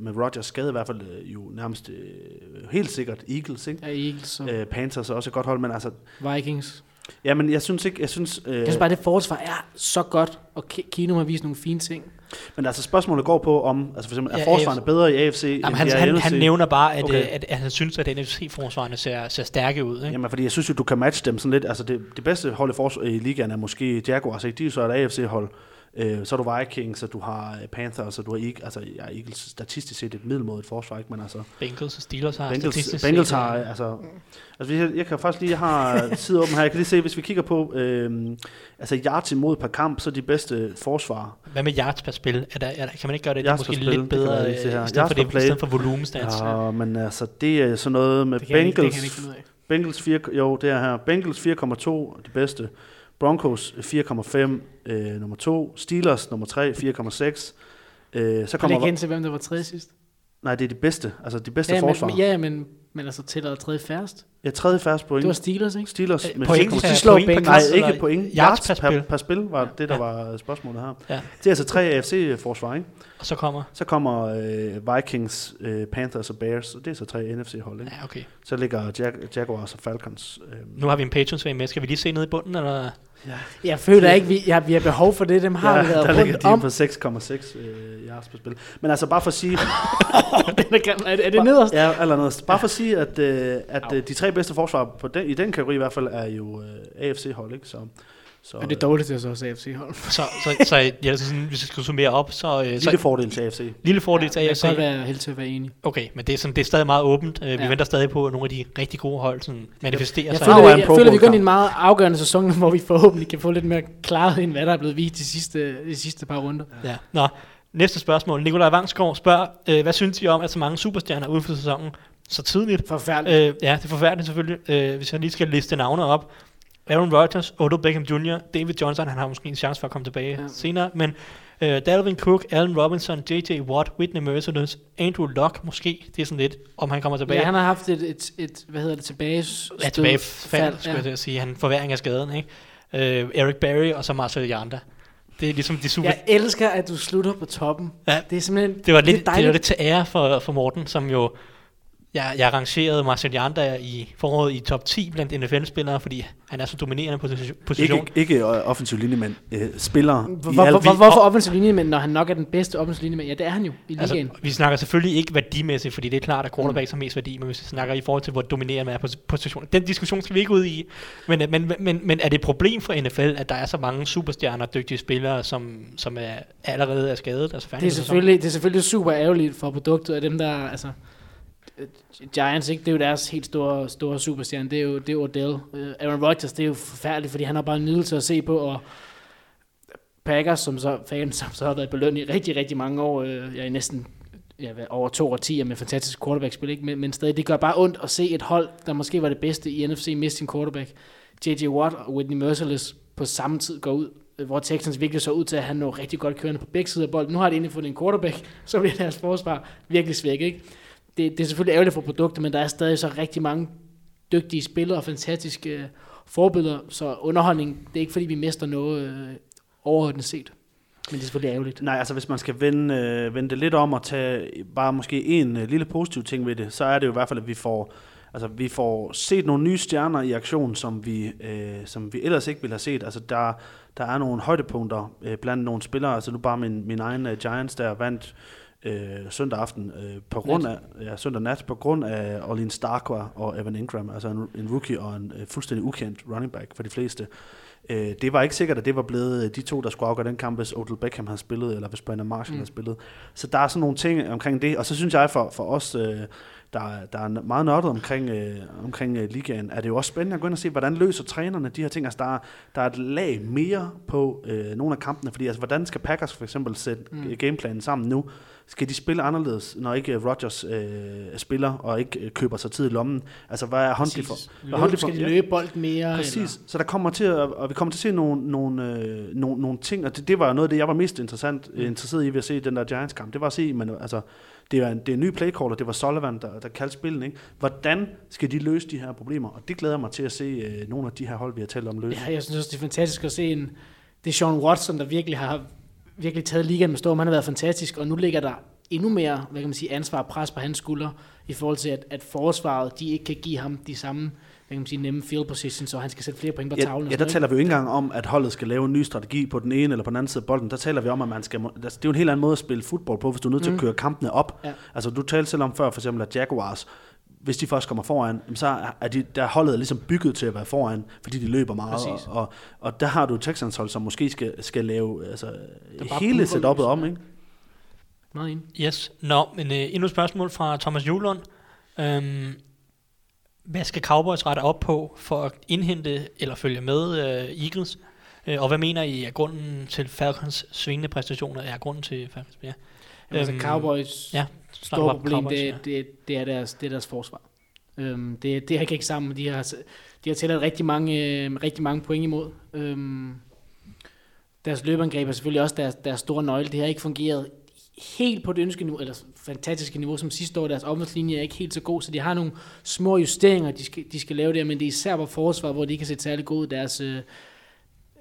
[SPEAKER 5] med Rodgers skade i hvert fald, øh, jo nærmest øh, helt sikkert Eagles, ikke?
[SPEAKER 6] Ja, Eagles og
[SPEAKER 5] Øh, Panthers er også et godt hold, men altså
[SPEAKER 6] Vikings.
[SPEAKER 5] Ja, men jeg synes ikke, jeg synes... Øh,
[SPEAKER 6] Jeg synes bare, at det forsvar er så godt, og Ki- Kino har vist nogle fine ting.
[SPEAKER 5] men altså spørgsmålet går på om, altså for eksempel, er
[SPEAKER 1] Ja,
[SPEAKER 5] forsvarerne
[SPEAKER 1] AFC.
[SPEAKER 5] bedre i AFC,
[SPEAKER 1] Jamen,
[SPEAKER 5] end
[SPEAKER 1] han,
[SPEAKER 5] er i
[SPEAKER 1] han,
[SPEAKER 5] NFC?
[SPEAKER 1] han nævner bare, at,
[SPEAKER 5] Okay.
[SPEAKER 1] okay. at, at han synes, at NFC-forsvarerne ser, ser stærke ud. Ikke?
[SPEAKER 5] Jamen, fordi jeg synes jo, du kan matche dem sådan lidt. Altså, det, det bedste hold i, forsvar, i ligaen er måske Jaguars, ikke? De er jo så et AFC-hold. Øh, så er du Vikings, og du har øh, Panthers, og du har Eagles, altså ja, Eagles statistisk set et middelmådigt forsvar, ikke? Men altså,
[SPEAKER 1] Bengals og Steelers har
[SPEAKER 5] Bengals,
[SPEAKER 1] statistisk
[SPEAKER 5] Bengals
[SPEAKER 1] set,
[SPEAKER 5] har,
[SPEAKER 1] øh,
[SPEAKER 5] altså, altså jeg, jeg kan faktisk lige, har side åben her, jeg kan lige se, hvis vi kigger på, øh, altså yards imod per kamp, så de bedste forsvar.
[SPEAKER 1] Hvad med yards per spil? Er der, er der, kan man ikke gøre det, det er måske
[SPEAKER 5] spil,
[SPEAKER 1] lidt
[SPEAKER 5] det
[SPEAKER 1] bedre,
[SPEAKER 5] se
[SPEAKER 1] øh,
[SPEAKER 5] her.
[SPEAKER 1] i stedet for,
[SPEAKER 5] Yards per
[SPEAKER 1] det, i stedet for volumestats? Ja.
[SPEAKER 5] Ja, men altså, det er sådan noget med
[SPEAKER 6] Det ikke, det
[SPEAKER 5] Bengals,
[SPEAKER 6] ikke.
[SPEAKER 5] Bengals 4, jo, det er her. Bengals 4,2, de bedste. Broncos 4,5, øh, nummer 2. Steelers nummer 3, 4,6. Øh, så
[SPEAKER 6] Kan du ikke
[SPEAKER 5] kommer...
[SPEAKER 6] hen til, hvem der var tredje sidst?
[SPEAKER 5] Nej, det er de bedste. Altså de bedste
[SPEAKER 6] Ja,
[SPEAKER 5] forsvar.
[SPEAKER 6] men, ja, men, men altså tæller tredje færrest.
[SPEAKER 5] Ja, tredje færrest point.
[SPEAKER 6] Det var Steelers, ikke?
[SPEAKER 5] Steelers
[SPEAKER 1] Øh,
[SPEAKER 5] med
[SPEAKER 1] point
[SPEAKER 5] 4,6.
[SPEAKER 1] per-
[SPEAKER 6] de slår
[SPEAKER 1] point
[SPEAKER 6] Bengals.
[SPEAKER 5] Nej, ikke point.
[SPEAKER 1] Yards per
[SPEAKER 5] per,
[SPEAKER 1] spil.
[SPEAKER 5] per spil var det, der
[SPEAKER 1] Ja.
[SPEAKER 5] var spørgsmålet her.
[SPEAKER 1] Ja.
[SPEAKER 5] Det er altså tre AFC-forsvar, ikke?
[SPEAKER 1] Og så kommer...
[SPEAKER 5] Så kommer øh, Vikings, øh, Panthers og Bears, og det er så tre NFC-hold, ikke?
[SPEAKER 1] Ja, okay.
[SPEAKER 5] Så ligger Jag- Jaguars og Falcons. Øh,
[SPEAKER 1] Nu har vi en Patriots med. Skal vi lige se ned i bunden, eller?
[SPEAKER 6] Jeg føler ikke, vi, ja, vi har behov for det. Dem har
[SPEAKER 5] ja,
[SPEAKER 6] vi været
[SPEAKER 5] der ligger
[SPEAKER 6] rundt
[SPEAKER 5] de
[SPEAKER 6] om.
[SPEAKER 5] på 6,6 øh, yards per spil. Men altså bare for at sige, (laughs)
[SPEAKER 6] er, er det nederst?
[SPEAKER 5] ja, eller noget, bare for at sige, at, øh, at øh, de tre bedste forsvar på den, i den kategori i hvert fald er jo øh, AFC-hold, ikke? Så, så
[SPEAKER 6] Og det er dårligt, det er så også AFC-hold. (laughs)
[SPEAKER 1] Så, så, så ja, sådan, hvis jeg skal summere op, så... Øh, så
[SPEAKER 5] lille fordel til AFC.
[SPEAKER 1] lille fordel til
[SPEAKER 6] Jeg
[SPEAKER 1] AFC.
[SPEAKER 6] kan godt være helt til at være enig.
[SPEAKER 1] Okay, men det er, sådan, det er stadig meget åbent. Øh, Vi
[SPEAKER 6] Ja.
[SPEAKER 1] venter stadig på, at nogle af de rigtig gode hold sådan, manifesterer
[SPEAKER 6] Jeg
[SPEAKER 1] sig.
[SPEAKER 6] Føler,
[SPEAKER 5] er en
[SPEAKER 6] jeg
[SPEAKER 5] Pro
[SPEAKER 6] føler, vi går ind i en meget afgørende sæson, (laughs) hvor vi forhåbentlig kan få lidt mere klarhed end hvad der er blevet vist de sidste, de sidste par runder.
[SPEAKER 1] Ja. Nå, næste spørgsmål. Nikolaj Vangsgaard spørger, øh, hvad synes I om, at så mange superstjerner er ude for sæsonen så tidligt?
[SPEAKER 6] Forfærdeligt.
[SPEAKER 1] Øh, ja, det er forfærdeligt selvfølgelig, øh, hvis jeg lige skal liste navne op. Aaron Rodgers, Odell Beckham Jr., David Johnson, han har måske en chance for at komme tilbage
[SPEAKER 6] Ja.
[SPEAKER 1] ja. senere, men øh, Dalvin Cook, Allen Robinson, J.J. Watt, Whitney Merciless, Andrew Luck måske, det er sådan lidt, om han kommer tilbage.
[SPEAKER 6] Ja, han har haft et, et, et hvad hedder det, tilbage
[SPEAKER 1] Ja, tilbage fald, skulle jeg til at sige. Han forværing af skaden, ikke? Øh, Eric Barry og så Marcel Yanda. Det er ligesom de super...
[SPEAKER 6] Jeg elsker, at du slutter på toppen.
[SPEAKER 1] Ja,
[SPEAKER 6] Det er simpelthen
[SPEAKER 1] det var lidt,
[SPEAKER 6] det er
[SPEAKER 1] det, var lidt til ære for, for Morten, som jo... Jeg, jeg rangerede Marcel Yanda i foråret i top 10 blandt NFL-spillere, fordi han er så dominerende position. position.
[SPEAKER 5] Ikke, ikke øh, offensiv linjemand. Øh, spillere
[SPEAKER 6] Hvor,
[SPEAKER 5] i
[SPEAKER 6] hvor,
[SPEAKER 5] alt.
[SPEAKER 6] hvor, hvorfor offensiv linjemand, når han nok er den bedste offensiv linjemand? Ja, det er han jo i ligaen.
[SPEAKER 1] Altså, vi snakker selvfølgelig ikke værdimæssigt, fordi det er klart, at quarterbacks har mest værdi, men hvis vi snakker i forhold til, hvor dominerende man er på position. Den diskussion skal vi ikke ud i. Men, men, men, men er det et problem for NFL, at der er så mange superstjerner og dygtige spillere, som, som er allerede er skadet? Altså
[SPEAKER 6] det, er selvfølgelig, det er selvfølgelig super ærgerligt for produktet af dem, der... Altså, øh, Øh, Giants, ikke? det er jo deres helt store, store superstjerne. Det er jo, det er Odell. Uh, Aaron Rodgers, det er jo forfærdeligt, fordi han har bare en nydelse at se på. Og Packers, som så, fans, som så har været belønnet i rigtig, rigtig mange år. Uh, ja, i næsten ja, over to årtier med fantastisk quarterback-spil. Ikke? Men, men stadig, det gør bare ondt at se et hold, der måske var det bedste i NFC, miste sin quarterback. J.J. Watt og Whitney Merciless på samme tid går ud hvor Texans virkelig så ud til at have noget rigtig godt kørende på begge sider af bolden. Nu har de endelig fået en quarterback, (laughs) så bliver deres forsvar virkelig svækket. Ikke? Det, det er selvfølgelig ærgerligt for produktet, men der er stadig så rigtig mange dygtige spillere og fantastiske øh, forbilleder, så underholdning, det er ikke fordi, vi mister noget øh, overordnet set. Men det er selvfølgelig ærgerligt.
[SPEAKER 5] Nej, altså hvis man skal vende, øh, vende det lidt om og tage bare måske en øh, lille positiv ting ved det, så er det jo i hvert fald, at vi får, altså, vi får set nogle nye stjerner i aktion, som vi, øh, som vi ellers ikke ville have set. Altså der, der er nogle højdepunkter øh, blandt nogle spillere, altså nu bare min, min egen øh, Giants, der vandt øh, søndag aften øh, på grund af, ja, søndag nat på grund af Orleans Starkwa og Evan Ingram, altså en, en rookie og en øh, fuldstændig ukendt running back for de fleste. Øh, det var ikke sikkert, at det var blevet de to, der skulle afgøre den kamp, hvis Odell Beckham havde spillet, eller hvis Brandon Marshall mm. havde spillet. Så der er sådan nogle ting omkring det, og så synes jeg for, for os, øh, der, der er meget nørdet omkring, øh, omkring øh, ligaen, er det jo også spændende at gå ind og se, hvordan løser trænerne de her ting. Altså der, er- der er et lag mere på øh, nogle af kampene, fordi altså, hvordan skal Packers for eksempel sætte mm. gameplanen sammen nu? Skal de spille anderledes, når ikke øh, Rodgers øh, spiller og ikke øh, køber sig tid i lommen? Altså hvad er Huntley for? Hvad er Huntley
[SPEAKER 6] Løb,
[SPEAKER 5] for?
[SPEAKER 6] skal de løbe bold mere?
[SPEAKER 5] Præcis.
[SPEAKER 6] Eller?
[SPEAKER 5] Så der kommer til at, og vi kommer til at se nogle, nogle, øh, nogle, nogle ting, og det, det var jo noget af det, jeg var mest interessant, mm. interesseret i ved at se den der Giants-kamp. Det var at se, men altså, det er en, det er en ny playcaller, det var Sullivan, der, der kaldte spillet, ikke? Hvordan skal de løse de her problemer? Og det glæder mig til at se øh, nogle af de her hold, vi har talt om løse.
[SPEAKER 6] Ja, jeg synes også, det er fantastisk at se en... Det er Sean Watson, der virkelig har virkelig taget ligaen med storm. Han har været fantastisk, og nu ligger der endnu mere hvad kan man sige, ansvar og pres på hans skuldre, i forhold til, at, at forsvaret de ikke kan give ham de samme kan man sige, nemme field position, så han skal sætte flere point på
[SPEAKER 5] Ja,
[SPEAKER 6] tavlen. og
[SPEAKER 5] ja, der
[SPEAKER 6] noget,
[SPEAKER 5] taler vi jo ikke engang om, at holdet skal lave en ny strategi på den ene eller på den anden side af bolden. Der taler vi om, at man skal, altså, det er jo en helt anden måde at spille fodbold på, hvis du er nødt til at køre kampene op.
[SPEAKER 6] Ja.
[SPEAKER 5] Altså, du talte selv om før, for eksempel, at Jaguars, hvis de først kommer foran, så er de, der er holdet ligesom bygget til at være foran, fordi de løber meget.
[SPEAKER 6] Præcis.
[SPEAKER 5] Og, og, og der har du et Texans hold, som måske skal, skal lave altså, hele setup'et om. Ikke?
[SPEAKER 6] Meget enig.
[SPEAKER 1] Yes. Nå, men øh, endnu et spørgsmål fra Thomas Julund. Øhm, hvad skal Cowboys rette op på for at indhente eller følge med øh, Eagles? Øh, og hvad mener I er grunden til Falcons svingende præstationer? Er grunden til Falcons? Ja.
[SPEAKER 6] Jamen, altså
[SPEAKER 1] Øhm,
[SPEAKER 6] Cowboys,
[SPEAKER 1] ja,
[SPEAKER 6] store problem,
[SPEAKER 1] Cowboys,
[SPEAKER 6] det,
[SPEAKER 1] ja.
[SPEAKER 6] det, det, er deres, det er deres forsvar. Øhm, det, det hænger ikke sammen. De har, de har tilladt rigtig mange, øh, rigtig mange point imod. Øhm, deres løbeangreb er selvfølgelig også deres, deres store nøgle. Det har ikke fungeret helt på det ønskede niveau, eller fantastiske niveau som sidste år. Deres offenslinje er ikke helt så god, så de har nogle små justeringer, de skal, de skal lave der, men det er især på forsvar, hvor de ikke kan se særlig gode ud. Deres, øh,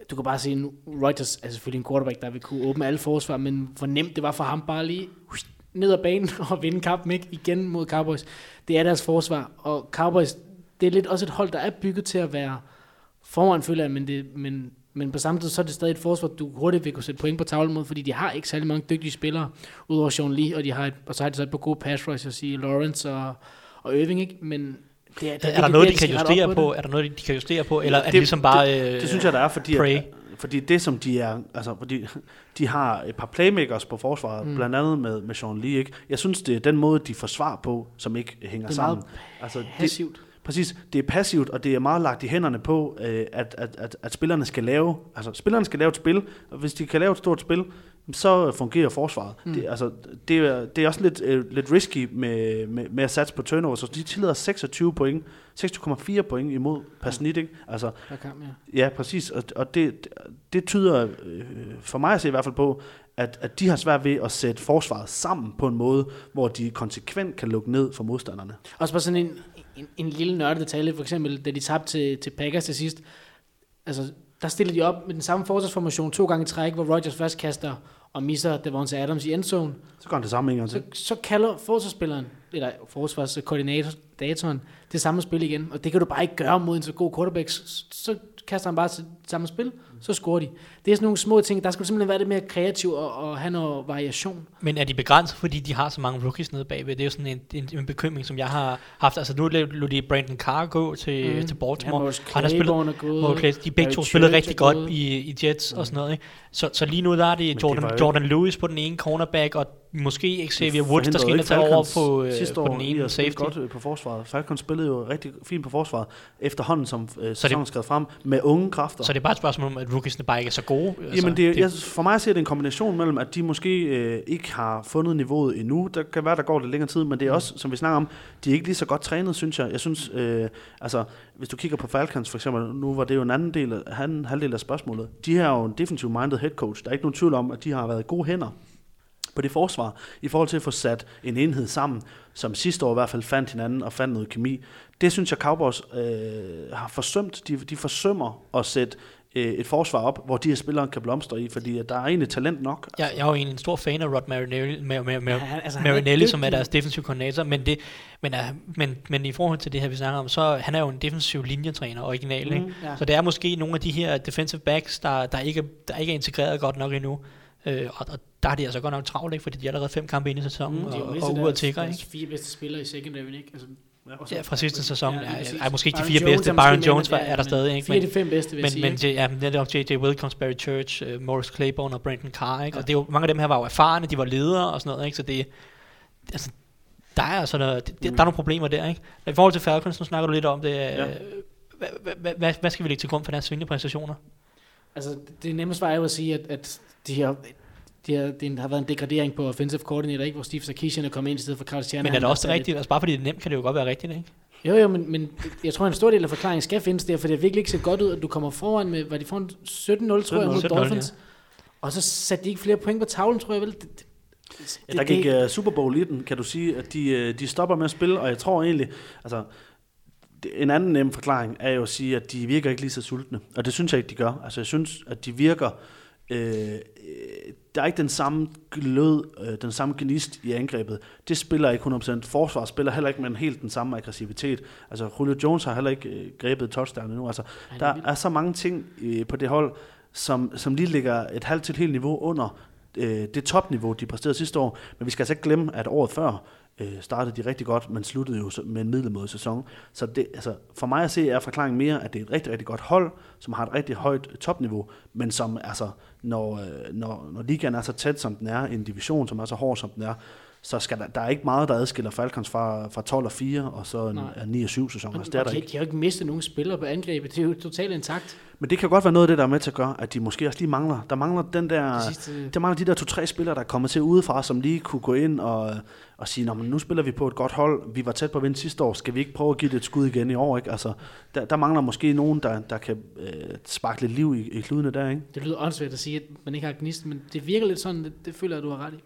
[SPEAKER 6] du kan bare se, nu, Reuters er selvfølgelig en quarterback, der vil kunne åbne alle forsvar, men hvor nemt det var for ham bare lige ned ad banen (laughs) og vinde kampen ikke? igen mod Cowboys. Det er deres forsvar, og Cowboys, det er lidt også et hold, der er bygget til at være foran, føler jeg, men, det, men, men på samme tid, så er det stadig et forsvar, du hurtigt vil kunne sætte point på tavlen mod, fordi de har ikke særlig mange dygtige spillere, udover Sean Lee, og, de har et, og så har de så et par gode pass rushers i Lawrence og, og Irving, ikke? men det er, det
[SPEAKER 1] Er, er der noget, de kan justere på?
[SPEAKER 6] det.
[SPEAKER 1] Er der noget, de kan justere på? Eller er det
[SPEAKER 5] Det-
[SPEAKER 1] ligesom bare... Øh,
[SPEAKER 5] Det synes jeg, der er, fordi,
[SPEAKER 1] Pray.
[SPEAKER 5] at, fordi det, som de er, altså, fordi de har et par playmakers på forsvaret, mm. blandt andet med, med Sean Lee, ikke? Jeg synes, det er den måde, de forsvarer på, som ikke hænger
[SPEAKER 6] Det er meget
[SPEAKER 5] sammen. Altså, det,
[SPEAKER 6] Passivt.
[SPEAKER 5] Præcis, det er passivt, og det er meget lagt i hænderne på, øh, at, at, at, at spillerne skal lave, altså spillerne skal lave et spil, og hvis de kan lave et stort spil, så fungerer forsvaret. Mm. Det, altså, det, er, det er også lidt, øh, lidt risky med, med, med at satse på turnover, så de tillader 26 point, 26,4 point imod per snit, ikke? Altså,
[SPEAKER 6] kamp, ja.
[SPEAKER 5] Ja, præcis. Og, og det, det tyder øh, for mig at se i hvert fald på, at, at de har svært ved at sætte forsvaret sammen på en måde, hvor de konsekvent kan lukke ned for modstanderne.
[SPEAKER 6] Også bare sådan en, en, en lille nørdet detalje, for eksempel, da de tabte til, til Packers til sidst, altså, der stiller de op med den samme forsvarsformation to gange i træk, hvor Rodgers først kaster og misser Devonta Adams i endzone.
[SPEAKER 5] Så går han det samme en gang
[SPEAKER 6] Så,
[SPEAKER 5] til.
[SPEAKER 6] så kalder forsvarsspilleren, eller forsvarskoordinatoren, det samme spil igen, og det kan du bare ikke gøre mod en så god quarterback. Så, så kaster han bare til samme spil, så scorer de. Det er sådan nogle små ting, der skal du simpelthen være lidt mere kreativ og, og have noget variation.
[SPEAKER 1] Men er de begrænset, fordi de har så mange rookies nede bagved? Det er jo sådan en, en, en bekymring, som jeg har haft. Altså nu lå de Brandon Carr gå til, mm. til Baltimore.
[SPEAKER 6] Morris
[SPEAKER 1] Han har spillet,
[SPEAKER 6] er.
[SPEAKER 1] Morris Clay- de begge to spillede rigtig godt i, i Jets mm. og sådan noget. Ikke? Så, så lige nu der er det Jordan,
[SPEAKER 5] jo-
[SPEAKER 1] Jordan Lewis på den ene cornerback, og måske Xavier Woods, der skal ind og tage over på, øh,
[SPEAKER 5] sidste
[SPEAKER 1] på
[SPEAKER 5] år
[SPEAKER 1] den
[SPEAKER 5] i
[SPEAKER 1] ene safety.
[SPEAKER 5] godt øh, på forsvaret. Falcons spillede jo rigtig fint på forsvaret, efterhånden som øh,
[SPEAKER 1] det-
[SPEAKER 5] sæsonen skred frem, med unge kræfter.
[SPEAKER 1] Så det er bare et spørgsmål om, at rookiesne bare ikke er så gode. Altså,
[SPEAKER 5] Jamen det, jeg, for mig ser det en kombination mellem, at de måske øh, ikke har fundet niveauet endnu. Der kan være, der går lidt længere tid, men det er også, som vi snakker om, de er ikke lige så godt trænet, synes jeg. Jeg synes, øh, altså, hvis du kigger på Falcons for eksempel, nu var det jo en anden del, af, en halvdel af spørgsmålet. De har jo en defensive minded head coach. Der er ikke nogen tvivl om, at de har været gode hænder på det forsvar, i forhold til at få sat en enhed sammen, som sidste år i hvert fald fandt hinanden og fandt noget kemi. Det synes jeg, Cowboys øh, har forsømt. De, de forsømmer at sætte øh, et forsvar op, hvor de her spillere kan blomstre i, fordi at der er egentlig talent nok.
[SPEAKER 1] Jeg, jeg er jo egentlig en stor fan af Rod Marinelli, med, med, med,
[SPEAKER 6] Ja, han- altså, er
[SPEAKER 1] Marinelli som er deres defensive koordinator, men, det, men, uh, men, men i forhold til det her, vi snakker om, så han er jo en defensiv linjetræner, original, mm, ikke?
[SPEAKER 6] ja.
[SPEAKER 1] Så det er måske nogle af de her defensive backs, der, der, ikke, der ikke er integreret godt nok endnu. Øh, og, og der er de altså godt nok travlt, ikke? fordi de er allerede fem kampe inde i sæsonen,
[SPEAKER 6] Mm, de er jo
[SPEAKER 1] og, og ude at tigger, ikke?
[SPEAKER 6] fire bedste spillere i secondary, ikke? Altså, og så-
[SPEAKER 1] Ja, fra sidste sæson.
[SPEAKER 6] Ja,
[SPEAKER 1] Ja, ja,
[SPEAKER 6] præcis.
[SPEAKER 1] ej, måske ikke de fire
[SPEAKER 6] Jones
[SPEAKER 1] bedste.
[SPEAKER 6] er
[SPEAKER 1] Byron Jones var,
[SPEAKER 6] ja,
[SPEAKER 1] er der stadig, ikke?
[SPEAKER 6] Fire de fem bedste, vil
[SPEAKER 1] men,
[SPEAKER 6] sige.
[SPEAKER 1] men det, ja, er også J.J. Wilcombs, Barry Church, uh, Morris Claiborne og Brandon Carr, ikke? Og det er jo, mange af dem her var jo erfarne, de var ledere og sådan noget, ikke? Så det, altså, der er altså noget, det, der er nogle problemer der, ikke? I forhold til Falcons, nu snakker du lidt om det, ja.
[SPEAKER 5] Ja.
[SPEAKER 1] hvad, hvad, hvad, hvad skal vi lægge til grund for deres svingende præstationer?
[SPEAKER 6] Altså, det- nemmeste var jo at sige, at, at de her, de her, det har været en degradering på offensive coordinator, ikke? hvor Steve Sarkisian er kommet ind i stedet for Carl Shanahan.
[SPEAKER 1] Men er det også det
[SPEAKER 6] sat
[SPEAKER 1] rigtige? Altså bare fordi det er nemt, kan det jo godt være rigtigt, ikke?
[SPEAKER 6] Jo, jo, men, men jeg tror, en stor del af forklaringen skal findes der, for det har virkelig ikke set godt ud, at du kommer foran med, hvad de får 17-0, tror jeg, mod
[SPEAKER 1] 17-0,
[SPEAKER 6] Dolphins. Og så satte de ikke flere point på tavlen, tror jeg vel. Det, det,
[SPEAKER 5] Ja, der gik uh, Super Bowl i den, kan du sige, at de, uh, de stopper med at spille, og jeg tror egentlig, altså, det, en anden nem forklaring er jo at sige, at de virker ikke lige så sultne, og det synes jeg ikke, de gør. Altså, jeg synes, at de virker øh, øh, der er ikke den samme glød, øh, den samme gnist i angrebet. Det spiller ikke 100%. Forsvar spiller heller ikke med en helt den samme aggressivitet. Altså, Julio Jones har heller ikke øh, grebet touchdown endnu. Altså,
[SPEAKER 6] er
[SPEAKER 5] der er så mange ting øh, på det hold, som, som lige ligger et halvt til et helt niveau under øh, det topniveau, de præsterede sidste år. Men vi skal altså ikke glemme, at året før øh, startede de rigtig godt, men sluttede jo med en middelmodig sæson. Så det, altså, for mig at se er forklaringen mere, at det er et rigtig, rigtig godt hold, som har et rigtig højt øh, topniveau, men som altså, når, øh, når, når ligaen er så tæt, som den er, en division, som er så hård, som den er, så skal der, der er ikke meget, der adskiller Falcons fra, fra 12 og 4, og så en, en 9 og 7 sæson. Altså, er der
[SPEAKER 6] de,
[SPEAKER 5] ikke.
[SPEAKER 6] de har ikke mistet nogen spillere på angrebet. Det er jo totalt intakt.
[SPEAKER 5] Men det kan godt være noget af det, der er med til at gøre, at de måske også lige mangler. Der mangler den der...
[SPEAKER 6] De sidste-
[SPEAKER 5] Der mangler de der to-tre spillere, der er kommet til udefra, som lige kunne gå ind og, og sige, Nå, men nu spiller vi på et godt hold. Vi var tæt på at vinde sidste år. Skal vi ikke prøve at give det et skud igen i år? Ikke? Altså, der, der mangler måske nogen, der, der kan øh, sparke lidt liv i, i kludene der. Ikke?
[SPEAKER 6] Det lyder åndssvagt at sige, at man ikke har gnist, men det virker lidt sådan, det, det føler jeg, du har ret i.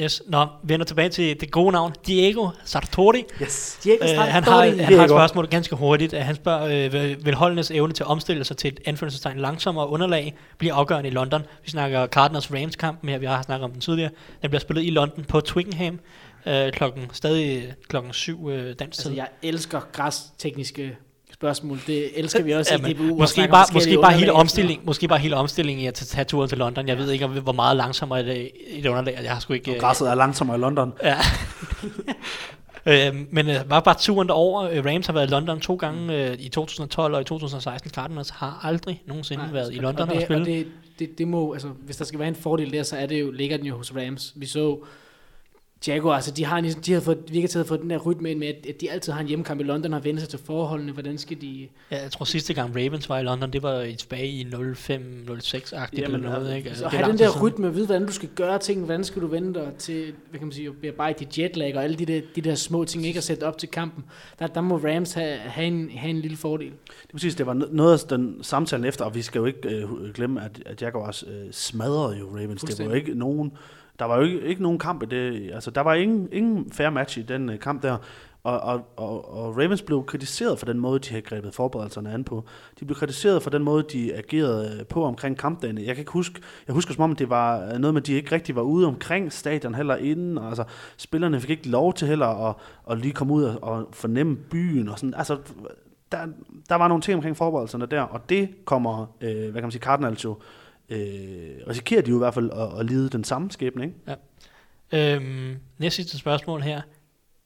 [SPEAKER 1] Yes, nå, vender tilbage til det gode navn. Diego Sartori.
[SPEAKER 5] Yes.
[SPEAKER 6] Diego
[SPEAKER 1] Øh,
[SPEAKER 6] Strand-
[SPEAKER 1] han, har, han har et
[SPEAKER 5] Diego.
[SPEAKER 1] spørgsmål ganske hurtigt. Han spørger, øh, vil- vil holdenes evne til at omstille sig til et anførselstegn langsommere underlag blive afgørende i London? Vi snakker Cardinals-Rams-kampen her, vi har snakket om den tidligere. Den bliver spillet i London på Twickenham, øh, klokken, stadig klokken 7 øh, dansk tid.
[SPEAKER 6] Altså, jeg elsker græstekniske spørgsmål. Det elsker vi også
[SPEAKER 1] Ja,
[SPEAKER 6] i DBU.
[SPEAKER 1] måske bare, måske bare hele omstilling, måske bare hele omstillingen i at tage turen til London. Jeg ved ikke, om- hvor meget langsommere det et underlag. Jeg har sgu ikke...
[SPEAKER 5] Og
[SPEAKER 1] øh,
[SPEAKER 5] græsset er langsommere i London.
[SPEAKER 1] Ja. (laughs) øh, men øh, var bare turen derover. Øh, Rams har været i London to gange øh, i 2012 og i 2016. Cardinals har aldrig nogensinde
[SPEAKER 6] Nej,
[SPEAKER 1] været i
[SPEAKER 6] og-
[SPEAKER 1] London
[SPEAKER 6] og
[SPEAKER 1] og,
[SPEAKER 6] det,
[SPEAKER 1] spille.
[SPEAKER 6] Og det, det, det må, altså, hvis der skal være en fordel der, så er det jo, ligger den jo hos Rams. Vi så Jaguar, altså de har, ligesom- de har fået, virker til at få den der rytme ind med, at, at de altid har en hjemmekamp i London og vendt sig til forholdene. Hvordan skal de...
[SPEAKER 1] Ja, jeg tror sidste gang Ravens var i London, det var i- tilbage i 05-06-agtigt
[SPEAKER 5] Jamen,
[SPEAKER 1] eller noget.
[SPEAKER 5] altså,
[SPEAKER 1] Ikke?
[SPEAKER 6] Så
[SPEAKER 1] det er
[SPEAKER 6] have den der
[SPEAKER 1] siden.
[SPEAKER 6] rytme, vide hvordan du skal gøre ting, hvordan skal du vende dig til, hvad kan man sige, at bearbejde dit jetlag og alle de der, de der små ting, ikke at sætte op til kampen. Der, der må Rams have, have, en, have en lille fordel.
[SPEAKER 5] Det er præcis, det var no- noget af den samtalen efter, og vi skal jo ikke øh, glemme, at, at Jaguars øh, smadrede jo Ravens. Det var jo ikke nogen, der var jo ikke, ikke nogen kamp i det, altså der var ingen, ingen fair match i den øh, kamp der, og, og, og, og Ravens blev kritiseret for den måde, de havde grebet forberedelserne an på. De blev kritiseret for den måde, de agerede øh, på omkring kampdagen. Jeg kan ikke huske, jeg husker som om, det var øh, noget med, at de ikke rigtig var ude omkring stadion heller inden, og altså spillerne fik ikke lov til heller at, at lige komme ud og, og fornemme byen og sådan, altså der, der var nogle ting omkring forberedelserne der, og det kommer, øh, hvad kan man sige, Cardinals jo, øh, risikerer de jo i hvert fald at, at lide den samme skæbne, ikke?
[SPEAKER 1] Øhm, næste sidste spørgsmål her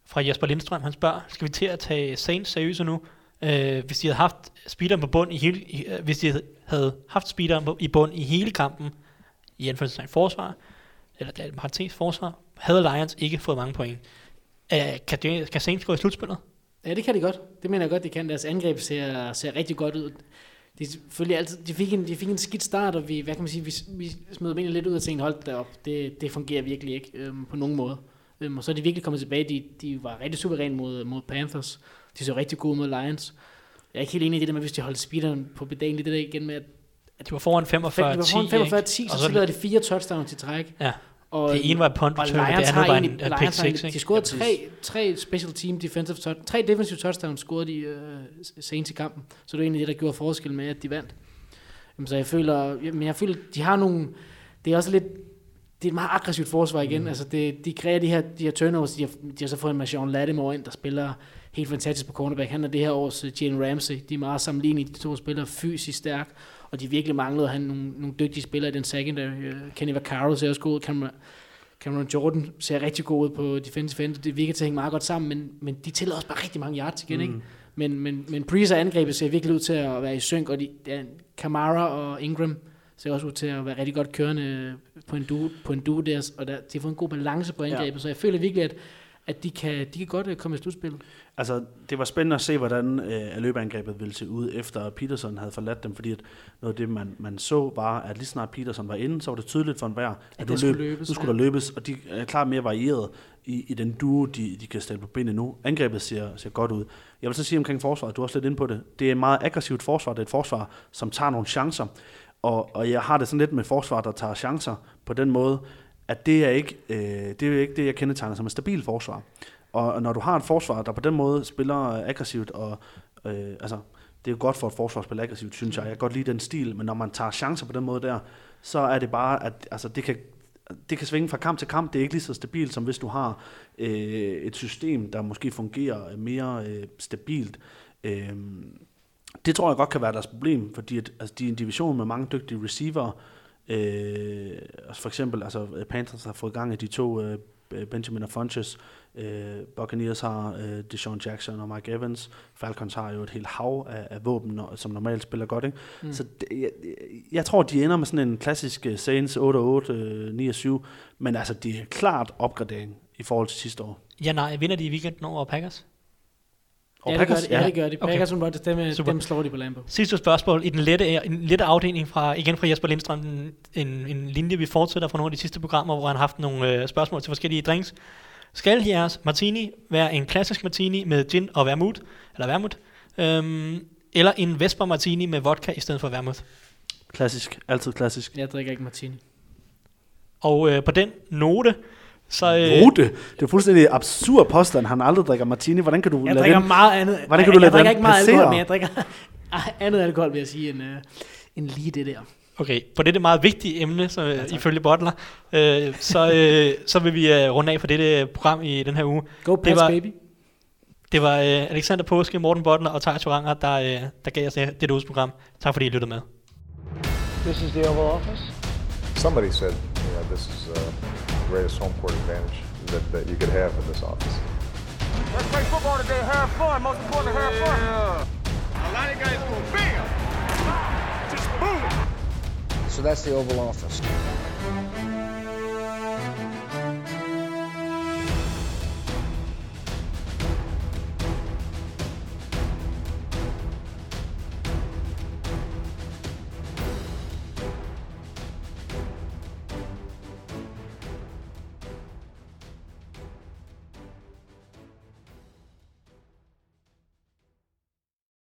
[SPEAKER 1] fra Jesper Lindstrøm. Han spørger, skal vi til at tage Saints seriøse nu? Øh, hvis de havde haft speederen på bund i hele, i, øh, hvis de havde haft speederen på, i bund i hele kampen, i anførselstegn forsvar, eller det er parentes forsvar, havde Lions ikke fået mange point. Øh, kan, det, kan Saints gå i slutspillet?
[SPEAKER 6] Ja, det kan de godt. Det mener jeg godt, de kan. Deres angreb ser, ser rigtig godt ud. De, selvfølgelig altid, de, fik en, de fik en skidt start, og vi, hvad kan man sige, vi, vi smed dem lidt ud og tænkte, hold da op, det, det fungerer virkelig ikke øhm, på nogen måde. Øhm, og så er de virkelig kommet tilbage. De, de var rigtig suveræne mod, mod Panthers. De så rigtig gode mod Lions. Jeg er ikke helt enig i det der med, hvis de holdt speederen på pedalen, det der igen med, at
[SPEAKER 1] De var foran 45-10.
[SPEAKER 6] de var foran 45 10
[SPEAKER 1] Og
[SPEAKER 6] så,
[SPEAKER 1] så-
[SPEAKER 6] så lavede de fire touchdowns i træk.
[SPEAKER 1] Ja,
[SPEAKER 6] Og,
[SPEAKER 1] det ene var punt
[SPEAKER 6] og
[SPEAKER 1] return, og det andet
[SPEAKER 6] har
[SPEAKER 1] var en uh, pick
[SPEAKER 6] Lions har
[SPEAKER 1] 6.
[SPEAKER 6] egentlig, de scorede
[SPEAKER 5] Ja,
[SPEAKER 6] tre, tre special team defensive touch, tre defensive touchdowns scorede de uh, sent i kampen. Så det var egentlig det, der gjorde forskel med, at de vandt. Jamen, så jeg føler, men jeg føler, de har nogle, det er også lidt, det er et meget aggressivt forsvar igen. Mm. Altså det, de kræver de her, de her turnovers, de har, de har så fået en Marshawn Lattimore ind, der spiller helt fantastisk på cornerback. Han er det her års uh, Jalen Ramsey. De er meget sammenlignelige, de to spillere fysisk stærk, og de virkelig manglede at have nogle, nogle dygtige spillere i den secondary. Uh, Kenny Vaccaro ser også god ud, Cameron, Cameron Jordan ser rigtig god ud på defensive end. Det virker til at hænge meget godt sammen, men, men de tæller også bare rigtig mange yards igen, mm. ikke? Men, men, men Breeze og angrebet ser virkelig ud til at være i synk, og de, ja, Kamara og Ingram ser også ud til at være rigtig godt kørende på en duo, på en duo der, og der, de har fået en god balance på angrebet, ja. så jeg føler virkelig, at, at de, kan, de kan godt øh, komme i slutspillet.
[SPEAKER 5] Altså, det var spændende at se, hvordan øh, løbeangrebet ville se ud, efter Peterson havde forladt dem, fordi at noget af det, man, man så, var, at lige snart Peterson var inde, så var det tydeligt for enhver, at,
[SPEAKER 6] At
[SPEAKER 5] nu,
[SPEAKER 6] skulle
[SPEAKER 5] løb,
[SPEAKER 6] løbes,
[SPEAKER 5] nu skulle
[SPEAKER 6] ja.
[SPEAKER 5] der løbes, og de er klart mere varieret i, i den duo, de, de kan stille på benene nu. Angrebet ser, ser godt ud. Jeg vil så sige omkring forsvaret, du er også lidt inde på det, det er et meget aggressivt forsvar, det er et forsvar, som tager nogle chancer, og, og jeg har det sådan lidt med forsvar, der tager chancer på den måde, at det er ikke, øh, det er ikke det, jeg kendetegner som et stabilt forsvar. Og, når du har et forsvar, der på den måde spiller øh, aggressivt og øh, altså det er jo godt for et forsvar at spille aggressivt, synes jeg. Jeg kan godt lide den stil, men når man tager chancer på den måde der, så er det bare, at altså, det kan det kan svinge fra kamp til kamp. Det er ikke lige så stabilt, som hvis du har øh, et system, der måske fungerer øh, mere øh, stabilt. Øh, det tror jeg godt kan være deres problem, fordi at, altså, de er en division med mange dygtige receiver. Øh, altså for eksempel, altså Panthers har fået gang i de to øh, Benjamin og Funches. Øh, Buccaneers har øh, Deshaun Jackson og Mike Evans. Falcons har jo et helt hav af, af våben, som normalt spiller godt. Ikke? Mm. Så det, jeg, jeg tror, de ender med sådan en klassisk uh, Saints 8-8, uh, 9-7, men altså, det er klart opgradering i forhold til sidste år.
[SPEAKER 1] Ja, nej. Vinder de i weekenden over Packers?
[SPEAKER 6] Og ja, det gør de. Ja, det gør de. Packers okay. dem, Super. dem slår de på Lambo.
[SPEAKER 1] Sidste spørgsmål. I den lette, en lette afdeling fra, igen fra Jesper Lindstrøm, en, en linje, vi fortsætter fra nogle af de sidste programmer, hvor han har haft nogle øh, spørgsmål til forskellige drinks. Skal jeres martini være en klassisk martini med gin og vermouth, eller vermouth, øhm, eller en Vesper martini med vodka i stedet for vermouth?
[SPEAKER 5] Klassisk. Altid klassisk.
[SPEAKER 6] Jeg drikker ikke martini.
[SPEAKER 1] Og øh, på den note, så,
[SPEAKER 5] øh, Note? Det er fuldstændig absurd påstand, han aldrig drikker martini. Hvordan kan du
[SPEAKER 6] jeg
[SPEAKER 5] lade
[SPEAKER 6] drikker den, meget andet.
[SPEAKER 5] Hvordan kan jeg, du lade
[SPEAKER 6] jeg drikker ikke meget alkohol, men jeg drikker (laughs) andet alkohol, vil jeg sige, end, øh, end lige det der.
[SPEAKER 1] Okay, på dette meget vigtige emne, så, ja, ifølge Bottler, øh, så, øh, så vil vi uh, runde af for dette program i den her uge.
[SPEAKER 6] Go Pats, det var, baby.
[SPEAKER 1] Det var uh, Alexander Påske, Morten Bottler og Thijs Oranger, der, uh, der gav os det, dette program. Tak fordi I lyttede med.
[SPEAKER 2] This is the Oval Office.
[SPEAKER 3] Somebody said, know, this is uh, greatest home court advantage that, that you could have in this office.
[SPEAKER 4] Let's play football today, have fun. Most important, have fun. Yeah. A lot of guys go bam, just boom.
[SPEAKER 2] So that's the Oval Office.